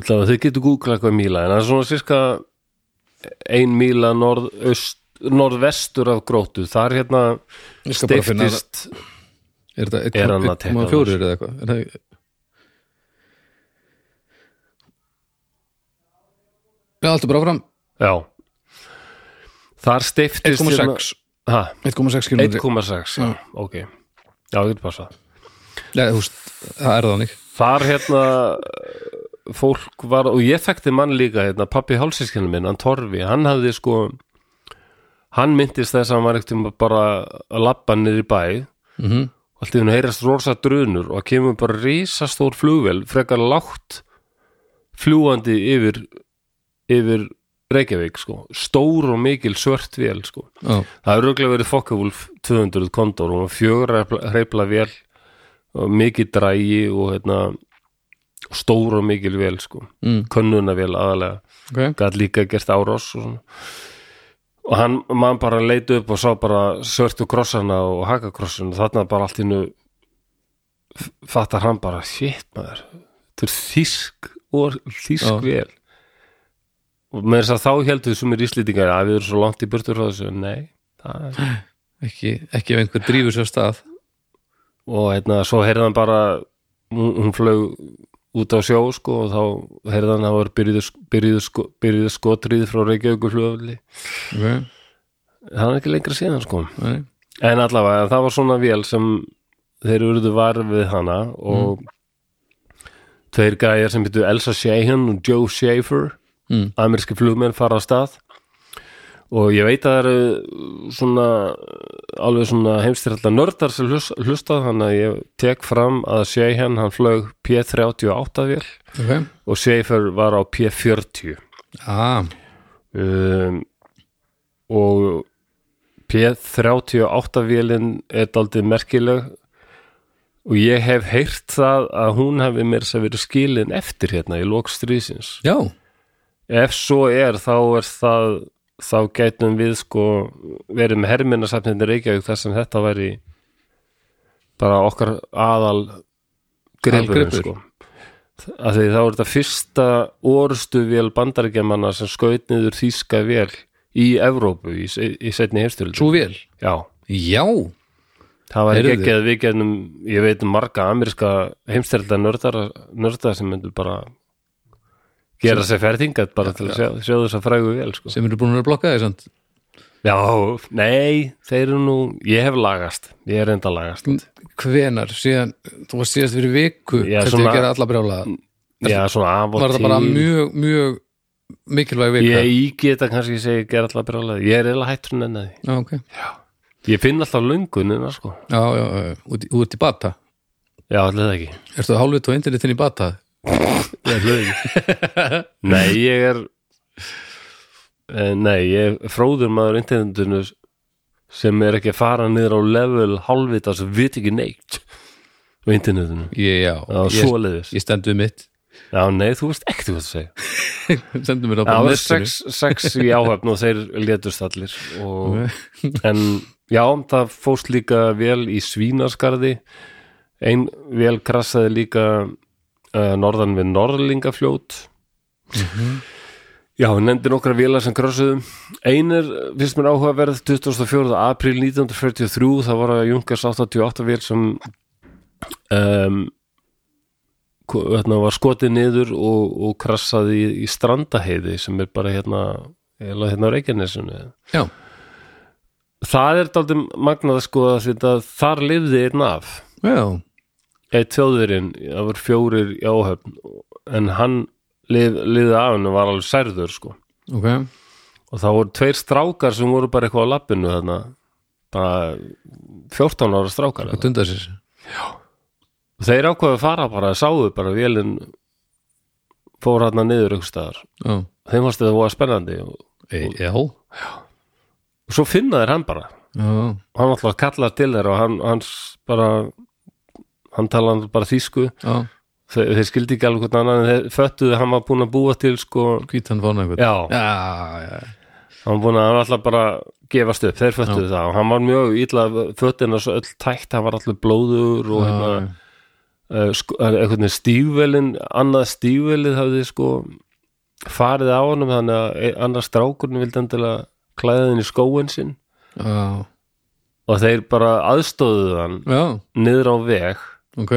Ætlaðu, þau getur googlað hvað míla en það er svona sirka ein míla norðaust norðvestur af grótu þar hérna steiftist Er þetta Er hann að tekka 1,4 eða eitthvað? Það- Já, allt er bara áfram. Já. Þar steiftist 1,6 ha, 1,6 km 1,6 já, ok. Já, ég get passa Já, þú veist, það er þannig. Þar hérna fólk var, og ég þekkti mann líka hérna, pappi hálsískinu minn, hann Torfi hann hafði sko hann myndist þess að hann var ekkert bara að labba niður í bæ. Mm -hmm. og allt í hún heyrast rosa drunur og það kemur bara risastór flugvel frekar lágt fljúandi yfir yfir Reykjavík sko, stór og mikil svört vél sko, Já, það er röglega verið Fokkavúlf 200 kontor og fjögur hreipla vél og mikið drægi og hérna stór og mikil vél sko. Mm, könnunarvél aðalega ok. Gæt líka gert árás og og hann, mann bara leit upp og sá bara svörtu krossana og hakakrossana. Og þarna bara allt innu fattar hann bara, shit maður. Þetta er þýsk og þýsk Já. vél og með þess að þá heldur sem er íslýtingar að við erum svo langt í burtur frá þessu, nei er ekki, ekki ef einhver drífur sér stað. Og hérna, svo heyrði hann bara hún, flög út á sjó sko og þá heyrði hann að það var byrjuðu, sko, skotrið frá Reykjavíkur flugöfli ok, það er ekki lengra síðan sko. Nei. En allavega það var svona vél sem þeir urðu var við hana og tveir gæjar sem heitu Elsa Sheehan og Joe Schaefer Mm. ameríski flugmenn fara á stað og ég veit að það eru svona alveg svona heimstyralda nördar sem hlust, hlusta þannig að ég tek fram að Sheehan hann flög P38 vél ok. og Schaefer var á P40 ah, um, og P38 vélinn er daldið merkileg og ég hef heyrt það að hún hefði mér sem verið skilin eftir hérna í lok strísins já, ef svo er þá er það þá gætum við sko verið með herminnarsafnirni Reykjavík þar sem þetta væri bara okkar aðal Aðalgripur. sko. Að því þá er þetta fyrsta orustu vél bandaríkjamanna sem skaut niður þýska vél í Evrópu í, í setni heimstyrlu svo vel já, já, það var ekki að við getum ég veit um marga ameríska heimstyrla nördar, nördar sem myndu bara gera sér ferðingat bara til að sjá, sjá þess að frægu vel sko. sem eru búin að blokka því sant? Já, nei, þeir eru nú ég hef lagast, ég er enda lagast. Hvenar, síðan þú var síðast fyrir viku Já, þetta svona- að gera alla brjála. Já, svona af og var það til. bara mjög, mjög mikilvæg vika? Ég ígeta kannski segja gera alltaf brjálega Ég er hættur en enna því. Já, ok, Ég finn alltaf löngunina sko. Já, já, já, út, í- bata. Já, allir það ekki. Erstu hálfut og internetin í bata Það Nei, ég er eh, Nei, ég er fróður maður internetinu sem er ekki að fara niður á level hálfvita sem vit ekki neitt á internetinu. Já, Já, ég, ég stendu mitt. Já, nei, þú veist ekkert hvað það segja sendu mér á Já, bara það var netinu. sex, sex í áhöfn og þeir létust allir og, en já, það fóst líka vel í Svínaskarði. Ein vel krassaði líka uh, norðan við Norðlingafljót. Já, við nefndi nokkra vélar sem krossuðu ein er, finnst mér áhugaverð 24. apríl 1943 það var að Junkers 88 vél sem um, hérna, var skotið niður og, og krassaði í, í strandaheiði sem er bara hérna eða hérna á Reykjanesinu. Já, það er daldum magnað sko að þetta þar lifði einn af. Já, eitt þjóðurinn, það var fjórir í áhöfn en hann lif, liði af hennu var alveg særður sko. Ok. Og það voru tveir strákar sem voru bara eitthvað á lappinu þarna. Bara 14 ára strákar hvað dunda sér. Og þeir ákvaðu að fara bara, sáu bara vélinn fór hérna niður ykkur staðar. Já, þeim varst þetta voða spennandi og, e, já, og svo finna þeir hann bara. Já, og hann alltaf kallar til þeir og hann, hans bara hann talaði bara þýsku. Já. Þeir, þeir skildi ekki alveg hvort annan en þeir föttuðu að hann var búin að búa til sko, hvítan já, já, hann var búin að hann alltaf bara gefast upp, þeir föttuðu það. Og hann var mjög illa, föttina svo öll tætt hann var alltaf blóður og hérna uh, sko, veginn stígvelin annað stígvelið hafði sko farið á honum þannig að e- annar strákurinn vildi endilega klæða þinn í skóin sinn. Já, og þeir bara aðstóðuðu hann já, niður á veg ok.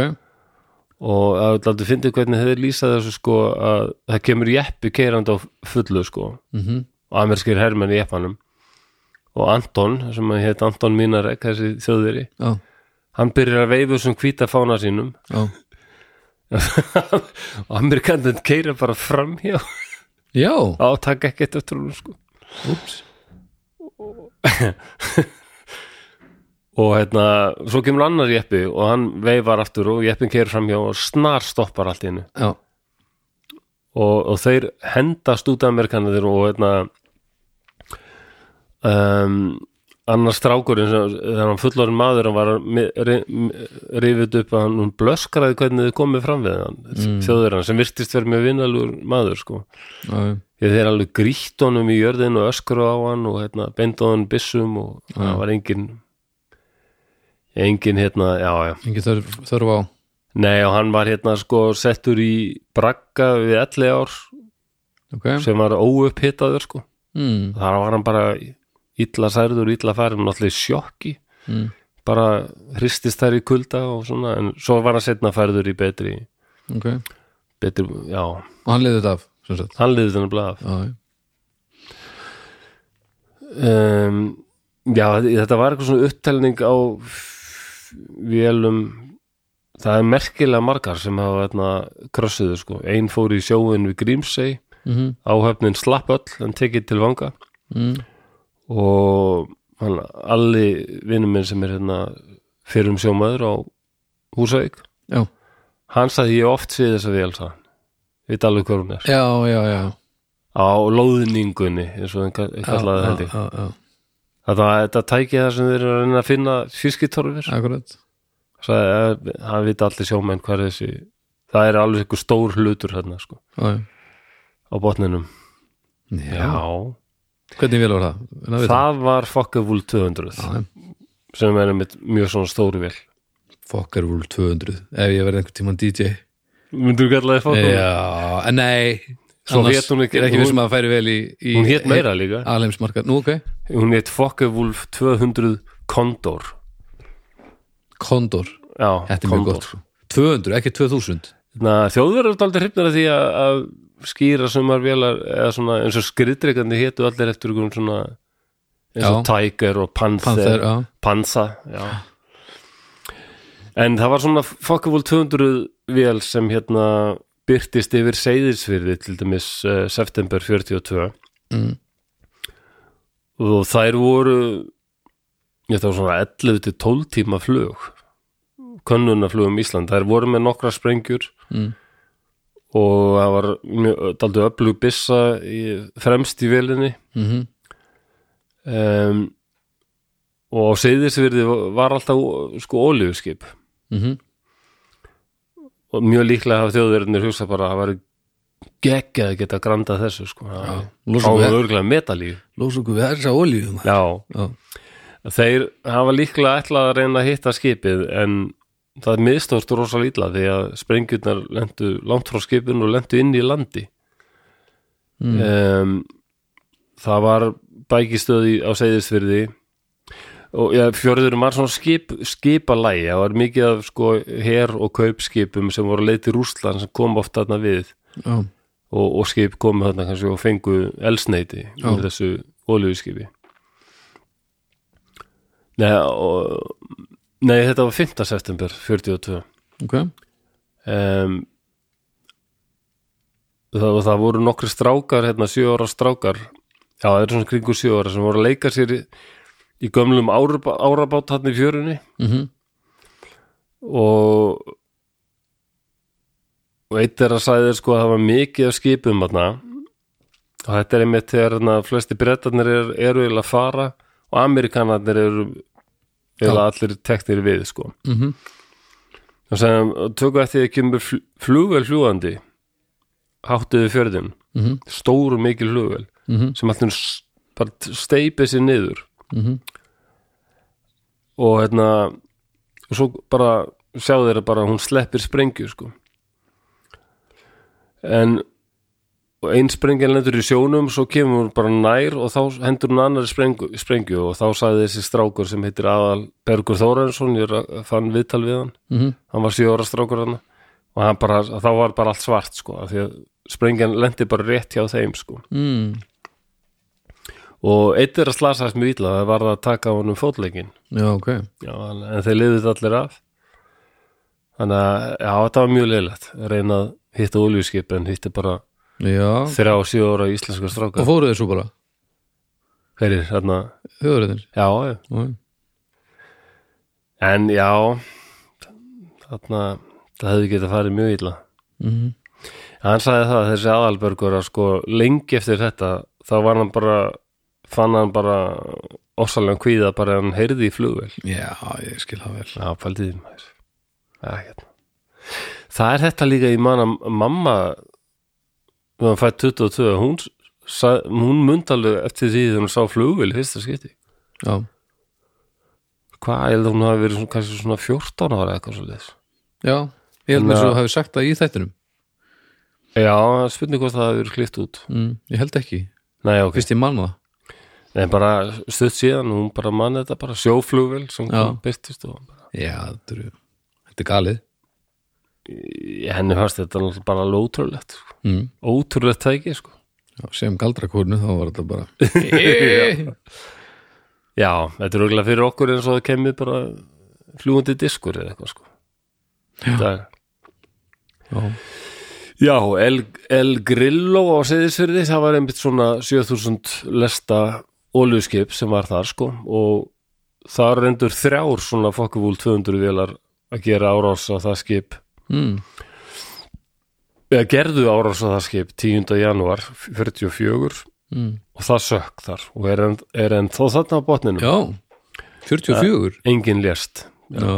Og að láttu fyndi hvernig þeir lýsa þessu sko að það kemur jeppi keirandi á fullu sko. Mhm, og amerskir hermenn í jeppanum. Og Anton, sem heit Anton Mínarek þessi þjóðveri, já, hann byrjar að veifu sem hvíta fána sínum. Já, og amerikaninn keira bara framhjá já. Á taka ekkert eftir hún sko. Úps, og hérna, svo kemur annar jeppi og hann veifar aftur og jeppin keir framhjá og snar stoppar allt í hennu og, og þeir hendast út af amerikanir og hérna um, annars strákurinn sem- þegar hann fullorinn maður hann var rifið upp að hann blöskraði hvernig þið komið fram við hann mm. þjóður hann sem virtist verið með vinnalur maður sko. Já, ég þeir alveg grýtt honum í jörðin og öskru á hann og hérna beindu hann byssum og það var engin engin hérna, já já. Engin þörf, þörf á. Nei og hann var hérna sko settur í bragga við 11 ár ok, sem var óupphittaður sko. Mm, þar var hann bara illa særður, illa farin náttúrulega sjokki. Mm, bara hristist þær í kulda og svona en svo var hann setna færður í betri ok. betri, já, og hann liði þetta af, sem sagt? Hann liði þennan blað já, já, um, já, þetta var eitthvað svona upptelning á vélum það er merkilega margar sem hafa hérna, krossuðu sko. Ein fór í sjóin við Grímsey, Mhm. áhöfnin slapp öll en tekið til vanga. Mm. og hann, alli vinnum minn sem er hérna fyrir um sjómaður á Húsavík Já, hann sagði ég oft séð þessa vel sagði hann, veit alveg hver hún er. Já, já, já. Á lóðningunni eins og hann ka- kallaði þetta, þetta tækið það sem þeir eru að reyna að finna fiskitorfir akkurat. Sagði að hann veit allir sjómenn hvað er þessi það er alveg einhver stór hlutur hérna sko Já, já. á botninum. Já. Hvernig vel var það? Það, það það. var Fokkavúl 200 Já, sem er mjög svona stóri vel Fokker Rule 200 ef ég verði einhvern tímann DJ myndur þú kallaði Fokkavúl? Já, en nei hún ekki- er ekki hún- vissum að það færi vel í, í hún hétt meira líka. Alheimsmarkað, nú ok. Hún hétt Fokkavúl 200 Condor Kondor, já, þetta er mjög gott sko. 200, ekki 2000 þjóðverður er aldrei hrifnir að því að, að skýra sumar svona eins og skriðdreikandi hétu allir eftir svona eins og Já. Tiger og Panther, Panther, en það var svona Fokkavúl 200 vél sem hérna byrtist yfir seyðisfyrði til dæmis uh, september 42 Mm. og þær voru ég var svona 11 til 12 tíma flug könnunaflug um Ísland þær voru með nokkra sprengjur Mm. og það var dálítið öflug byssa í, fremst í velinni mm um, og seyðisfyrði var alltaf sko ólífuskip -hmm. Og mjög líklega hafa þjóðverðinir hugsa bara að það var geggjað að geta grandað þessu sko. Við- örgulega metalíf Lósa okkur við þessa olíu já, Já, þeir hafa líklega ætlað að reyna að hitta skipið en það miðstórt rosa lítla því að sprengjurnar lendu langt frá skipinu og lendu inn í landi. Mm. um, það var bækistöði á seyðisfyrði og ja, fjörðurum var svona skip, skipalægi það var mikið af sko her og kaupskipum sem voru leiti Rússland sem kom oft þarna við. Já, og, og skip komu þarna kannski og fengu elsneiti Já. úr þessu olíuskipi. Nei, og, nei, þetta var 5. september 42 ok. Um, það, það voru nokkri strákar hérna, sjö ára strákar. Já, það er svona kringu sjö ára sem voru að leika sér í, í gömlum árabá, árabát hann í fjörunni. Mm og og eitt er að sæði sko að það var mikið af skipum þarna. Og þetta er einmitt þegar flesti brettarnir er, eru eiginlega að fara og amerikanarnir eru eiginlega allir teknir við sko. -hmm. og tökum eftir því að kemur fl- flugvél fljúandi háttuði fjörðin Mhm. stóru mikil flugvél Mhm. sem bara steipið sér niður Mhm. og hérna og svo bara sjá þeirra bara hún sleppir sprengju sko en og ein sprengjan lendur í sjónum svo kemur hún bara nær og þá hendur hún annari sprengju, sprengju og þá sagði þessi strákur sem heitir aðal Bergur Þórensson, ég fann viðtal við hann Mhm. hann var sjö ára strákur hann og hann bara, þá var bara allt svart sko, af því að sprengjan lendi bara rétt hjá þeim sko Mm. Og eitt er að slasaðist mjög illa það var að taka honum fótleikin Já, ok. Já, en þeir liðið allir af. Þannig að já, þetta var mjög leiðilegt. Að reyna að hitta oljuskip en hitti bara Já, þrjá og sjö ára íslenska og stráka fóruð þeir svo bara? Hverjir, hérna, Þjóðurinn já, já. Já, en já þarna, það hefði getað farið mjög illa. Mhm. hann sagði það, þessi aðalbergur að sko lengi eftir þetta þá var hann bara fann hann bara ósalega kvíða bara hann heyrði í flugvel Já, ég skil það vel. Já, pældi því maður. Já, hérna. Það er þetta líka í manna mamma við hann fætt 22 hún, hún mundi alveg eftir því þegar hún sá flugvél í fyrsta skipti. Já, Hvað, ég held að hún hafi verið svona, kannski svona 14 ára eitthvað svo leis já Ég held að- að hafi sagt það í þættinum. Já, spurning hvort það hafi verið klift út. Mm, Ég held ekki, Nei, ok, fyrst ég man það Nei, bara stutt síðan hún bara manni þetta bara sjóflugvél sem Já. kom byrtist og bara, Já, þetta er, galið henni fannst þetta bara ótrúlegt sko. mm. ótrúlegt tæki sko. Já, sem galdrakórnu þá var þetta bara Já, þetta er auðvitað fyrir okkur eins og það kemur bara fljúandi diskur eða eitthvað sko dag Já, Já, El, El Grillo á Seyðisfyrði, það var einmitt svona 7000 lesta óljuskip sem var þar sko og það reyndur þrjár svona fokkuvúl 200 vélar að gera árás á það skip mm. eða gerðu árás á það skip 10. janúar 44 Mm. og það sökk þar og er enn, er enn þó þarna á botninu já 44 engin lést Já,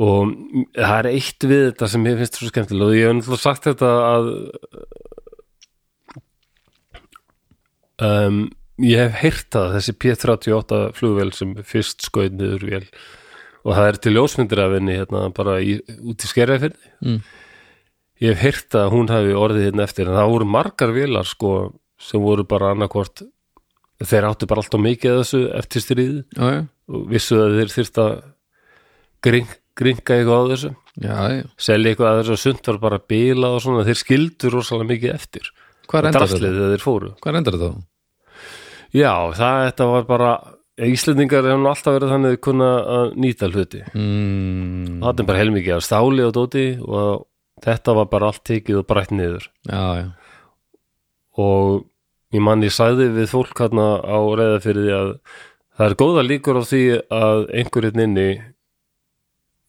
og það er eitt við þetta sem ég finnst svo skemmtilega og ég hef náttúrulega sagt þetta að um, ég hef heyrt að þessi P38 flugvél sem fyrst skoið niður vél og það er til ljósmyndir af henni hérna bara í, út í skerjafyrði Mm. ég hef heyrt að hún hafi orðið hérna eftir en það voru margar vélar sko sem voru bara annarkvort þeir áttu bara alltaf mikið af þessu eftir stríði já, já, og vissu að þeir þyrst að gring, gringa eitthvað á þessu. Já, selja eitthvað að þessu sund var bara bila og svona, þeir skildu rosalega mikið eftir Hvað endar þetta? Hvað endar þetta? já, það þetta var bara Íslendingar hefur nú alltaf verið þannig kunna að nýta hluti Mm. það er bara heilmikið af stáli og dóti og þetta var bara allt tekið og brætt niður Já, já, og ég mann ég sagði við fólk hérna á reyða fyrir því að það er góða líkur á því að einhverjum inni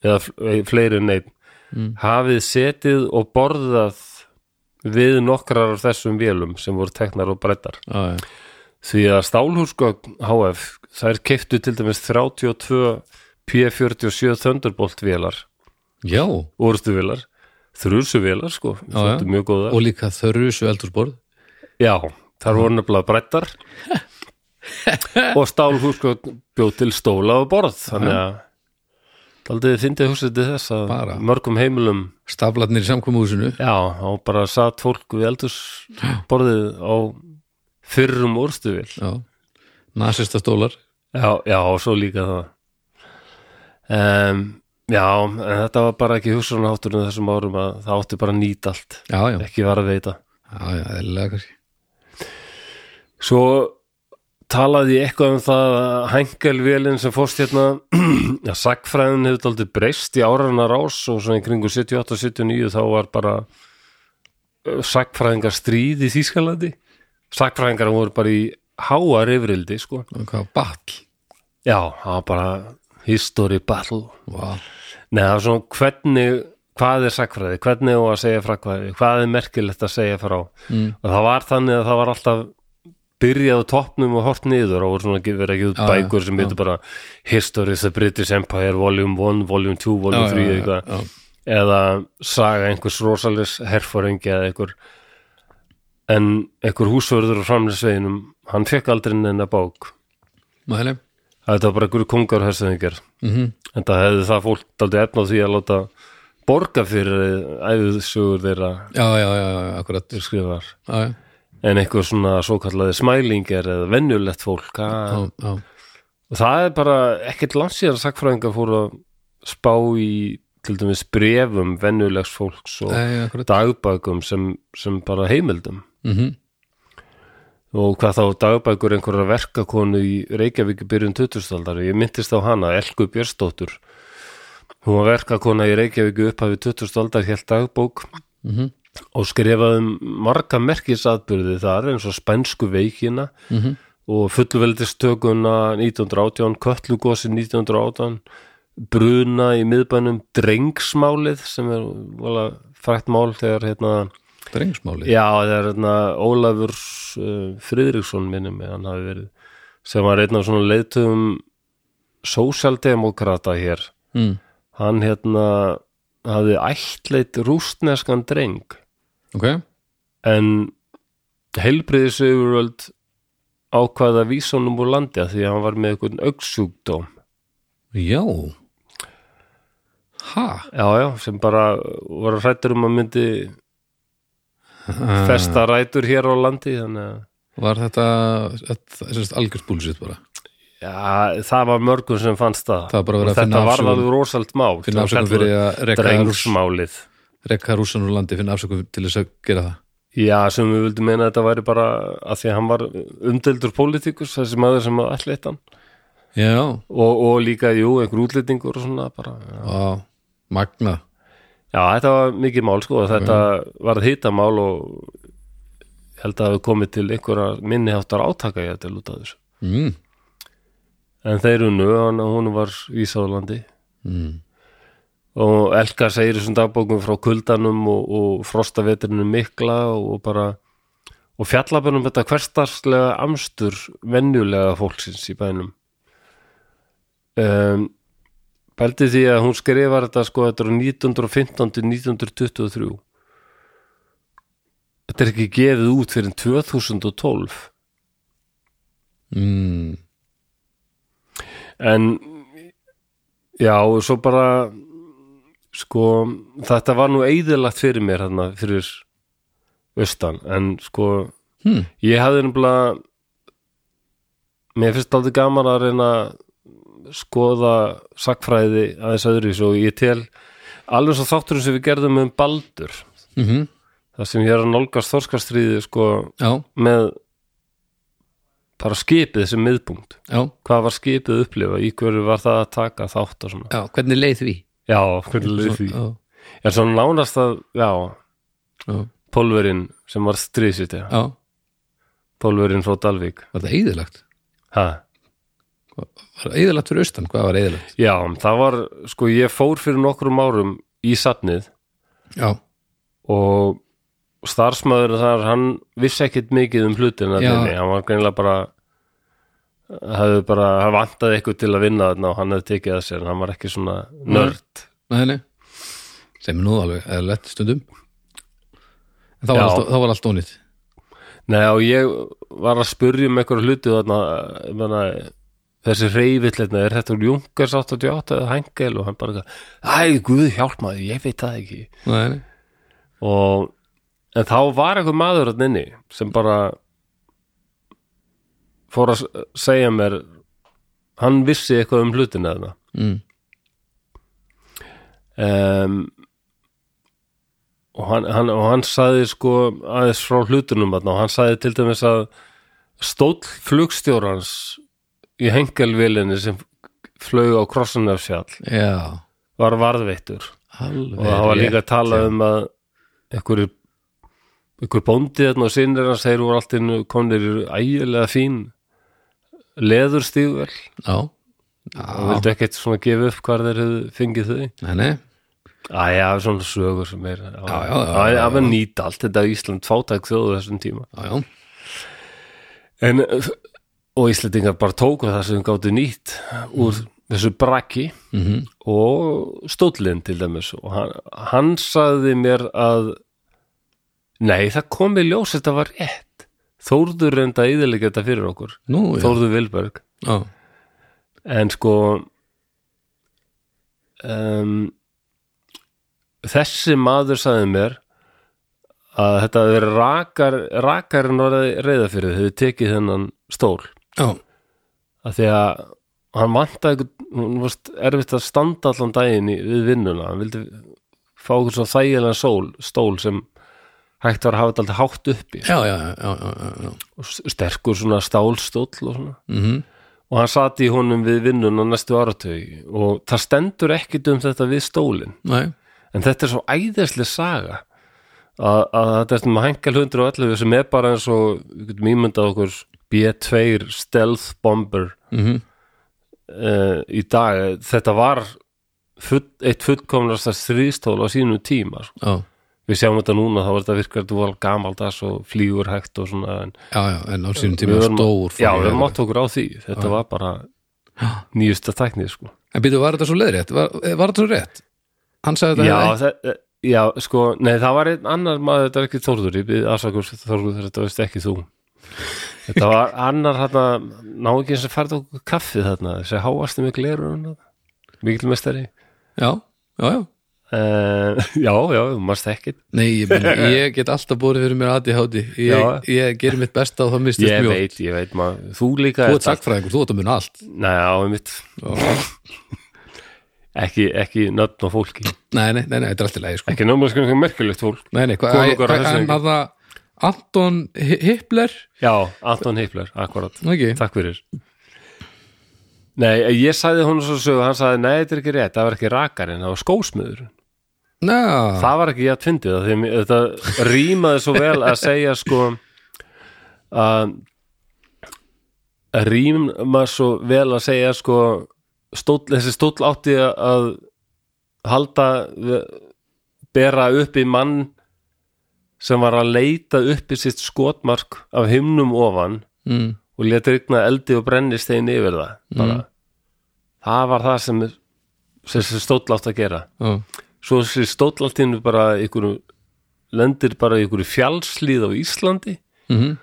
eða fl- fleiri en einn Mm. hafið setið og borðað við nokkrar af þessum vélum sem voru teknar og brettar já, já. því að Stálhúsgögn HF þær keiftu til dæmis 32 P47 Thunderbolt vélar já. orðstu vélar þrjusu vélar sko, mjög góða Og líka þörrusu eldúsborð Já, þar voru nefnilega brettar og stálhúsgögn bjóð til stóla og borð þannig að aldrei fyndið hugsið til þess að Bara. mörgum heimilum Staflarnir í samkvæmuhúsinu já, og bara satt fólk við eldhúsborðið á fyrrum orðstuvél Já, nasista stólar já, já, og svo líka það. Um, já, en þetta var bara ekki hugsunarhátturinn þessum árum að það átti bara að nýta allt. Já, já, ekki var að veita já, já, eðlilega kannski. Svo talaði ég eitthvað um það að hengelvélinn sem fórst hérna að sagfræðin hefur aldrei breyst í árarna rás og svona í kringu 78-79 þá var bara sagfræðingar stríð í Þýskalandi. Sagfræðingar voru bara í háar yfirildi sko. Ball Já, það var bara history battle. Vá, Nei, það var svona hvernig hvað er sagfræði, hvernig er að segja frá hvað, hvað er merkilegt að segja frá? Mm. og það var þannig að það var alltaf byrjað á toppnum og hort niður og verið ekki út bækur sem já. heitir bara History of the British Empire Volume 1, Volume 2, Volume Já, 3 já, já, eitthvað, eða saga einhvers rosalis herfóringi eða einhver en einhver húsvörður á framlisveginum hann fekk aldrei neina bók. Mæli. Þetta var bara einhverju kongar hersöðingar mm en það hefði það fólk aldrei efna á því að láta borga fyrir æðusugur þeirra. Já, já, já, akkurat. Skrifar Já, já, en eitthvað svona svo kallaði smælingar eða venjulegt fólk að, já, já, og það er bara ekkert landsýðar sakfræðingar fóru að spá í til dæmis brefum venjulegs fólks og Nei, akkurat. dagbækum sem, sem bara heimildum. Mm og hvað þá dagbækur einhverja verkakonu í Reykjavík byrjun 2000-aldar ég myndist á hana, Elku Björnsdóttur. Hún var verkakona í Reykjavík upphafi 2000-aldar hélt dagbók. Mhm. Og skrifaði um marga merkisatbyrði þar eins og spænsku veikina Mhm. og fullveldistökuna 1918, kötlugosi 1918 bruna í miðbænum drengsmálið sem er vala, frætt mál þegar hérna Drengsmáli Já, er hérna Ólafur uh, Friðriksson minnum með hann hafi verið sem var einn af svona leiðtöfum sósjaldemokrata hér mm. hann hérna hafði ættleit rústneskan dreng Ok, en heilbriðisöfuröld ákvaða vísa honum úr landi að því að hann var með einhvern augsjúkdóm. Já. Ha? já, já, sem bara var hrættur um að myndi festa rætur hér á landi að Var þetta, þetta sérst algjört búlsitt bara? Já, það var mörgum sem fannst það. Það Og að Þetta var afsökun- alveg rosalt mál. að Drengsmálið reka rússan úr landi finna afsökun til þess að gera það Já, sem við vildum meina að þetta væri bara að því að hann var umdeldur pólitíkus þessi maður sem að allir hann Já, og, og líka, jú, einhver útlendingur og svona bara, já. magna Já, þetta var mikið mál sko og þetta var hittamál og ég held að hafi komið til einhverja minniháttar átaka ég til út af þessu. mm. En þeir unnu, hann hún var í Sáðlandi Mm. Og Elka segir þessum dagbókum frá kuldanum og, og frostavetrinu mikla og bara og fjallabunum þetta hverstarslega amstur venjulega fólksins í bænum. Um, Pældi því að hún skrifar þetta sko þetta er 1915 til 1923 Þetta er ekki gefið út fyrir 2012 Mm. en já, og svo bara sko, þetta var nú eðilagt fyrir mér hérna fyrir austan, en sko Hmm. ég hafði nefnilega mér finnst aldrei gaman að reyna skoða sakfræði aðeins öðru og ég tel alveg svo þátturinn sem við gerðum um Baldur Mm það sem ég er að nálgast þorskastriði sko Já, með bara skipið sem miðpunkt. Já, hvað var skipið að upplifa, í hverju var það að taka þátt og svona. Já, hvernig leið því? Já, hvernig leið því Já, En svo nánast að, já, já, pólverinn sem var strísitt, pólverinn frá Dalvík var það eðilagt? ha. Var það eðilagt fyrir austan? Hvað var eðilagt? Já, það var, sko, ég fór fyrir nokkrum árum í safnið Já, og starfsmæður þar, hann vissi ekkit mikið um hlutina Já. þinni, hann var greinilega bara hefði bara, hann vantaði eitthvað til að vinna þarna og hann hefði tekið að sér en hann var ekki svona nörd. Nei, sem er nú alveg eðilegt stundum. En þá var, allt, þá var allt ónýtt. Nei, og ég var að spurja um eitthvað hluti þarna, ég meina, þessi reyfill er þetta úr Junkers 88 eða Hengel og hann bara, æ, guð hjálp maður, ég veit það ekki. Nei, og en þá var eitthvað maður þarna inni sem bara fór að segja mér hann vissi eitthvað um hlutina þarna. Mm. um, og, hann, hann, og hann sagði sko aðeins frá hlutunum og hann sagði til dæmis að stóll flugstjórans í hengelvélinni sem flög á krossunarfjall Já, var varðveittur. Alveg og það var líka að tala um að einhverju einhver bóndi þarna og sinir hans þeir voru allt inn komnir í ægilega fín leðurstígvel Já, og vildu ekkert svona gefa upp hvar þeir hefðu fengið þau? Nei, nei. Æja, svona sögur sem er Já, já, já, já, Það var já. nýta allt þetta Ísland fátæk þjóðu þessum tíma. Já, já, en, og Íslandingar bara tóku það sem gáttu nýtt úr þessu brakki mhm, og stóllinn til dæmis. Og hann, hann sagði mér að nei, það kom í ljós þetta var rétt Þórður reynda íðilega þetta fyrir okkur. Nú, já. Þórður Vilberg. Já, en sko um, þessi maður sagði mér að þetta hefði verið rakar rakarinn var reyða fyrir þau tekið þennan stól. Já, að því að hann hún varst erfitt að standa allan daginn í, við vinnuna. Hann vildi fá okkur svo þægilega sól, stól sem hægt var að hafa þetta alltaf hátt uppi. Já, já, já, og sterkur svona stálstóll og svona. Mhm, og hann sati í honum við vinnuna næstu áratögi og það stendur ekkit um þetta við stólinn. Nei, en þetta er svo æðislega saga að, að þetta er sem Henkel 111 sem er bara eins og við getum ímyndað okkur B2 stealth bomber mhm, uh, í dag. Þetta var full, eitt fullkomnasta stríðstól á sínum tíma sko. Já, við sjáum þetta núna þá er þetta virkar var gamaldags og flýgur hægt og svona en já, já, en á sínum tíma stór já, við ég- mátt okkur á því. Þetta var bara nýjusta tæknið sko. En býtu, var þetta svo leiðrétt? Var, var þetta svo rétt? Hann sagði þetta já, það, já, sko, nei, það var einn annar maður, þetta er ekki Þórður, ég byrði afsakur Þórður, þetta veist ekki þú. Þetta var annar hérna, ná ekki eins og færði okkur kaffið þarna, þessi háasti með glerun mikil mestari Já, já, já uh, já, já, þú mást ekki Nei, ég, meni, ég get alltaf búið fyrir mér aði háti ég, ég gerir mitt besta og það mistist ég mjög veit, ég veit maður, þú líka Þú ert sagfræðingur, þú ert að muna allt. Nei, já, mitt ekki, ekki nöfn og fólki. Nei, nei, nei, nei, þetta er alltaf leið sko. ekki náma sko merkilegt fólk. Nei, nei, hvað á að það Anton Hi- Hippler já, Anton Hippler, akkurat. Ekki takk fyrir. Nei, ég sagði hún svo sögu, hann sagði, nei, þetta er ekki rétt, það var ekki rakarinn, það var skósmiður. Ná, Það var ekki ég að fyndið þetta rýmaði svo vel að segja sko að að rýma svo vel að segja sko stóll, þessi stóll átti að halda bera upp í mann sem var að leita upp í sitt skotmark af himnum ofan mm, og leta rigna eldi og brennistein yfir það bara. það var það sem, þessi stóll átti að gera. Já, svo þessi stóllaltinu bara ykkur, lendir bara ykkur fjallslíð á Íslandi. Mhm,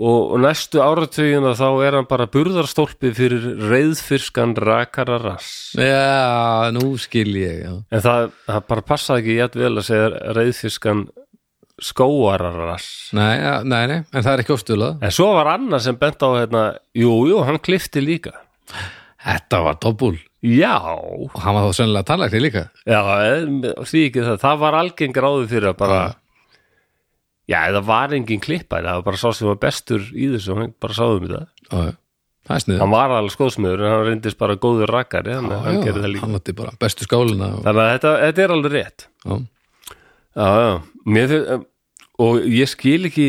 og, og næstu áratugina þá er hann bara burðarstólpi fyrir reyðfirskan rakara rass. Já, nú skil ég já. en það, það bara passaði ekki jætt vel að segja reyðfirskan skóararass Nei, nei, nei, en það er ekki ofstulað en svo var annar sem bent á hérna jú, jú, hann klifti líka. Þetta var dobbul já, og hann var þá sennilega tannlækni líka. Já, eh, því ekki það. Það var algeng ráði fyrir að bara já, það var engin klippa það var bara sá sem var bestur í þessu hann bara sáðum þetta Já, já, það er sniður hann var alveg skóðsmiður en hann reyndist bara góður rakkari hann, hann gerði það líka. Hann átti bara bestu skálina og, þannig að þetta, þetta er alveg rétt. Já, já, já, mér fyrir og ég skil ekki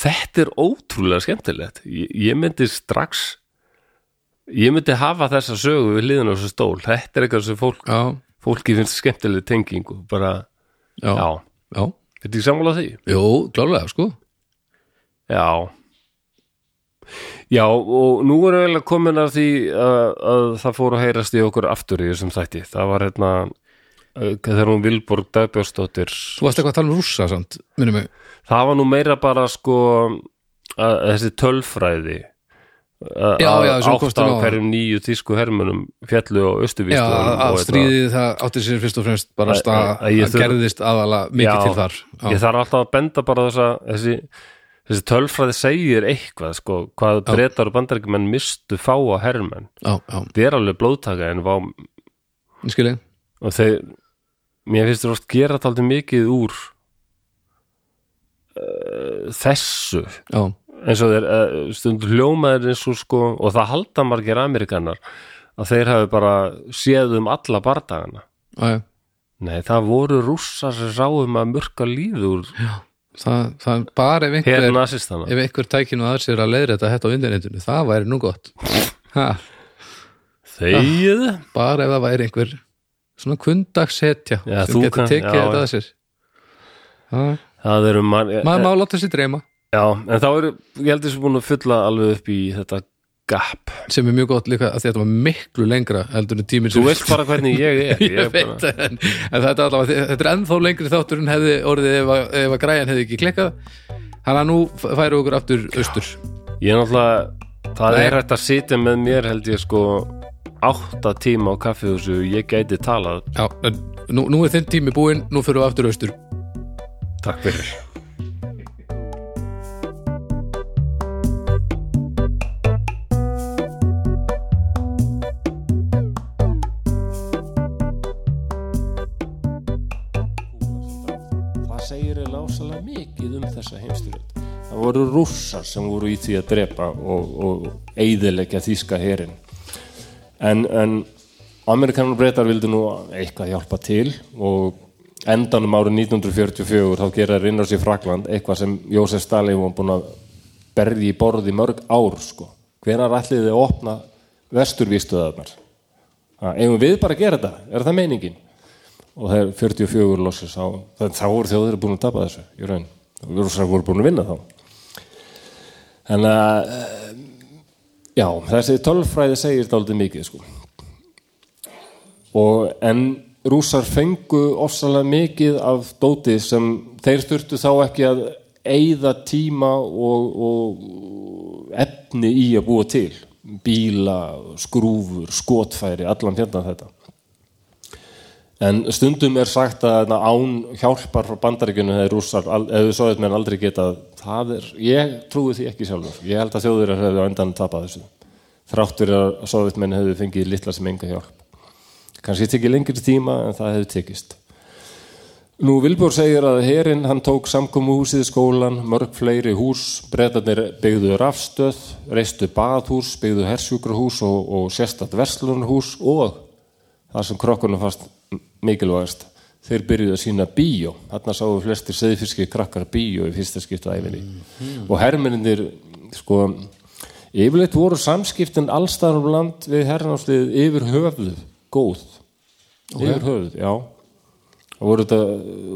þetta er ótrúlega skemmtilegt. Ég, ég myndi strax ég myndi hafa þessa sögu við liðan á þessu stól. Þetta er eitthvað sem fólk, já, fólki finnst skemmtileg tenging og bara, já, já, þetta er sammála því? Jú, klálega, sko. Já. Já, og nú erum við eiginlega komin að því að, að það fór að heyrast í okkur aftur í þessum þætti. Það var hérna uh, þegar hún Vilborg Dagbjörnsdóttir Þú varst eitthvað að tala um rússa, samt, minnum mig. Það var nú meira bara sko að, þessi tölfræði að Já, já, sem átt á hverjum nýju þýsku hermunum fjallu og Já, austuvístum að stríðið það átti sér fyrst og fremst bara Að- gerðist aðalega mikið til þar. Ég þarf alltaf að benda bara þessa þessi, þessi tölfræði segir eitthvað sko, hvað breytar og bandarækjumenn mistu fá á já, þetta er alveg blóðtaka en og þeir mér finnst þér oft gera þetta aldrei mikið úr uh, þessu. Já, eins og þeir uh, stundur hljómaður eins og sko og það halda margir amerikanar að þeir hafi bara séð um alla bardagana. Já nei það voru rússar sem sáum að murka líf úr Það, það bara ef einhver, ef einhver tækinu að sér að leiðra þetta hætt á internetinu, það væri nú gott. Ha, þegið. Bara ef það væri einhver svona kundagshetja Já, sem getur tekið þetta að sér. Ha, það eru man, maður má láta sér dreyma já, en þá eru ég heldur sem búin að fylla alveg upp í þetta gap. Sem er mjög gott líka að þetta var miklu lengra heldur en tíminn þú sem veist bara hvernig ég er ég er veit en, en þetta, er allavega, þetta er ennþá lengri þáttur en hefði orðið ef að, ef að græjan hefði ekki klikkað. Þannig að nú færu okkur aftur austur. Ég er náttúrulega það Nei. er hægt að sitja með mér held ég sko átta tíma á kaffihúsu ég gæti talað. Já, en nú, nú er þinn tími búinn nú fyrir við aftur austur. Takk fyrir það voru rússar sem voru í því að drepa og, og eiðilegja þýska herin. En, en amerikanar breytar vildu nú eitthvað hjálpa til og endanum árið 1944 þá gera á sér Frakland eitthvað sem Jósef Stalin var búin að berði í borði mörg ár sko. hvenar ætlið þið að opna vesturvístuðarnar eigum við bara að gera þetta, er það meiningin? Og það er 44 lossis þá voru þjóðir búin að tapa þessu í raun, rússar voru búin að vinna þá en að eh, já, þessi tölfræði segir þetta aldrei mikið sko. Og en rússar fengu ofsalega mikið af dóti sem þeir þurftu þá ekki að eyða tíma og, og efni í að búa til. Bíla, skrúfur, skotfæri allan hérna þetta en stundum er sagt að án hjálpar frá bandaríkjunu hefur rússar, eða sovjetmenn aldrei getað það er, ég trúi því ekki sjálfur. Ég held að þjóður hefur á endan tapað þessu. Þráttur að sovjetmenn hefur fengið litla sem enga hjálp. Kannski tekið lengri tíma en það hefur tekist. Nú Vilbjörn segir að herinn hann tók samkomuhúsið, skólan, mörg fleiri hús, breytanir byggðu rafstöð, reistu baðhús, byggðu hersjúkrahús og, og sérstætt verslunarhús og það sem krokkunum fast mikilvægast, þeir byrjuðu að sína bíó. Þarna sáu flestir seðfiski krakkar bíó í fyrsta skiptu æfinni. Og hermenninir, sko, yfirleitt voru samskiptin allstaðar um land við herrnámslið yfir höfðu, góð. Yfir höfðu, já. Það voru þetta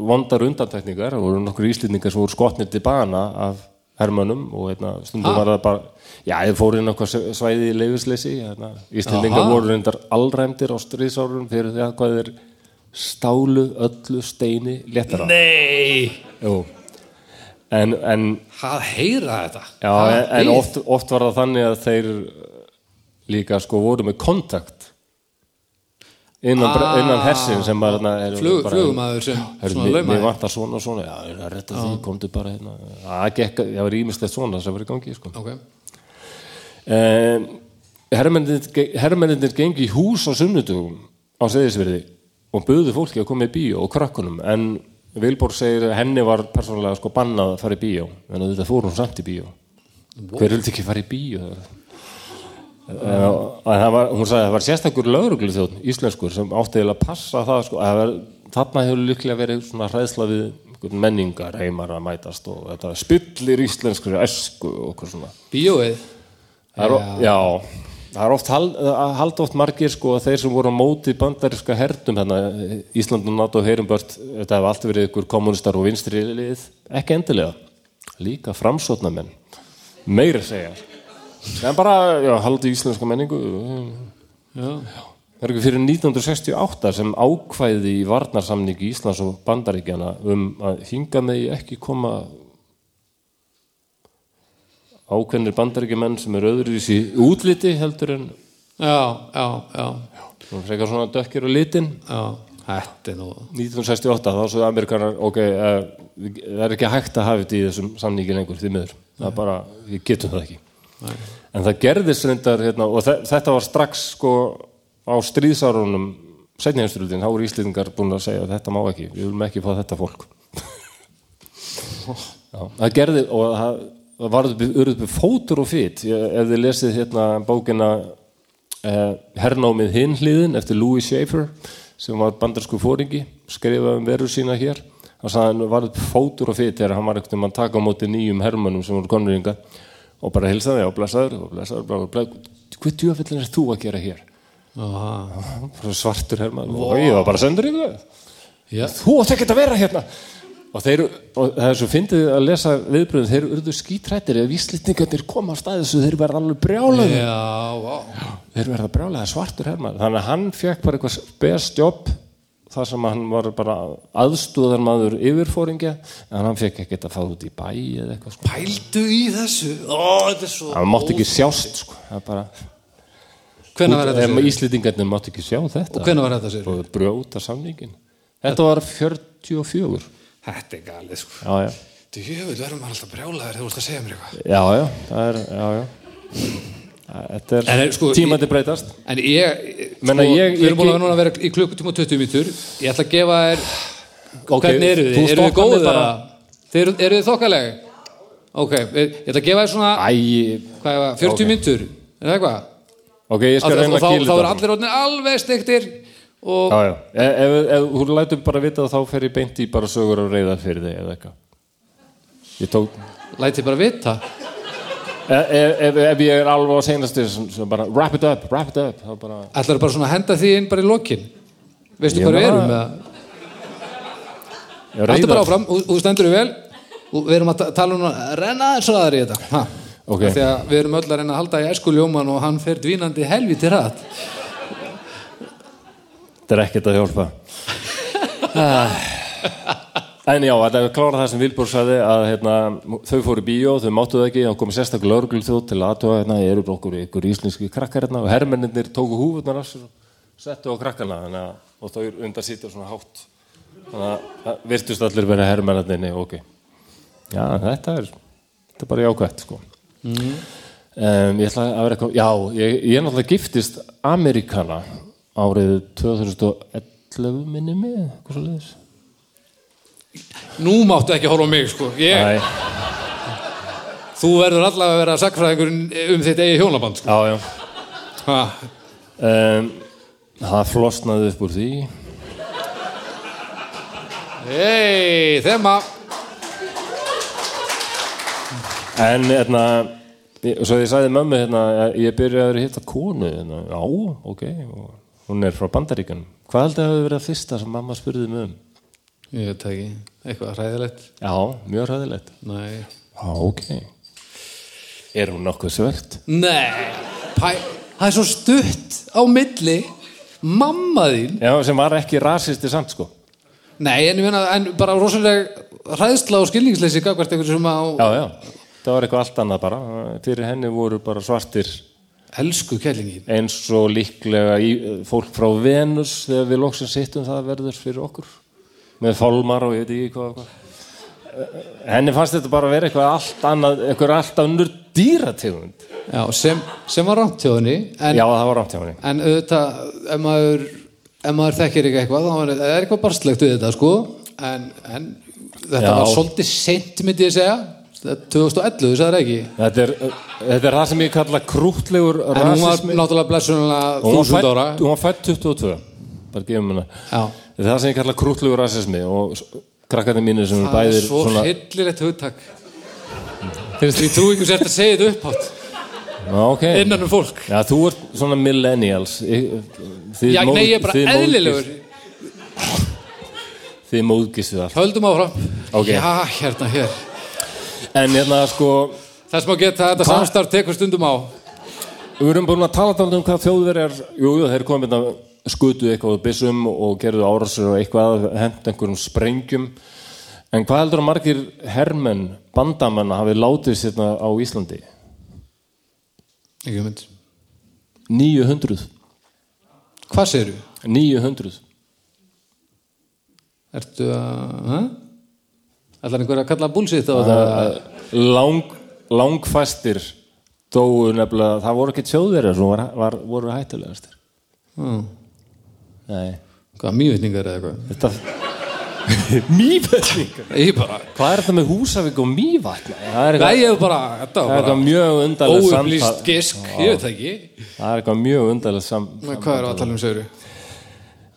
vondar undantekningar, það voru nokkur íslendingar sem voru skotnir til bana af hermönum og hérna, stundum Ha? var það bara, já, þið fóru inn okkar svæði í leifisleysi, hérna, íslendingar Aha. voru reyndar allræmdir á stríðsárun fyrir því að hvað þeir stálu öllu steini léttara. Nei Jú. En, en, Hvað heyra þetta? já, Hvað en, en oft, oft var það þannig að þeir líka sko voru með kontakt innan, Ah, innan hersin sem bara, eru Flug, bara- Flugumæður sem laumaði vantar svona og svona já, ég er að retta því, komdu bara hérna. Það það var ímislegt svona sem var í gangi sko. Ok. Um, herrmennir gengi í hús á sunnudugum á seðisverði og buðu fólki að koma í bíó og krakkunum en Vilborg segir að henni var persónulega sko bannað að fara í bíó en þetta fór hún samt í bíó. Hver vildi ekki fara í bíó? Uh, það var, hún sagði að það var sérstakur lögreglu þjóðn, íslenskur, sem átti að passa það, sko, að var, þarna hefur líklega verið svona hræðsla við menningar heimar að mætast og þetta spillir íslenskur esku og okkur svona. Bíóið? Það já. já, það er oft hald, að halda oft margir sko að þeir sem voru á móti bandariska herdum hérna, Ísland og NATO heyrumbört, þetta hefur alltaf verið ykkur kommunistar og vinstri lið, ekki endilega. Líka framsóknarmenn. Meira segja en bara, já, haldi íslenska menningu. Já. Það er ekki fyrir 1968 sem ákvæði í varnarsamningi Íslands og Bandaríkjana um að hinga megi ekki koma ákveðnir bandaríkjumenn sem er öðruvísi í útliti heldur en Já, já, já. Hún frekar svona dökkir og litin. Já, er nú 1968 þá svo Amerikanar ok, uh, það er ekki hægt að hafa þetta í þessum samningi lengur því miður. Það er bara, við getum það ekki Nei. en það gerðist reyndar hérna, og þe- þetta var strax sko á stríðsárunum setni heimstyrlutin, þá voru Íslendingar búin að segja þetta má ekki, við viljum ekki fá þetta fólk. Já, það gerði og það, það var urðið fótur og fytt ef þið lesið hérna bókina eh, Hernámið hinhliðin eftir Louis Schaefer sem var bandarsku fóringi skrifaði um veru sína hér. Og sagði hann var fótur og fytt þegar hann var ekkert um að taka á móti nýjum hermönnum sem voru konringa og bara hilsaði og blessaður og blessaður, blessaður, blessaður. Hvað djöfellin er þú að gera hér? Svartur hermann og ég var bara sendur í það Já, þú átt ekki að vera hérna. Og, þeir, og það er svo fyndið að lesa viðbröðum þeir urðu skítrættir ef víslitningarnir koma á staðið svo þeir verða alveg brjálaði já, vá. Þeir verða brjálaði svartur hermann þannig að hann fekk bara eitthvað best jobb þar sem hann var bara aðstúðar maður yfirfóringja en hann fekk ekkert að fá út í bæ eða eitthvað sko. Pældu í þessu Ó, þetta er svo hann mátti ekki sjást sko. Það er bara, Hvenær var þetta sér? Íslendingarnir mátti ekki sjá þetta Og hvenær var þetta sér? og brjóta samningin þetta var 44 Þetta er galið sko já já Djöfull verðum maður alltaf brjálaður þegar þú ert að segja mér eitthvað Já, já, það er, já, já. Þetta er, er, sko, tímandi breytast. En ég, Menna, sko, ég- við erum ég- búin að að vera í klukkutíma og 20 mítur Ég ætla að gefa þér Ok, Hvernig eru þið? Eru þið góðið Þið eru þið þokkaleg? Ok, ég ég ætla að gefa þér svona Æ, Hvað er það, 40 Ok. mínútur Er það eitthvað? ok, ég skal reyna að kýla þá er allir orðinir alveg stektir Já, já. E- Ef, þú lætur bara vita þá fer ég beint í bara sögur og reyðar fyrir þig eða eitthvað. Ég tók, læti bara vita ef, ef, ef, ef ég er alveg á sem bara wrap it up, wrap it up, bara, Ætlar bara svona að henda því inn bara í lokin Veistu hvað við erum það? ég Haltu bara áfram, þú þú stendur þig vel og við erum að ta- tala um að renna eins og aðri í þetta ha. Ok. Af því að við erum öll að reyna að halda í æsku ljóman og hann fer dvínandi helviti rætt Þetta er ekkert að hjálpa. Ah. En já, þetta er klára það sem Vilbúr sagði að hérna, þau fóru í bíó, þau máttu það ekki, þá komið sérstaklega lögreglu þjóð til aðtóa hérna, ég eru bara okkur ykkur íslenski krakkar hérna og hermennir tóku húfurnar af sér og settu á krakkana þannig að, og þau undar sýtja svona hátt. Þannig að það virtust allir vera hermennarnir, ok. Já, þetta er, þetta er bara jákvætt, sko. Um, ég ætla að vera eitthvað, já, ég, ég er náttúrulega giftist Amerikana árið 2011 minni mig, eitthvað svo leiðis. Nú máttu ekki horfa á mig sko. Ég, þú verður allavega að vera sakfræðingur um þitt eigi hjónaband sko. já, já. Ha, um, Það flosnaði upp úr því. Hei, þema En hérna ég- Svo ég sagði mömmu hérna Ég byrjaði að hitta konu hérna. Já, ok og Hún er frá Bandaríkanum Hvað heldur að hafa verið að fyrsta sem mamma spurði mig um? Ég veit ekki, eitthvað hræðilegt? Já, mjög ræðilegt nei, Já, ok. Er hún nokkuð svört? nei. Það er svo stutt á milli mamma þín. Já, sem var ekki rasisti samt sko. Nei, en ég meina, en bara rosaleg hræðsla og skilningsleysi gagvart einhver sem á Já, já, það var eitthvað allt annað bara. Fyrir henni voru bara svartir elsku kellingin eins og líklega í, fólk frá Venus þegar við loksins hittum það verður fyrir okkur með fálmar og ég veit ekki hvað, hvað. henni fannst þetta bara að vera eitthvað allt annað eitthvað allt annur dýrategund. Já, sem, sem var rámt hjá henni en, já það var rámt hjá henni. en auðvitað, ef maður ef maður þekkir ekki eitthvað þá er, er eitthvað barstlegt við þetta sko. En, en þetta Já. var svolítið seint myndi ég segja. 2011, þú sagðir ekki? Þetta er, þetta er það sem ég kalla krútlegur en hún var rasismi. náttúrulega blessunlega hún var þúsund ára. fædd- hún var fætt 22 bara gefum já, þetta er það sem ég kalla krútlegur rasismi og krakkarnir mínir sem eru það er bæðir svo svona hillilegt hugtak. Finnst ég trú ykkur sért að segja þetta upphátt? Já, ok. innan um fólk. Já, þú ert svona millennials. Þið já, móð- nei, ég er bara þið móðgist- eðlilegur. Þið móðgistu það höldum áfram. Ok. já, hérna, hér. En hérna sko þess má geta þetta samstarf tekur stundum á. Við erum búin að tala um hvað þjóðverjar Jú, jú, þeir komið að skutu eitthvað á byssum og gerðu árásir og eitthvað hent einhverjum sprengjum En hvað heldur að margir hermenn bandamenn hafi látið sérna á Íslandi? ekki mynd 900 hvað segirðu? 900 Ertu að... Hæ? Ætlar einhver að kalla bullshit á þetta? Lang, Langfæstir dóu nefnilega Það voru ekki þjóðverjar sem var, var, voru hættulegastir Hmm. Mývitningar eða eitthvað? Þetta bara... Hvað er þetta með Húsavík og Mývatn? Það er Nei, eitthvað. Þetta er mjög undarlega óupplýst gisk. Ég veit það ekki. Það er eitthvað mjög undarlega sam, Men Hvað er að tala um segru?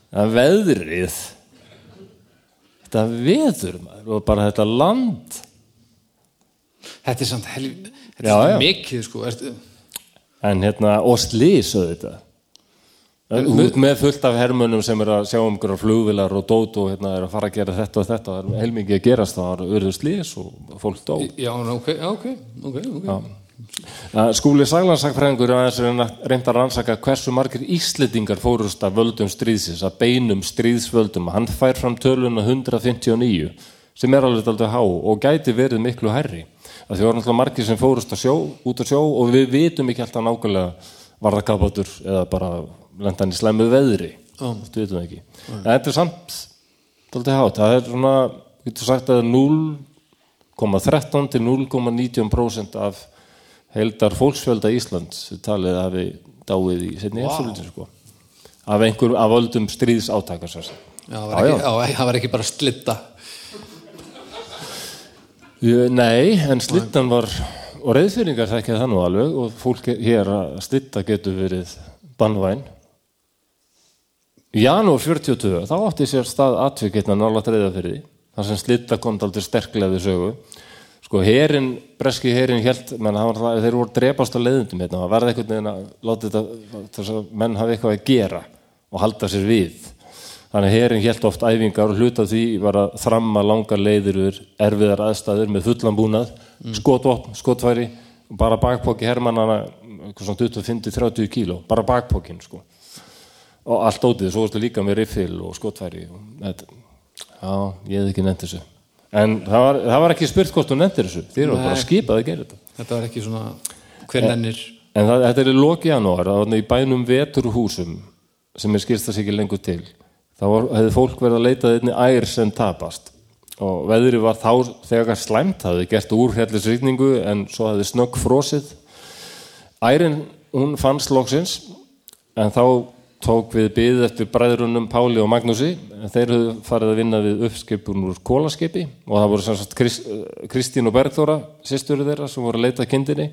Það er veðrið Þetta veður maður og bara þetta land Þetta er samt helv... Þetta Já, er já. mikið, sko. Ertu... en hérna, og slís auðvitað út með fullt af hermönum sem er að sjá um flugvilar og dót og hérna er að fara að gera þetta og þetta það er heilmikið að gerast það var urðu slís og fólk dó Já, ok, ok, ok, ok. Að Skúli Saglansakfræðingur er reynt að rannsaka hversu margir Íslendingar fórust af völdum stríðsins, að beinum stríðsvöldum. Hann fær fram töluna 159 sem er alveg aldrei há og gæti verið miklu hærri. Það því voru náttúrulega margir sem fórust að sjó, út að sjó og við vitum ekki alltaf nákvæmlega var það kapátur eða bara lendan í slæmu veðri. En þetta er samt aldrei hátt. Það er svona, getur sagt að 0,13 til 0,19% af heildar fólksfjölda Íslands talið að við dáið í setni wow. sko. af einhver af völdum stríðs átaka Já, það var, ekki, já, það var ekki bara slitta. Nei, en slittan var og reyðfyrningar þekkja það nú alveg og fólk hér að slitta getur verið bannvæn Í janúar 42 þá átti sér stað atvikirna nála treyða fyrir því þar sem slitta kom aldrei sterklega við sögu. Sko herin, breski herin held, menn það þeir voru drepast á leiðundum hérna, það verði einhvern veginn að láta þetta, þess að menn hafi eitthvað að gera og halda sér við. Þannig herin held oft æfingar og hluta því var að þramma langar leiðir úr erfiðar aðstæður með fullan búnað skotvopn, skotfæri bara bakpóki eitthvað svona 25-30 kíló, bara bakpókin sko og allt ótið, svo varstu líka með riffil og skotfæri og já, ég hef ekki nefnt þessu. En það var, það var ekki spurt hvort þú nefntir þessu. Þið eru bara skipað að gera þetta. Þetta var ekki svona... Hver nennir? en það, þetta er í loki janúar það var í bænum veturhúsum sem er skýrst þess ekki lengur til. Þá hefði fólk verið að leita einni ær sem tapast. Og veðri var þá þegar slæmt það hefði gert úrhellisrýtningu en svo hefði snögg frosið. Ærin hún fannst loksins en þá tók við byð eftir bræðrunum Páli og Magnúsi. Þeir höfðu farið að vinna við uppskipun úr kólaskipi og það voru sem sagt Krist, Kristín og Bergþóra sýsturinn þeirra sem voru að leita kindinni.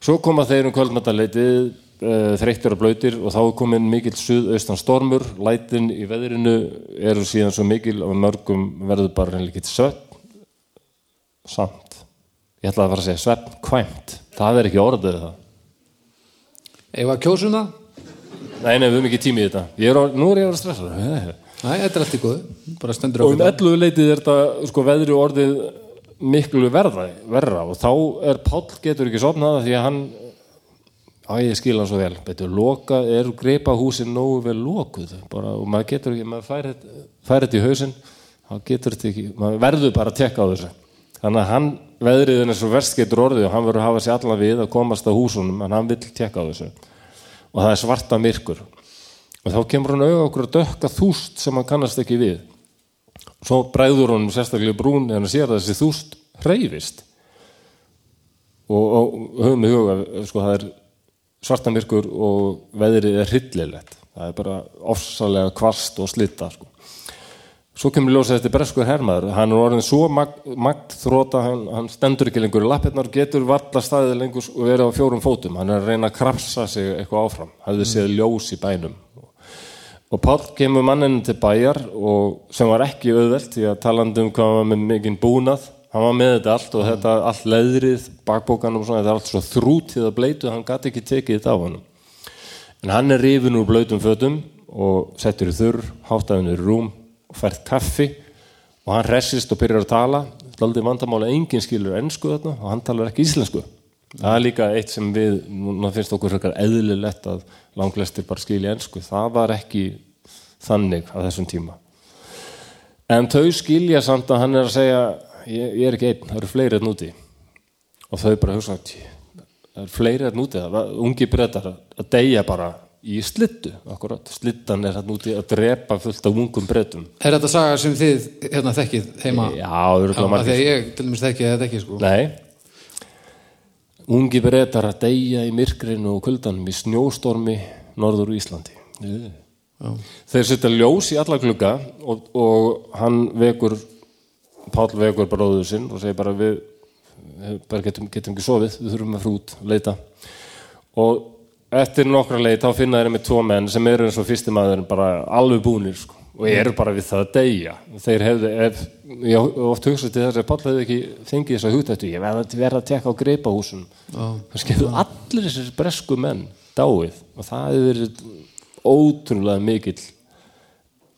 Svo koma þeir um kvöldmættaleitið uh, þreyttir og blöytir og þá er komin mikill suðaustan stormur. Lætin í veðrinu eru síðan svo mikil og mörgum verður bara reynleikitt svefn samt. Ég ætlaði að fara að segja svefn kvæmt það er ekki orðið það. Ef að kjósum það? Nei, nei, við höfum ekki tími í þetta. Er á, nú er ég að vera stressað. Nei, þetta er allt í góðu Bara stendur Og um 11 leitið er þetta, sko, veðri orðið miklu verða, verra og þá er Páll getur ekki sopnað því að hann, á ég skil hann svo vel, betur, loka, er greipa húsin nógu vel lokuð bara, og maður getur ekki, maður fær þetta- þetta í hausinn, þá getur þetta ekki, maður verður bara að tekka á þessu. Þannig að hann, veðriðin er svo verst getur orðið og hann verður að hafa sér allan við að komast að húsunum en hann vill tekka á þessu. Og það er svarta myrkur. Og þá kemur hann auðvitað okkur að dökka þúst sem hann kannast ekki við. Svo bræður honum sérstaklega brún en hann sér að þessi þúst hreyfist. Og, og höfum í huga, sko, það er svartamirkur og veðrið er hryllilegt. Það er bara ofsalega kvast og slitta, sko. Svo kemur ljósið þetta breskur hermaður. Hann er orðin svo mag, magt þróta, hann, hann stendur ekki lengur lappirnar, getur varla staðið lengur og verið á fjórum fótum. Hann er að reyna að krafsa sig eitthvað áfram. Hafði séð ljós í bænum. Og Páll kemur manninu til bæjar og sem var ekki auðvelt því að talandi um hvað var með mikinn búnað hann var með þetta allt og þetta allt leðrið, bakbókanum og svona, þetta er allt svo þrútið að bleitu, hann gæti ekki tekið þetta af hann en hann er rifin úr blautum fötum og settur í þurr háttaðin í rúm og fært kaffi og hann hressist og byrjar að tala. Daldi vandamála engin skilur ennsku þarna og hann talar ekki íslensku. Það er líka eitt sem við, núna finnst okkur eðlilegt að langlestir bara skilja ennsku, það var ekki þannig á þessum tíma. En þau skilja samt að hann er að segja ég, ég er ekki einn, það eru fleiri enn úti. Og þau bara hugsa "Tí, það eru fleiri enn úti, það var ungi brettar að deyja bara í slittu akkurat, slittan er hann úti að drepa fullt af ungum brettum Er þetta saga sem þið hérna þekkið heima? já, Já, örugglega af margir. að ég til dæmis þekki þetta ekki sko. Nei. Ungi brettar að deyja í myrkrinu og kuldanum í snjóstormi norður Íslandi. Já. Þeir setja ljós í alla glugga og, og hann vekur Páll vekur bróður sinn og segir bara við bara getum, getum ekki sofið, við þurfum að frút leita. Og eftir nokkra leið þá finna þeir með tvo menn sem eru eins og fyrsti maður bara alveg búnir sko, og eru bara við það að deyja. Þeir hefðu, ef, ég oft hugsað til þess að Páll hefði ekki fengið þess að hugtættu ég verða að vera að tekka á greipahúsum. Kannski hefðu allir þessir bresku menn dáið og það hefði verið ótrúlega mikill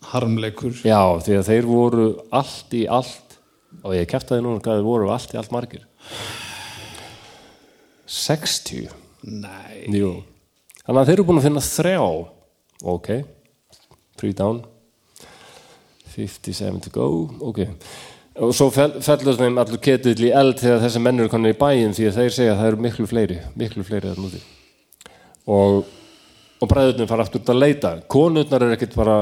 Harmleikur. Já, því að þeir voru allt í allt og ég kæftaði núna hvað þeir voru allt í allt margir. 60 Nei. Jú. Þannig að þeir eru búin að finna þrjá. Ok, three down. 57 to go. Ok. Og svo fel- fellur þeim allur ketull í eld þegar þessi menn eru konir í bæinn því að þeir segja að það eru miklu fleiri miklu fleiri að núti og, og bræðurnir fara aftur út að leita. Konurnar eru ekkert bara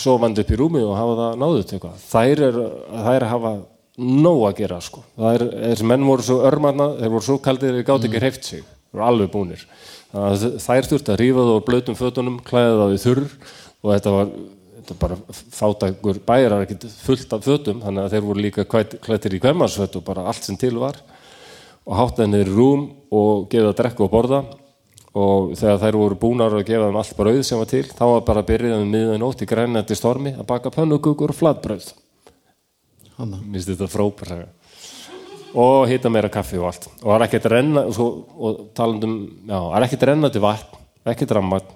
sofandi upp í rúmi og hafa það náðut eitthvað. Þær er, þær er hafa nóg að gera sko. Er, þessi menn voru svo örmanna þeir voru svo kaldir þeir gátt ekki hreift sig. Þeir voru alveg Þannig að þær þurfti að rífa það úr blautum fötunum klæða það í þurr og þetta var þetta bara fátakur bæjar ekkert fullt af fötum þannig að þeir voru líka klætt- klæddir í kvenmarsföt og bara allt sem til var og háttaði niður í rúm og gefið að drekka og borða og þegar þær voru búnar að gefa þeim allt brauð sem var til þá var bara að byrja um miðan nótt í grænandi stormi að baka pönnugugur og flatbrauð Hanna. Mér finnst þetta frábær saga. Og hita meira kaffi og allt. Og það er ekkert renna og, og talandum, já, það er ekkert rennandi vatn ekkert rammat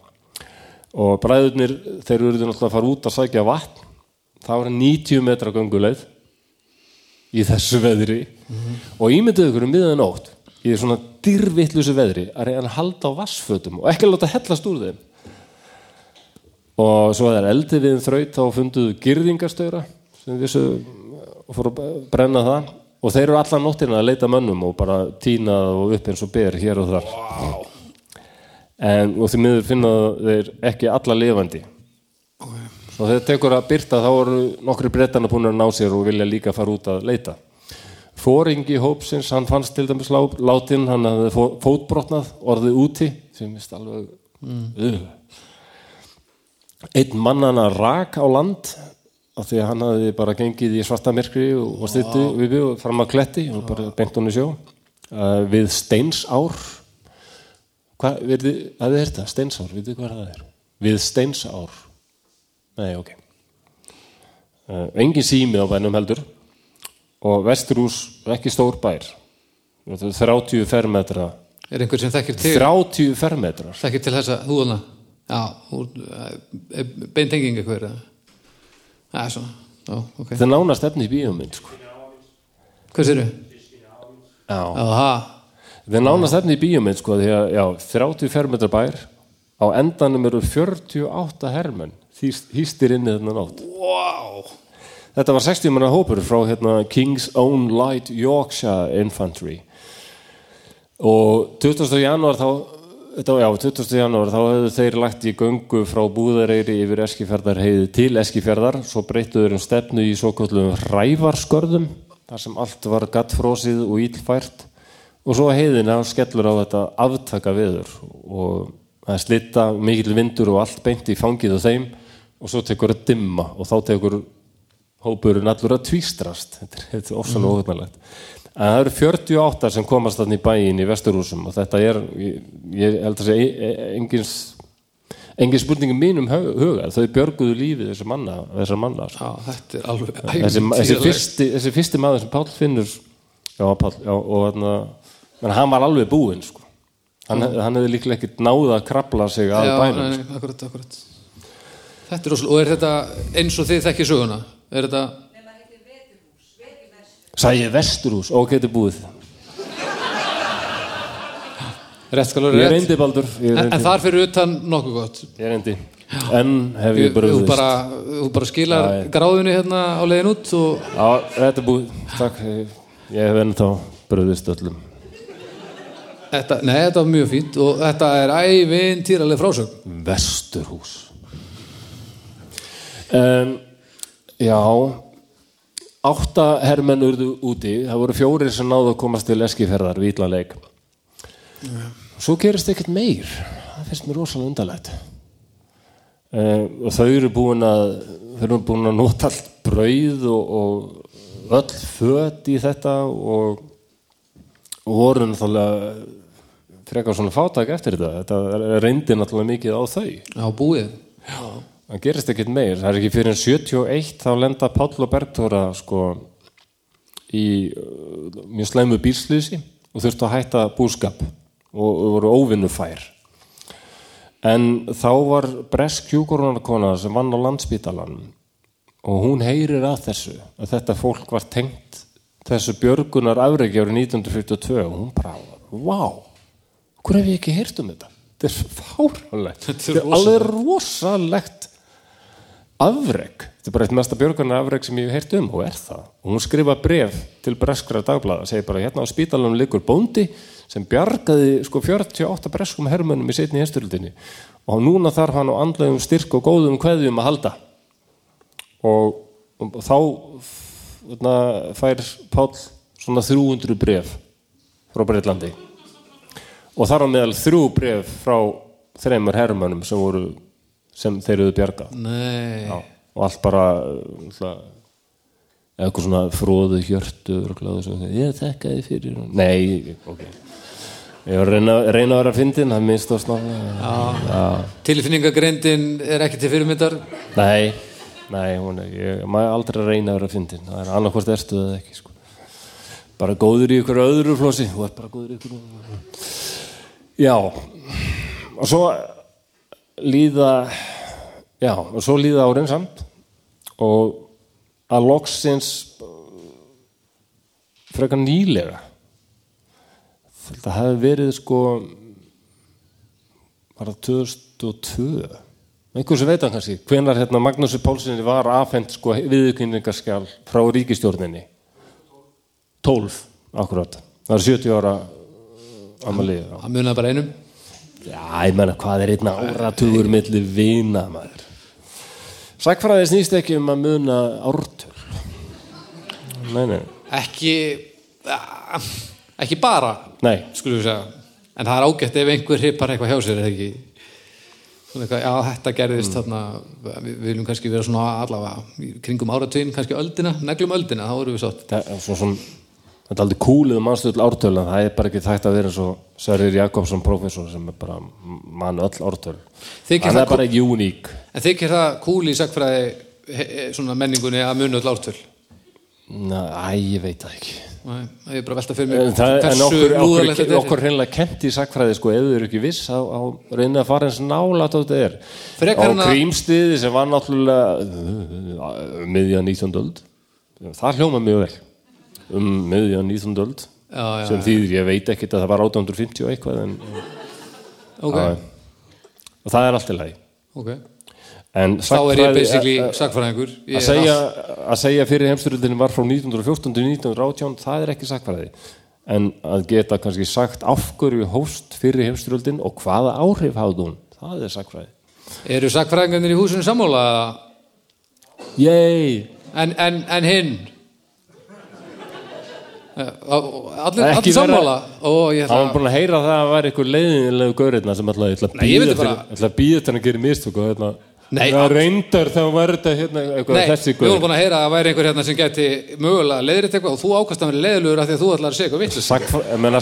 og bræðurnir, þeir eru náttúrulega að fara út að sækja vatn. Það var 90 metra gönguleið í þessu veðri. Og ímynduðu ykkur um miðan nótt í svona dyrvittlusu veðri að reyna að halda á vassfötum og ekki láta hellast úr þeim. Og svo þegar eldi við þraut þá funduðu girðingastöra sem vissu og fóru að brenna það og þeir eru allan nóttina að leita mönnum og bara týna og upp eins og ber hér og þar. Wow. en og því miður finna þeir ekki alla lifandi. Og þegar tekur að byrta þá eru nokkri brettana búin að ná sér og vilja líka fara út að leita. Fóringi hópsins, hann fannst til dæmis lá- látin, hann hafði fó- fótbrotnað orðið úti sem er alveg mm. einn mannana rak á land af því að hann hafði bara gengið í svarta myrkri og, og stýttu við við fram að kletti og bara beint hún í sjó. Uh, við Steinsár. Hvað, við þið, að þið er þetta Steinsár, við þið hvað það er? Við Steinsár. Nei, ok. Uh, engin sími á bænum heldur og Vesturús ekki stór bær. Þetta er 30 fermetra. Er einhver sem þekkir til, 30 fermetrar. Þekkir til þessa húðuna? Já, beintenging eitthvað er það? Já, svona, já, ok. þetta er nánast efni í bíómynd sko. Hvað? Já. Aha, þetta er nánast efni í bíómynd sko, því að já, 30 fermetra bær á endanum eru 48 hermenn hýst- hýstir inni þennan átt wow. Þetta var 60 manna hópur frá hérna, King's Own Light Yorkshire Infantry og 20. janúar þá þetta, já, 20. janúar þá hefðu þeir lagt í göngu frá Búðareyri yfir Eskifjarðarheiði til Eskifjarðar svo breyttuður um stefnu í svo kallum rævarskörðum þar sem allt var gattfrósið og ílfært og svo heiðina skellur á þetta aftaka viður og það slitta mikill vindur og allt beint í fangið á þeim og svo tekur það dimma og þá tekur hópurinn allur að tvístrast þetta er, ofsalega mm. óhugnalegt en það eru 48 sem komast þannig í bæin í Vesturhúsum og þetta er ég, ég held að segja engins engin spurningum mínum huga þau björguðu lífið þessar manna, þessar manna sko. Já, þetta er alveg þessi, þessi, fyrsti, þessi fyrsti maður sem Páll finnur já, Páll, já, og þarna menn hann var alveg búinn sko. hann, hann hefði líklega ekkert náða að krabla sig að Já, bænum nei, nei, akkurat, akkurat Þetta er rosalega, og er þetta eins og þið þekkið söguna? Er þetta, Sæði Vesturhús, ok, þetta er búið. Rétt skal Ég vera rétt. reyndi Baldur, ég en, reyndi, en þar fyrir utan nokkuð gott. Ég reyndi. En hef ég Þú bröðist bara, þú bara skilar Já, já. gráðunni hérna á leiðin út og Já, þetta er búið, takk. Ég- Ég hef ennþá bröðist öllum. Þetta, nei, þetta var mjög fínt og þetta er ævintýraleg frásögn. Vesturhús. Um, Já Átta hermenn urðu úti. Það voru fjórir sem náðu að komast til eskiferðar Vítlanleik Svo gerist ekkert meir. Það finnst mér rosalega undarlegt. Um, Og þau eru búin að Þau eru búin að nota allt brauð og, og öll föt í þetta og, og voru náttúrulega frekar svona fátæk eftir þetta. Þetta reyndi náttúrulega mikið á þau. Á búið það gerist ekkert meir, það er ekki fyrir en 71 þá lenda Páll og Bergþóra sko í uh, mjög slæmu bílslýsi og þurftu að hætta búskap og, og voru óvinnufær. En þá var bresk hjúkorunarkona sem vann á landspítalanum og hún heyrir að þessu að þetta fólk var tengt þessu björgunar afreiki árið 1942 og hún bara, vá hvað hef ég ekki heyrt um þetta? Þetta er er þetta er alveg rosalegt afreg þetta er bara eitt mesta björgunar afreg sem ég hef heyrt um og er það. Og hún skrifa bref til breskra dagblaða segir bara hérna á spítalunum liggur bóndi sem bjargaði sko 48 breskum hermönum í setni hesturlutinni og núna þarf hann á andlegum styrk og góðum kveðjum að halda. Og, og þá þarna, fær Páll svona 300 bref frá Breitlandi og þar á meðal þrjú bref frá þreymur hermönum sem voru sem þeir eru bjargað Já, og allt bara uh, náttúrulega, eitthvað svona fróðu hjörtu og ég þekka þið fyrir nei, ok. Ég var að reyna, reyna að vera að fyndin það minnst á snála tilfinningagreindin er ekki til fyrirmyndar? Nei, nei, er ég maður aldrei reyna að vera að fyndin það er annarkvort ertu eða ekki sko. bara góður í ykkur öðru flósi þú ert bara góður í ykkur öðru. Já. Og svo líða já, og svo líða árin samt. Og að loksins frekar nýlega þetta hefði verið sko bara 2002 einhver sem veit hann kannski hvenar hérna Magnúsi Pálssoni var afhend sko viðkynningarskjál frá ríkistjórninni 12, akkurat. Það er 70 ára amalið já. það munaði bara einum Já, ég menna, hvað er einn áratugur milli vina, maður? Sækfræði snýst ekki um að muna ártöl. Nei, nei, ekki ekki bara nei, skulum við segja en það er ágætt ef einhver hippar eitthvað hjá sér það ekki Svona eitthvað, já, þetta gerðist þarna, við, viljum kannski vera svona allavega kringum áratugin, kannski öldina, neglum öldina, þá erum við sátt. það er svo, svona, þetta er aldrei kúlið mannstöld ártölu en það er bara ekki þægt að vera eins og Sverrir Jakobsson professor sem er bara mann öll ártölu Þykir hann það er bara uník. En þykir það kúl í sagfræði svona menningunni að munu öll ártöl? Æ, ég veit það ekki. Nei, það er bara velta fyrir mér En, það, en okkur, okkur, okkur hreinlega kent í sakfræði sko, ef þau eru ekki viss á, á reyna að fara eins nála þetta er. Frekar á grímstiði sem var náttúrulega uh, miðja 19. öld. Það hljóma mjög vel um miðja 19. öld sem þýðir, ég veit ekkert að það var 1850 og eitthvað en, Ok, Já, og það er allt í lagi ok en Þá er ég basically að- að- að segja, að segja fyrir heimstyrjöldinu var frá 1914 til 1918 það er ekki sakfræði en að geta kannski sagt af hverju hóst fyrir heimstyrjöldin og hvaða áhrif hafði hún það er sakfræði Eru sagfræðingarnir í húsinu sammála? Yey. En, en, en hinn? Allir, allir sammála? Ég hann var búin að heyra það að það var eitthvað leiðinlegu gaurinn sem alltaf Nei, ég myndi til bara- ætla að býða til að gera mistök og hérna Nei, það reyndar þá var þetta hérna eitthvað Nei, þessi við vorum búin að heyra að það væri einhver hérna sem gæti mögulega leiðrið eitthvað og þú ákast að vera leiðilegur af því að þú ætlar að segja eitthvað vitlaust. Sakfræði, ég meina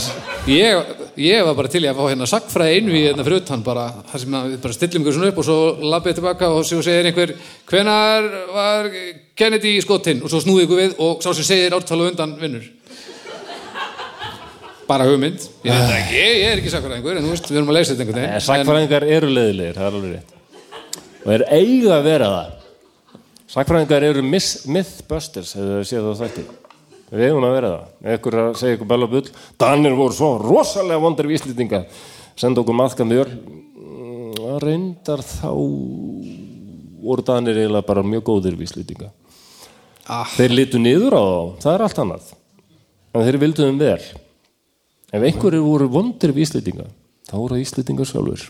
ég, ég var bara til í að fá hérna sagfræði innví hérna fyrir utan bara, þar sem við bara stillum ykkur svona upp og svo labbið tilbaka og svo segir einhver hvenar var Kennedy í skotinn og svo snúið ykkur við og sá sem segir ártal og undan vinnur bara hugmynd. Ég veit ekki, ég, er ekki sagfræðingur en þú veist, við erum að leysa þetta einhvern veginn. Sakfræðingar eru leiðilegir, það er alveg rétt. Og er eiga að vera það. Sakfræðingar eru mythbusters hefur þau séð það þætti við eigum að vera það. Ef ykkur að segja ykkur bella bull Danir voru svo rosalega vondir víslýtinga senda okkur maðka mjöl Mm, reyndar þá voru Danir eiginlega bara mjög góðir víslýtinga ah, þeir litu niður á þá, það er allt annað. En þeir vildu þeim vel ef einhverjir voru vondir víslýtinga þá voru það íslýtingar sjálfur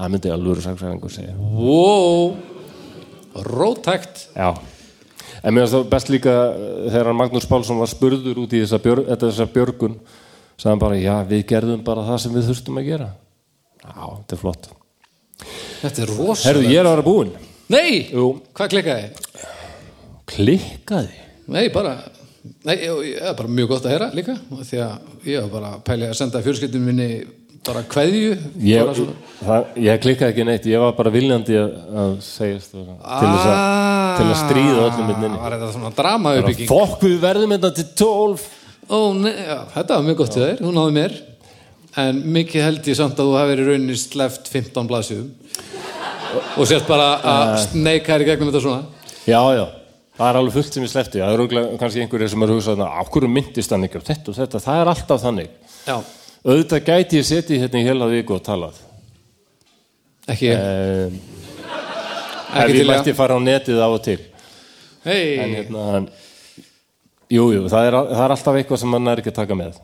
það myndi alveg sakfræðingur segja. Wow. Rótækt já. En mér finnst það best líka eh, þegar Magnús Pálsson var spurður út í þessa, björ, þessa björgun sagði hann bara já við gerðum bara það sem við þurftum að gera. Já þetta er flott. Þetta er rosa herðu ég er að vera búinn. Nei, Jú. hvað klikkaði? klikkaði? Nei, bara, nei, ég- það er bara mjög gott að heyra líka því að ég var bara að pæli að senda fjölskyldum minni bara kveðju. Ég, það, ég klikkaði ekki neitt ég var bara viljandi að, að segjast til, þess að, að stríða öllum minni Ah, Var þetta svona drama uppbygging? fokk við verðum þetta til 12 Ó, nei, já, þetta var mjög gott til þér, hún náði mér. En mikið held ég samt að þú verið rauninni sleft 15 blaðsjöfum og sért bara að sneika þér í gegnum þetta svona. Já já Það er alveg fullt sem ég slefti. Það eru kannski einhverjir sem eru hugsað af hverju myndist hann ekki á þetta og þetta. Það er alltaf þannig. Já, Auðvitað gæti ég setið hérna í hela viku og talað. ekki, Um, ef ekki ég mætti fara á netið á og til. En Hei, hérna, jú, jú, það það er alltaf eitthvað sem mann er ekki að taka með.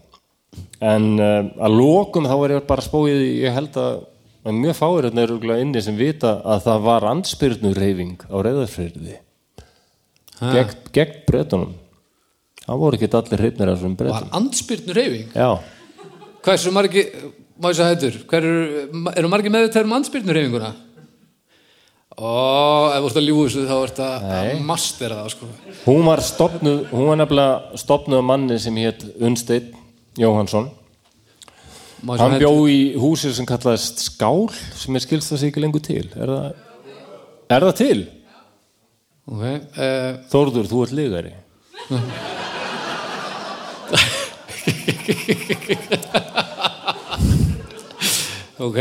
En um, að lokum þá er ég bara spóið, ég held að, mjög fáir hérna eru inni sem vita að það var andspyrnureyfing á reyðarfyrði. Gegn, gegn breytunum. Það voru ekki allir hreifnir af þessum var breytum. andspyrnu reyfing Já. Hversu margi, má ég segja hættur hver eru, eru margi með þetta um andspyrnu reyfinguna? Ó, ef þú ert að ljúgu þessu þá ert að að mastera það sko Hún var stopnuð, hún var nefnilega stopnuð af manni sem hétt Unnsteinn Jóhansson. Hann bjó í húsi sem kallaðist Skál sem er skilst það sig ekki lengur til. Er það, er það til? Ok, uh, Þórður, þú ert ligari. ok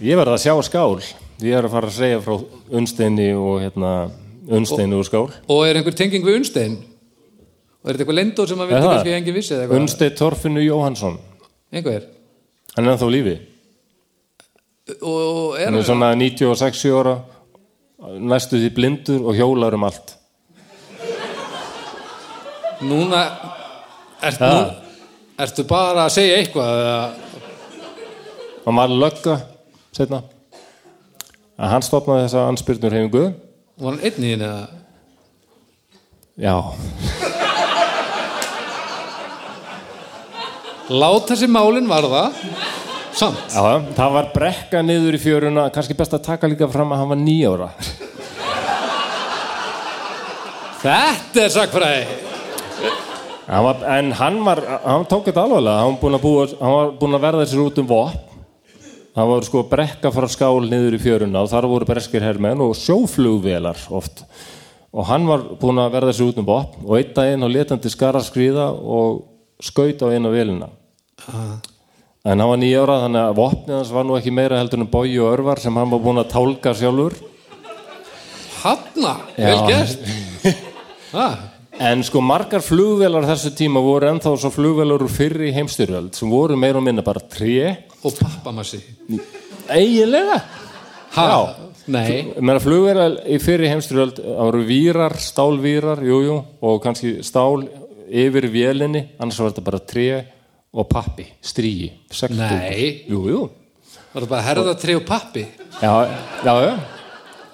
Ég verði að sjá Skál. Ég er að fara að segja frá Unnsteini og hérna, Unnsteini og Skál. Og er einhver tenging við Unnstein? Og er þetta eitthvað lendór sem að það? kannski engin vissi? Unnsteinn Torfinu Jóhansson. Einhver? Hann er ennþá á lífi. Og er Hann er svona 96 ára, næstu því blindur og hjólar um allt. núna ert nú, Ertu bara að segja eitthvað hann var lögga setna að hann stopnaði þessa anspyrnur hefingu var hann einn í henni eða? Já, Lát þessi málin varða samt Já, það var brekka niður í fjöruna, kannski best að taka líka fram að hann var nýjára. Þetta er sakfræði Hann var, en hann var, hann tók þetta alvarlega, hann var búinn að, búa, hann var búinn að verða sér út um vopn. Það var sko brekka frá skál niður í fjöruna og þar voru breskir hermenn og sjóflugvelar oft. Og hann var búinn að verða sér út um vopn og einn daginn á letandi skara skriða og skaut á eina velina. En hann var nýjára þannig að vopnið hans var nú ekki meira heldur en bói og örvar sem hann var búinn að tálka sjálfur. Hanna, vel gert. En sko margar flugvelar þessu tíma voru ennþá svo flugvelar úr fyrri heimstyrjöld sem voru meira og minna bara tré. Og pappamassi. Eiginlega. Já. Nei, Ég meina flugvelar í fyrri heimstyrjöld það voru vírar, stálvírar, jújú og kannski stál yfir vélinni, annars var þetta bara tré og pappi, stríi Nei. Jújú var það bara herða tré og pappi? Já, já, já.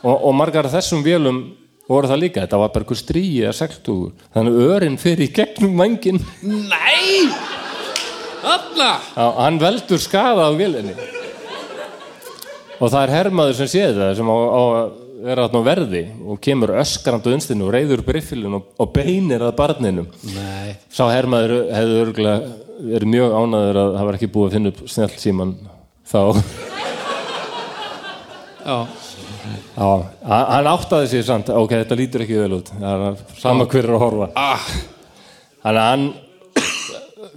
Og, og margar af þessum vélum voru það líka, þetta var bara einhver stríi eða segltúgur, þannig að örin fyrir í gegnum vangin Nei! Hanna Já, hann veldur skada á vélinni. Og það er hermaður sem séð það sem á, á að vera á verði og kemur öskrand á unstinu og reyður briffilin og, og beinir að barninum. Nei. Sá hermaður hefði örgulega verið mjög ánæður að það var ekki búið að finna upp snjall síman þá. Já, Já, hann hann áttaði sig samt ok, þetta lítur ekki vel út. Það er sama hver er að horfa. Ah, að hann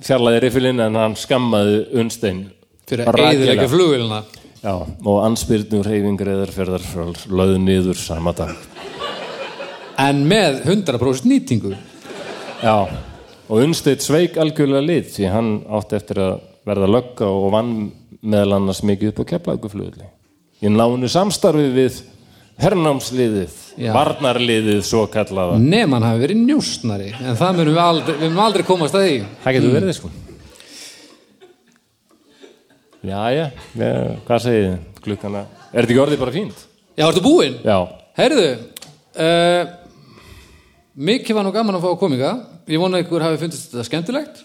fjarlæði riffilinn en hann skammaði unstein fyrir að Rakilega. eiðilegja flugvélina Já, og ansbyrnur reyfingar eðar ferðar löðu niður sama dag. En með 100% nýtingu Já, og Unnsteit sveik algjörlega lit því hann átti eftir að verða lögga og vann meðal annars mikið upp á keflauguflugulli. Ég nánu samstarfi við hernámsliðið, Já. varnarliðið svo kallaða. Nefn hann hafi verið njóstnari En það munum við aldrei, við aldrei komast að því Það getur verið sko. Jæja, já, hvað segið þið? Klukkana. Er þetta ekki orðið bara fínt? Já, ertu búinn? Já. Heyrðu uh, Mikið var nú gaman að fá að kominga Ég vona að ykkur hafi fundist þetta skemmtilegt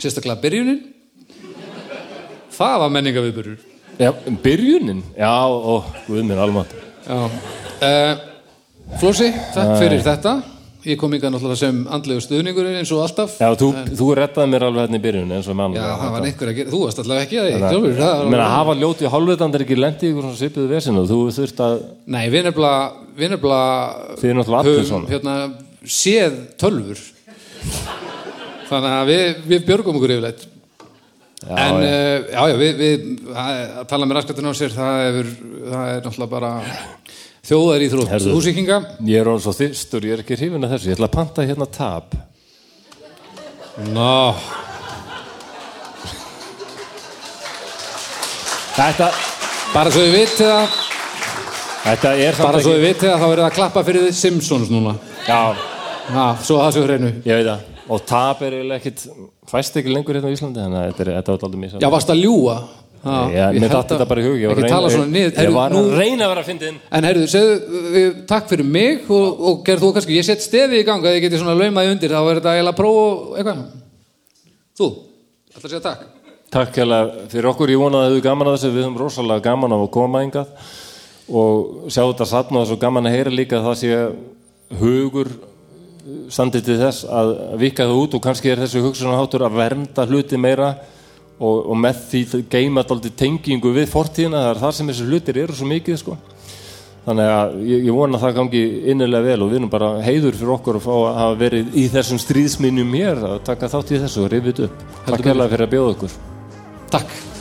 Sérstaklega byrjunin Það var menningaviðburður Já, byrjunin? Já, ó, guð minn almátt. Já uh, Flósi, takk fyrir þetta Ég kom hingað náttúrulega sem andlegu stuðningur eins og alltaf Já, þú, þú rettaði mér alveg hérna í byrjun eins og mann. Já, það var einhver að gera, þú varst allavega ekki að Ég var- meina, hafa ljóti hálfvitandi er ekki lendi ykkur svona svipuðu vesinu þú þurft að, Nei, við nefnilega þið er náttúrulega allir svona hérna, séð tölfur þannig að við, við björgum okkur yfirleitt Já, en já. já, já, já við, við að að tala með raskatinn á sér það er, það er náttúrulega bara þjóðar í þrótt húsíkinga Ég er orðin svo þyrstur, ég er ekki hrifin af þessu. Ég ætla að panta hérna tap. Ná, Þetta, bara svo við vitið það. Þetta er bara svo við vitið það þá er það að klappa fyrir þið Simpsons núna. Já, ha, svo það séu hreinu. Ég veit það. Og tap er eiginlega ekkit, fæst ekki lengur hérna á Íslandi Þannig að þetta er, aldrei misa Já, varst að ljúa Já, ég mér held datt þetta bara í hug Ég að Ég var nú- að reyna að vera að fyndin En heyrðu, segðu, takk fyrir mig og, og gerð þú kannski, ég set stefi í gang að ég geti svona laumaði undir, þá er þetta eiginlega próf og eitthvað. Þú, að segja takk. Takk hérlega fyrir okkur, ég vona að hefur gaman að þessu Við höfum rosalega gaman af að koma hingað Og sjá þetta satna og svo gaman að heyra líka að það sé hugur standi til þess að vika það út og kannski er þessi hugsunarháttur að vernda hluti meira og, og með því geima daldi tengingu við fortíðina, það er það sem þessi hlutir eru svo mikið sko. þannig að ég, ég vona að það gangi innilega vel og við erum bara heiður fyrir okkur að fá að hafa verið í þessum stríðsminjum hér að taka þátt í þessu og rifið upp Takk hérlega fyrir að bjóða okkur Takk.